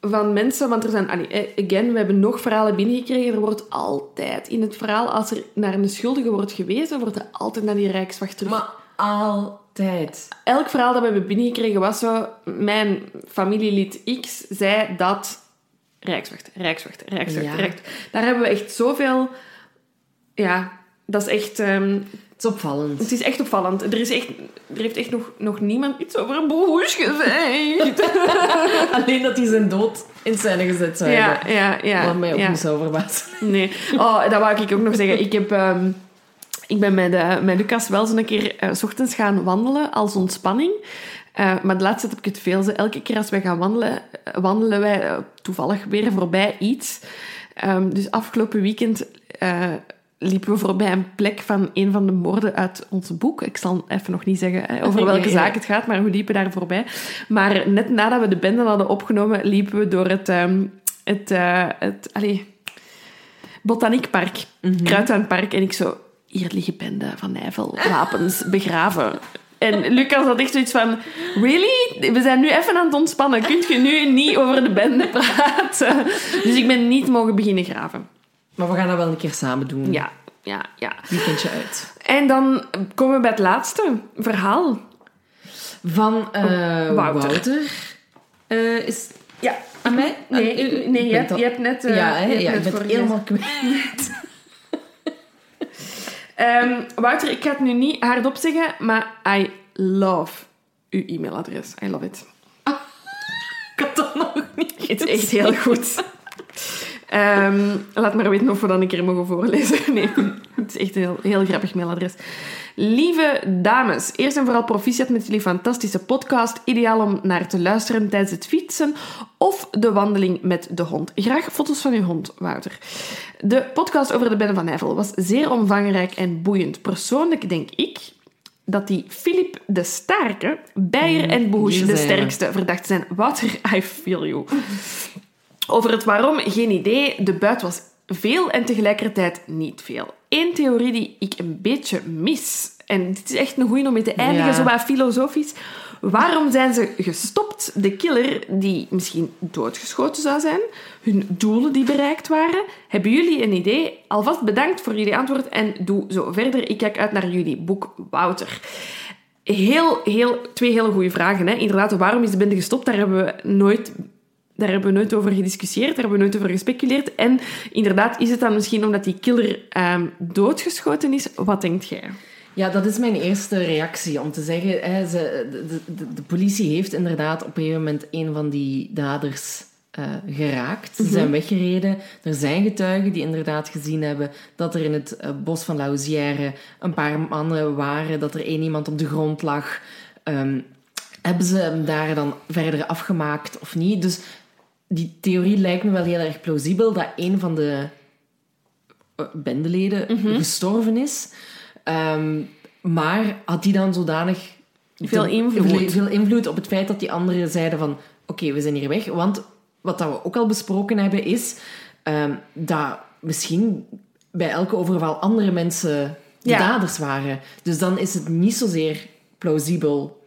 S2: van mensen, want er zijn, eh, again, we hebben nog verhalen binnengekregen. Er wordt altijd in het verhaal, als er naar een schuldige wordt gewezen, wordt er altijd naar die rijkswacht terug.
S1: Maar altijd.
S2: Elk verhaal dat we hebben binnengekregen was zo: mijn familielid X zei dat. Rijkswacht, Rijkswacht, Rijkswacht, ja. Rijkswacht. Daar hebben we echt zoveel. Ja, dat is echt. Um,
S1: het is opvallend.
S2: Het is echt opvallend. Er, is echt, er heeft echt nog, nog niemand iets over een broers gezegd.
S1: Alleen dat hij zijn dood in scène gezet zou
S2: ja,
S1: hebben.
S2: Ja, ja.
S1: Wat mij ook
S2: ja.
S1: niet zou verbazen.
S2: Nee. Oh, dat wou ik ook nog zeggen. Ik heb... Um, ik ben met, uh, met Lucas wel eens een keer uh, s ochtends gaan wandelen als ontspanning. Uh, maar de laatste tijd heb ik het veel. Elke keer als wij gaan wandelen, wandelen wij toevallig weer voorbij iets. Um, dus afgelopen weekend liepen we voorbij een plek van een van de moorden uit ons boek. Ik zal even nog niet zeggen hè, over welke zaak het gaat, maar we liepen daar voorbij. Maar net nadat we de bende hadden opgenomen, liepen we door het, um, het, uh, het allez, botaniekpark, mm -hmm. Kruidtuinpark. En ik zo, hier liggen bende van Nijvel, wapens, begraven. En Lucas had echt zoiets van... Really? We zijn nu even aan het ontspannen. Kunt je nu niet over de bende praten? Dus ik ben niet mogen beginnen graven.
S1: Maar we gaan dat wel een keer samen doen.
S2: Ja, ja, ja.
S1: Weekendje uit.
S2: En dan komen we bij het laatste verhaal.
S1: Van uh, Wouter. Wouter. Uh, is...
S2: Ja.
S1: Aan mij?
S2: Nee, nee, je, hebt, je hebt net... Uh,
S1: ja, hè,
S2: je
S1: ja
S2: hebt
S1: ik ben helemaal kwijt.
S2: Um, Wouter, ik ga het nu niet hardop zeggen, maar I love uw e-mailadres. I love it.
S1: Ah, ik had dat nog niet
S2: Het is echt heel goed. Um, laat maar weten of we dan een keer mogen voorlezen. Nee, het is echt een heel, heel grappig mailadres. Lieve dames, eerst en vooral proficiat met jullie fantastische podcast. Ideaal om naar te luisteren tijdens het fietsen of de wandeling met de hond. Graag foto's van uw hond, Wouter. De podcast over de Bende van Nijvel was zeer omvangrijk en boeiend. Persoonlijk denk ik dat die Philip de Starke, Beyer en Boes de sterkste verdacht zijn. Wouter, I feel you. Over het waarom, geen idee. De buit was veel en tegelijkertijd niet veel. Eén theorie die ik een beetje mis, en dit is echt een goeie om mee te eindigen, ja. zo wat filosofisch. Waarom zijn ze gestopt? De killer, die misschien doodgeschoten zou zijn, hun doelen die bereikt waren. Hebben jullie een idee? Alvast bedankt voor jullie antwoord en doe zo verder. Ik kijk uit naar jullie boek Wouter. Heel, heel, twee hele goede vragen. Hè? Inderdaad, waarom is de bende gestopt? Daar hebben we nooit daar hebben we nooit over gediscussieerd, daar hebben we nooit over gespeculeerd. En inderdaad, is het dan misschien omdat die killer um, doodgeschoten is? Wat denkt jij?
S1: Ja, dat is mijn eerste reactie. Om te zeggen, hè, ze, de, de, de, politie heeft inderdaad op een gegeven moment een van die daders uh, geraakt. Ze zijn weggereden. Er zijn getuigen die inderdaad gezien hebben dat er in het uh, bos van Lausière een paar mannen waren, dat er één iemand op de grond lag. Um, hebben ze hem daar dan verder afgemaakt of niet? Dus die theorie lijkt me wel heel erg plausibel dat een van de bendeleden mm -hmm. gestorven is. Um, maar had die dan zodanig
S2: veel invloed.
S1: veel invloed op het feit dat die anderen zeiden van oké, okay, we zijn hier weg. Want wat dat we ook al besproken hebben is um, dat misschien bij elke overval andere mensen de ja. daders waren. Dus dan is het niet zozeer plausibel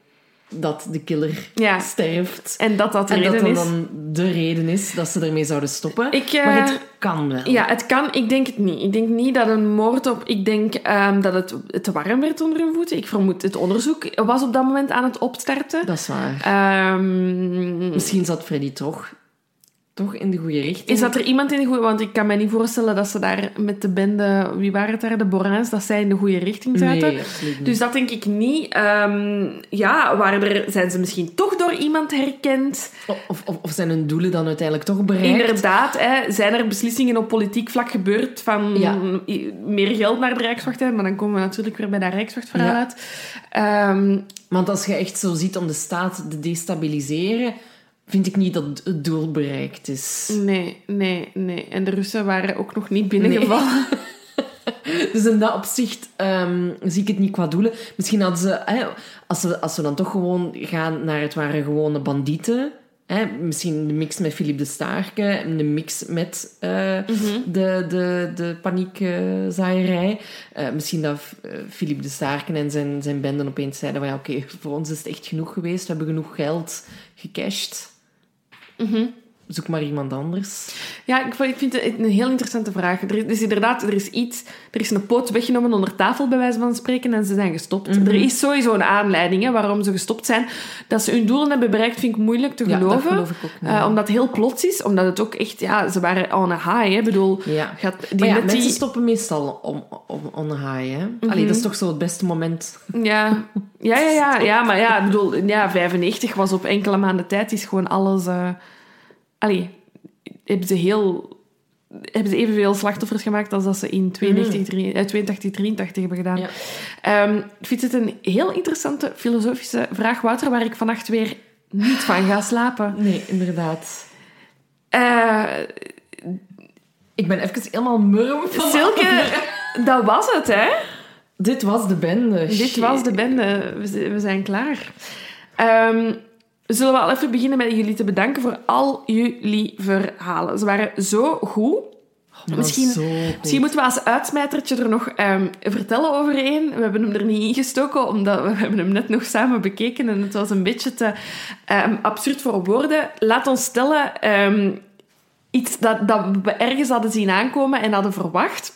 S1: dat de killer
S2: Ja.
S1: sterft.
S2: En dat dat de
S1: En dat
S2: reden
S1: dat
S2: is.
S1: dan de reden is dat ze ermee zouden stoppen.
S2: Ik, eh,
S1: maar het kan wel.
S2: Ja, het kan. Ik denk het niet. Ik denk niet dat een moord op... Ik denk ehm, dat het te warm werd onder hun voeten. Ik vermoed het onderzoek was op dat moment aan het opstarten.
S1: Dat is waar.
S2: Ehm,
S1: Misschien zat Freddy toch, toch in de goede richting.
S2: is dat er iemand in de goede... Want ik kan me niet voorstellen dat ze daar met de bende... Wie waren het daar? De Borins, dat zij in de goede richting zaten.
S1: Nee, absoluut niet.
S2: Dus dat denk ik niet. Ehm, ja, waren er, zijn ze misschien toch door iemand herkend?
S1: Of, of, of zijn hun doelen dan uiteindelijk toch bereikt?
S2: Inderdaad, hè, zijn er beslissingen op politiek vlak gebeurd van
S1: Ja.
S2: meer geld naar de Rijkswacht? Hè? Maar dan komen we natuurlijk weer bij dat Rijkswachtverhaal
S1: Ja.
S2: uit. Ehm,
S1: Want als je echt zo ziet om de staat te destabiliseren, vind ik niet dat het doel bereikt is.
S2: nee, nee, nee. En de Russen waren ook nog niet binnengevallen.
S1: Dus in dat opzicht ehm, zie ik het niet qua doelen. Misschien hadden ze, hè, als, we, als we dan toch gewoon gaan naar het waren gewone bandieten. Hè, misschien de mix met Philippe de Staarke, de mix met eh, de, de, de paniekzaaierij. Eh, misschien dat eh, Philippe de Staarke en zijn, zijn benden opeens zeiden van ja, oké, voor ons is het echt genoeg geweest. We hebben genoeg geld gecashed. Mm-hmm. Zoek maar iemand anders.
S2: Ja, ik, vind het een heel interessante vraag. Er is, dus inderdaad, er is iets... Er is een poot weggenomen onder tafel, bij wijze van spreken, en ze zijn gestopt.
S1: Mhm.
S2: Er is sowieso een aanleiding hè, waarom ze gestopt zijn. Dat ze hun doelen hebben bereikt, vind ik moeilijk te
S1: Ja, dat
S2: geloven.
S1: geloof ik ook niet.
S2: Eh, omdat het heel plots is. Omdat het ook echt... Ja, ze waren on a high, hè. Ik bedoel...
S1: Ja.
S2: Gaat, die
S1: ja, mensen
S2: die,
S1: stoppen meestal om, om, on the high, hè? Allee, dat is toch zo het beste moment.
S2: Ja, ja, ja, ja, ja, maar ja, ik bedoel, ja, 95 was op enkele maanden tijd, is gewoon alles... eh allee, hebben ze heel... Hebben ze evenveel slachtoffers gemaakt als dat ze in 92, drie- eh, 82, 83 hebben gedaan.
S1: Ja.
S2: Ehm, ik vind het een heel interessante filosofische vraag, Wouter, waar ik vannacht weer niet van ga slapen.
S1: Nee, inderdaad.
S2: Eh,
S1: Ik ben even helemaal murm van...
S2: Silke, dat was het, hè?
S1: Dit was de bende.
S2: Dit was de bende. We zijn klaar. Ehm, zullen we al even beginnen met jullie te bedanken voor al jullie verhalen. Ze waren zo goed. Misschien,
S1: zo goed.
S2: misschien moeten we als uitsmijtertje er nog ehm, vertellen over één. We hebben hem er niet ingestoken, omdat we hebben hem net nog samen bekeken en het was een beetje te ehm, absurd voor woorden. Laat ons stellen, ehm, iets dat, dat we ergens hadden zien aankomen en hadden verwacht.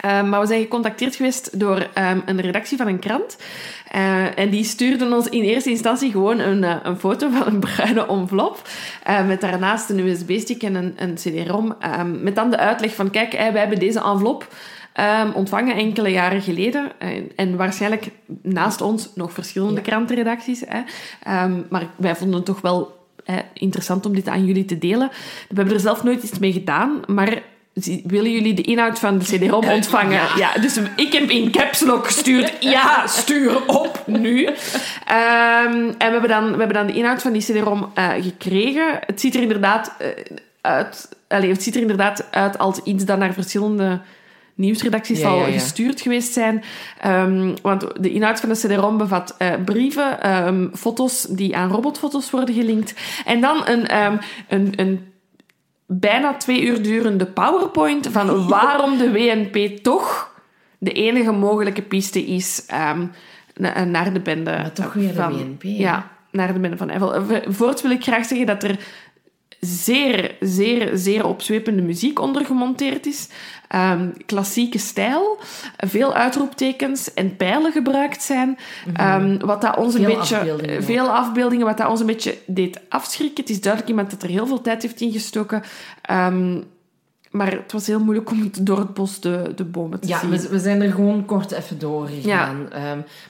S2: Ehm, maar we zijn gecontacteerd geweest door ehm, een redactie van een krant. Eh, en die stuurden ons in eerste instantie gewoon een, eh, een foto van een bruine envelop. eh, met daarnaast een USB-stick en een, een CD-ROM. ehm, met dan de uitleg van, kijk, wij hebben deze envelop ontvangen enkele jaren geleden. En, en waarschijnlijk naast ons nog verschillende
S1: Ja.
S2: krantenredacties. Hè. Maar wij vonden het toch wel eh, interessant om dit aan jullie te delen. We hebben er zelf nooit iets mee gedaan, maar willen jullie de inhoud van de CD-ROM ontvangen? Ja. dus ik heb in caps lock gestuurd, ja, stuur op nu. Ehm, en we hebben, dan, we hebben dan de inhoud van die CD-ROM eh, gekregen. Het ziet er inderdaad eh, uit... Allee, het ziet er inderdaad uit als iets dat naar verschillende nieuwsredacties
S1: Ja,
S2: zal
S1: ja, ja.
S2: gestuurd geweest zijn. Ehm, want de inhoud van de CD-ROM bevat eh, brieven, ehm, foto's die aan robotfoto's worden gelinkt. En dan een, een, een bijna twee uur durende PowerPoint van waarom de WNP toch de enige mogelijke piste is na- naar de bende.
S1: Maar toch weer de
S2: van,
S1: WNP, hè?
S2: Ja, naar de bende van. Eh, Voorts wil ik graag zeggen dat er zeer, zeer, zeer opzwepende muziek onder gemonteerd is. Ehm, klassieke stijl, veel uitroeptekens en pijlen gebruikt zijn. Ehm, wat dat ons een
S1: Mhm. Veel
S2: beetje...
S1: afbeeldingen.
S2: Veel afbeeldingen, wat dat ons een beetje deed afschrikken. Het is duidelijk iemand dat er heel veel tijd heeft ingestoken. Ehm, maar het was heel moeilijk om door het bos de, de bomen te
S1: Ja,
S2: zien.
S1: we, we zijn er gewoon kort even door gegaan.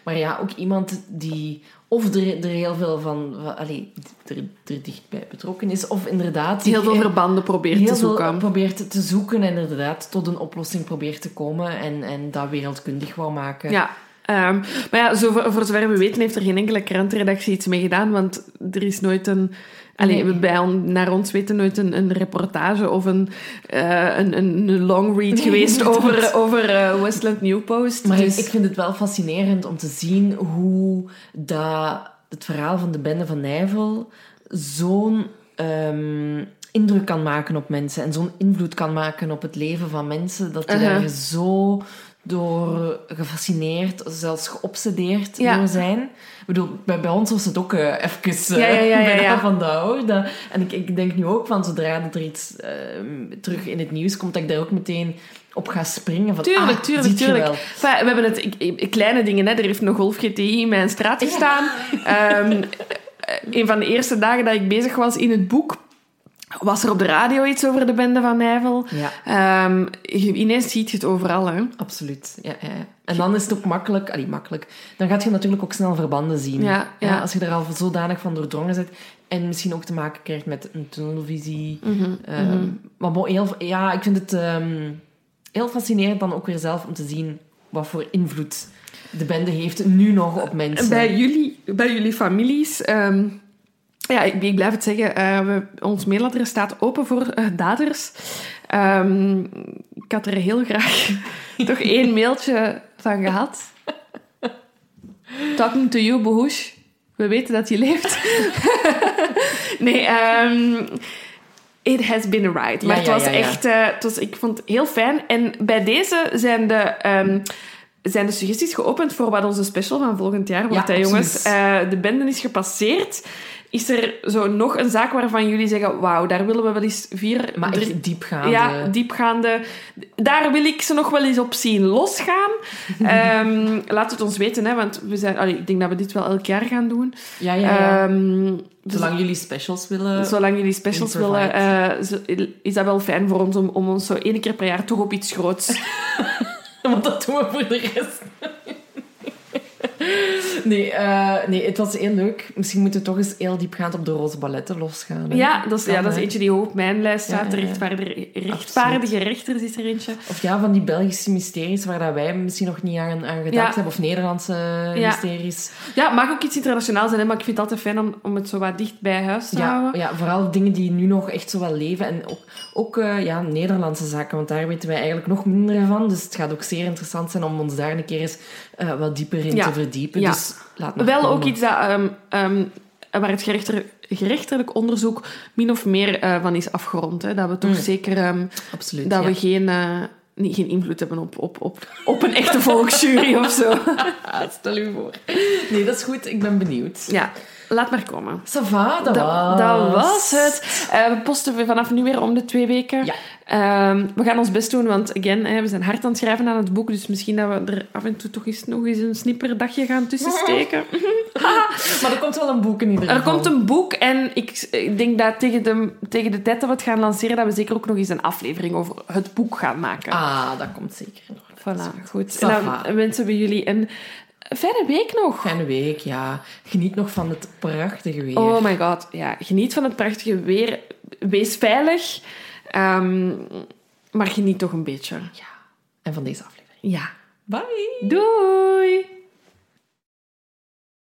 S1: Maar ja, ook iemand die... Of er, er heel veel van... van- Allee, er, er dichtbij betrokken is. Of inderdaad...
S2: heel veel verbanden probeert
S1: heel
S2: te zoeken.
S1: veel probeert te zoeken en inderdaad tot een oplossing probeert te komen. En, en dat wereldkundig wou maken.
S2: Ja. ehm, maar ja, zo, voor, voor zover we weten heeft er geen enkele krantenredactie iets mee gedaan, want er is nooit een... Allee,
S1: Nee.
S2: bij naar ons weten nooit een, een reportage of een, eh, een, een, long read geweest over, over eh, Westland New Post.
S1: Maar
S2: dus,
S1: ik vind het wel fascinerend om te zien hoe dat het verhaal van de bende van Nijvel zo'n ehm, indruk kan maken op mensen en zo'n invloed kan maken op het leven van mensen, dat je
S2: Uh-huh.
S1: daar zo door gefascineerd, zelfs geobsedeerd
S2: Ja.
S1: door zijn. Ik bedoel, bij, bij ons was het ook eh even
S2: ja, ja, ja.
S1: van. Dat, en ik, ik denk nu ook van zodra dat er iets eh, terug in het nieuws komt, dat ik daar ook meteen op ga springen. Van,
S2: Tuurlijk,
S1: ah,
S2: tuurlijk, tuurlijk. Enfin, we hebben het, ik, ik- kleine dingen, hè. er heeft een Golf GTI in mijn straat gestaan. Ehm, eh, een van de eerste dagen dat ik bezig was in het boek, was er op de radio iets over de bende van Nijvel.
S1: Ja,
S2: Ehm, je- ineens ziet je het overal. Hè.
S1: absoluut. Ja, ja. ja. En dan is het ook makkelijk, allee, makkelijk. Dan gaat je natuurlijk ook snel verbanden zien.
S2: Ja, ja.
S1: als je er al zodanig van doordrongen bent. En misschien ook te maken krijgt met een tunnelvisie.
S2: Mhm,
S1: Ehm, Maar bon, heel, ja, ik vind het ehm, heel fascinerend dan ook weer zelf om te zien wat voor invloed de bende heeft nu nog op mensen.
S2: Bij jullie, bij jullie families... ehm, ja, ik, ik blijf het zeggen. eh, we, ons mailadres staat open voor eh, daders. Ehm, ik had er heel graag toch één mailtje van gehad. Talking to you, Behoes. We weten dat je leeft. nee, ehm it has been a ride. Maar
S1: Ja,
S2: het was
S1: ja, ja.
S2: echt... eh, het was, ik vond het heel fijn. En bij deze zijn de... ehm, zijn de suggesties geopend voor wat onze special van volgend jaar wordt, hè, jongens. Eh, de bende is gepasseerd. Is er zo nog een zaak waarvan jullie zeggen... Wauw, daar willen we wel eens vier...
S1: maar
S2: drie-
S1: echt diepgaande.
S2: ja, diepgaande. Daar wil ik ze nog wel eens op zien losgaan. Ehm, laat het ons weten, hè, want we zijn, allee, ik denk dat we dit wel elk jaar gaan doen.
S1: ja, ja, ja.
S2: Ehm, dus
S1: Zolang jullie specials willen.
S2: zolang jullie specials willen, eh, is dat wel fijn voor ons om, om ons zo één keer per jaar toch op iets groots...
S1: Want dat doen we voor de rest. Nee, eh, nee, het was heel leuk. Misschien moeten we toch eens heel diepgaand op de roze balletten losgaan. hè.
S2: Ja, dat is, ja, dat is eentje die hoog op mijn lijst staat. De rechtvaardige, rechters is er eentje.
S1: Of ja, van die Belgische mysteries waar dat wij misschien nog niet aan, aan gedacht hebben. Of Nederlandse mysteries.
S2: Ja, het mag ook iets internationaals zijn, hè, maar ik vind het altijd fijn om, om het zo wat dicht bij huis te houden.
S1: ja, vooral dingen die nu nog echt zo wel leven. En ook, ook eh, ja, Nederlandse zaken, want daar weten wij eigenlijk nog minder van. Dus het gaat ook zeer interessant zijn om ons daar een keer eens eh, wat dieper in te verdiepen. Dus
S2: Wel
S1: komen.
S2: ook iets dat, ehm, ehm, waar het gerechter, gerechtelijk onderzoek min of meer eh, van is afgerond. Hè. Dat we toch
S1: Mm.
S2: zeker ehm,
S1: Absoluut.
S2: dat
S1: ja.
S2: we geen, eh, niet, geen invloed hebben op, op, op, op een echte volksjury of zo.
S1: Stel u voor. Nee, dat is goed. Ik ben benieuwd.
S2: Ja, laat maar komen.
S1: Ça va, dat,
S2: Dat,
S1: was...
S2: dat was het. Eh, we posten vanaf nu weer om de twee weken.
S1: Ja.
S2: Ehm, we gaan ons best doen, want again, hè, we zijn hard aan het schrijven aan het boek. Dus misschien dat we er af en toe toch eens nog eens een snipperdagje gaan tussen steken.
S1: Maar er komt wel een boek in ieder
S2: Er
S1: geval.
S2: komt een boek en ik, ik denk dat tegen de, tegen de tijd dat we het gaan lanceren, dat we zeker ook nog eens een aflevering over het boek gaan maken.
S1: Ah, dat komt zeker nog.
S2: Voilà, goed. En dan wensen we jullie een fijne week nog.
S1: Fijne week, ja. Geniet nog van het prachtige weer.
S2: Oh my god, ja. Geniet van het prachtige weer. Wees veilig. Ehm, maar geniet toch een beetje.
S1: Ja. En van deze aflevering.
S2: Ja.
S1: Bye!
S2: Doei!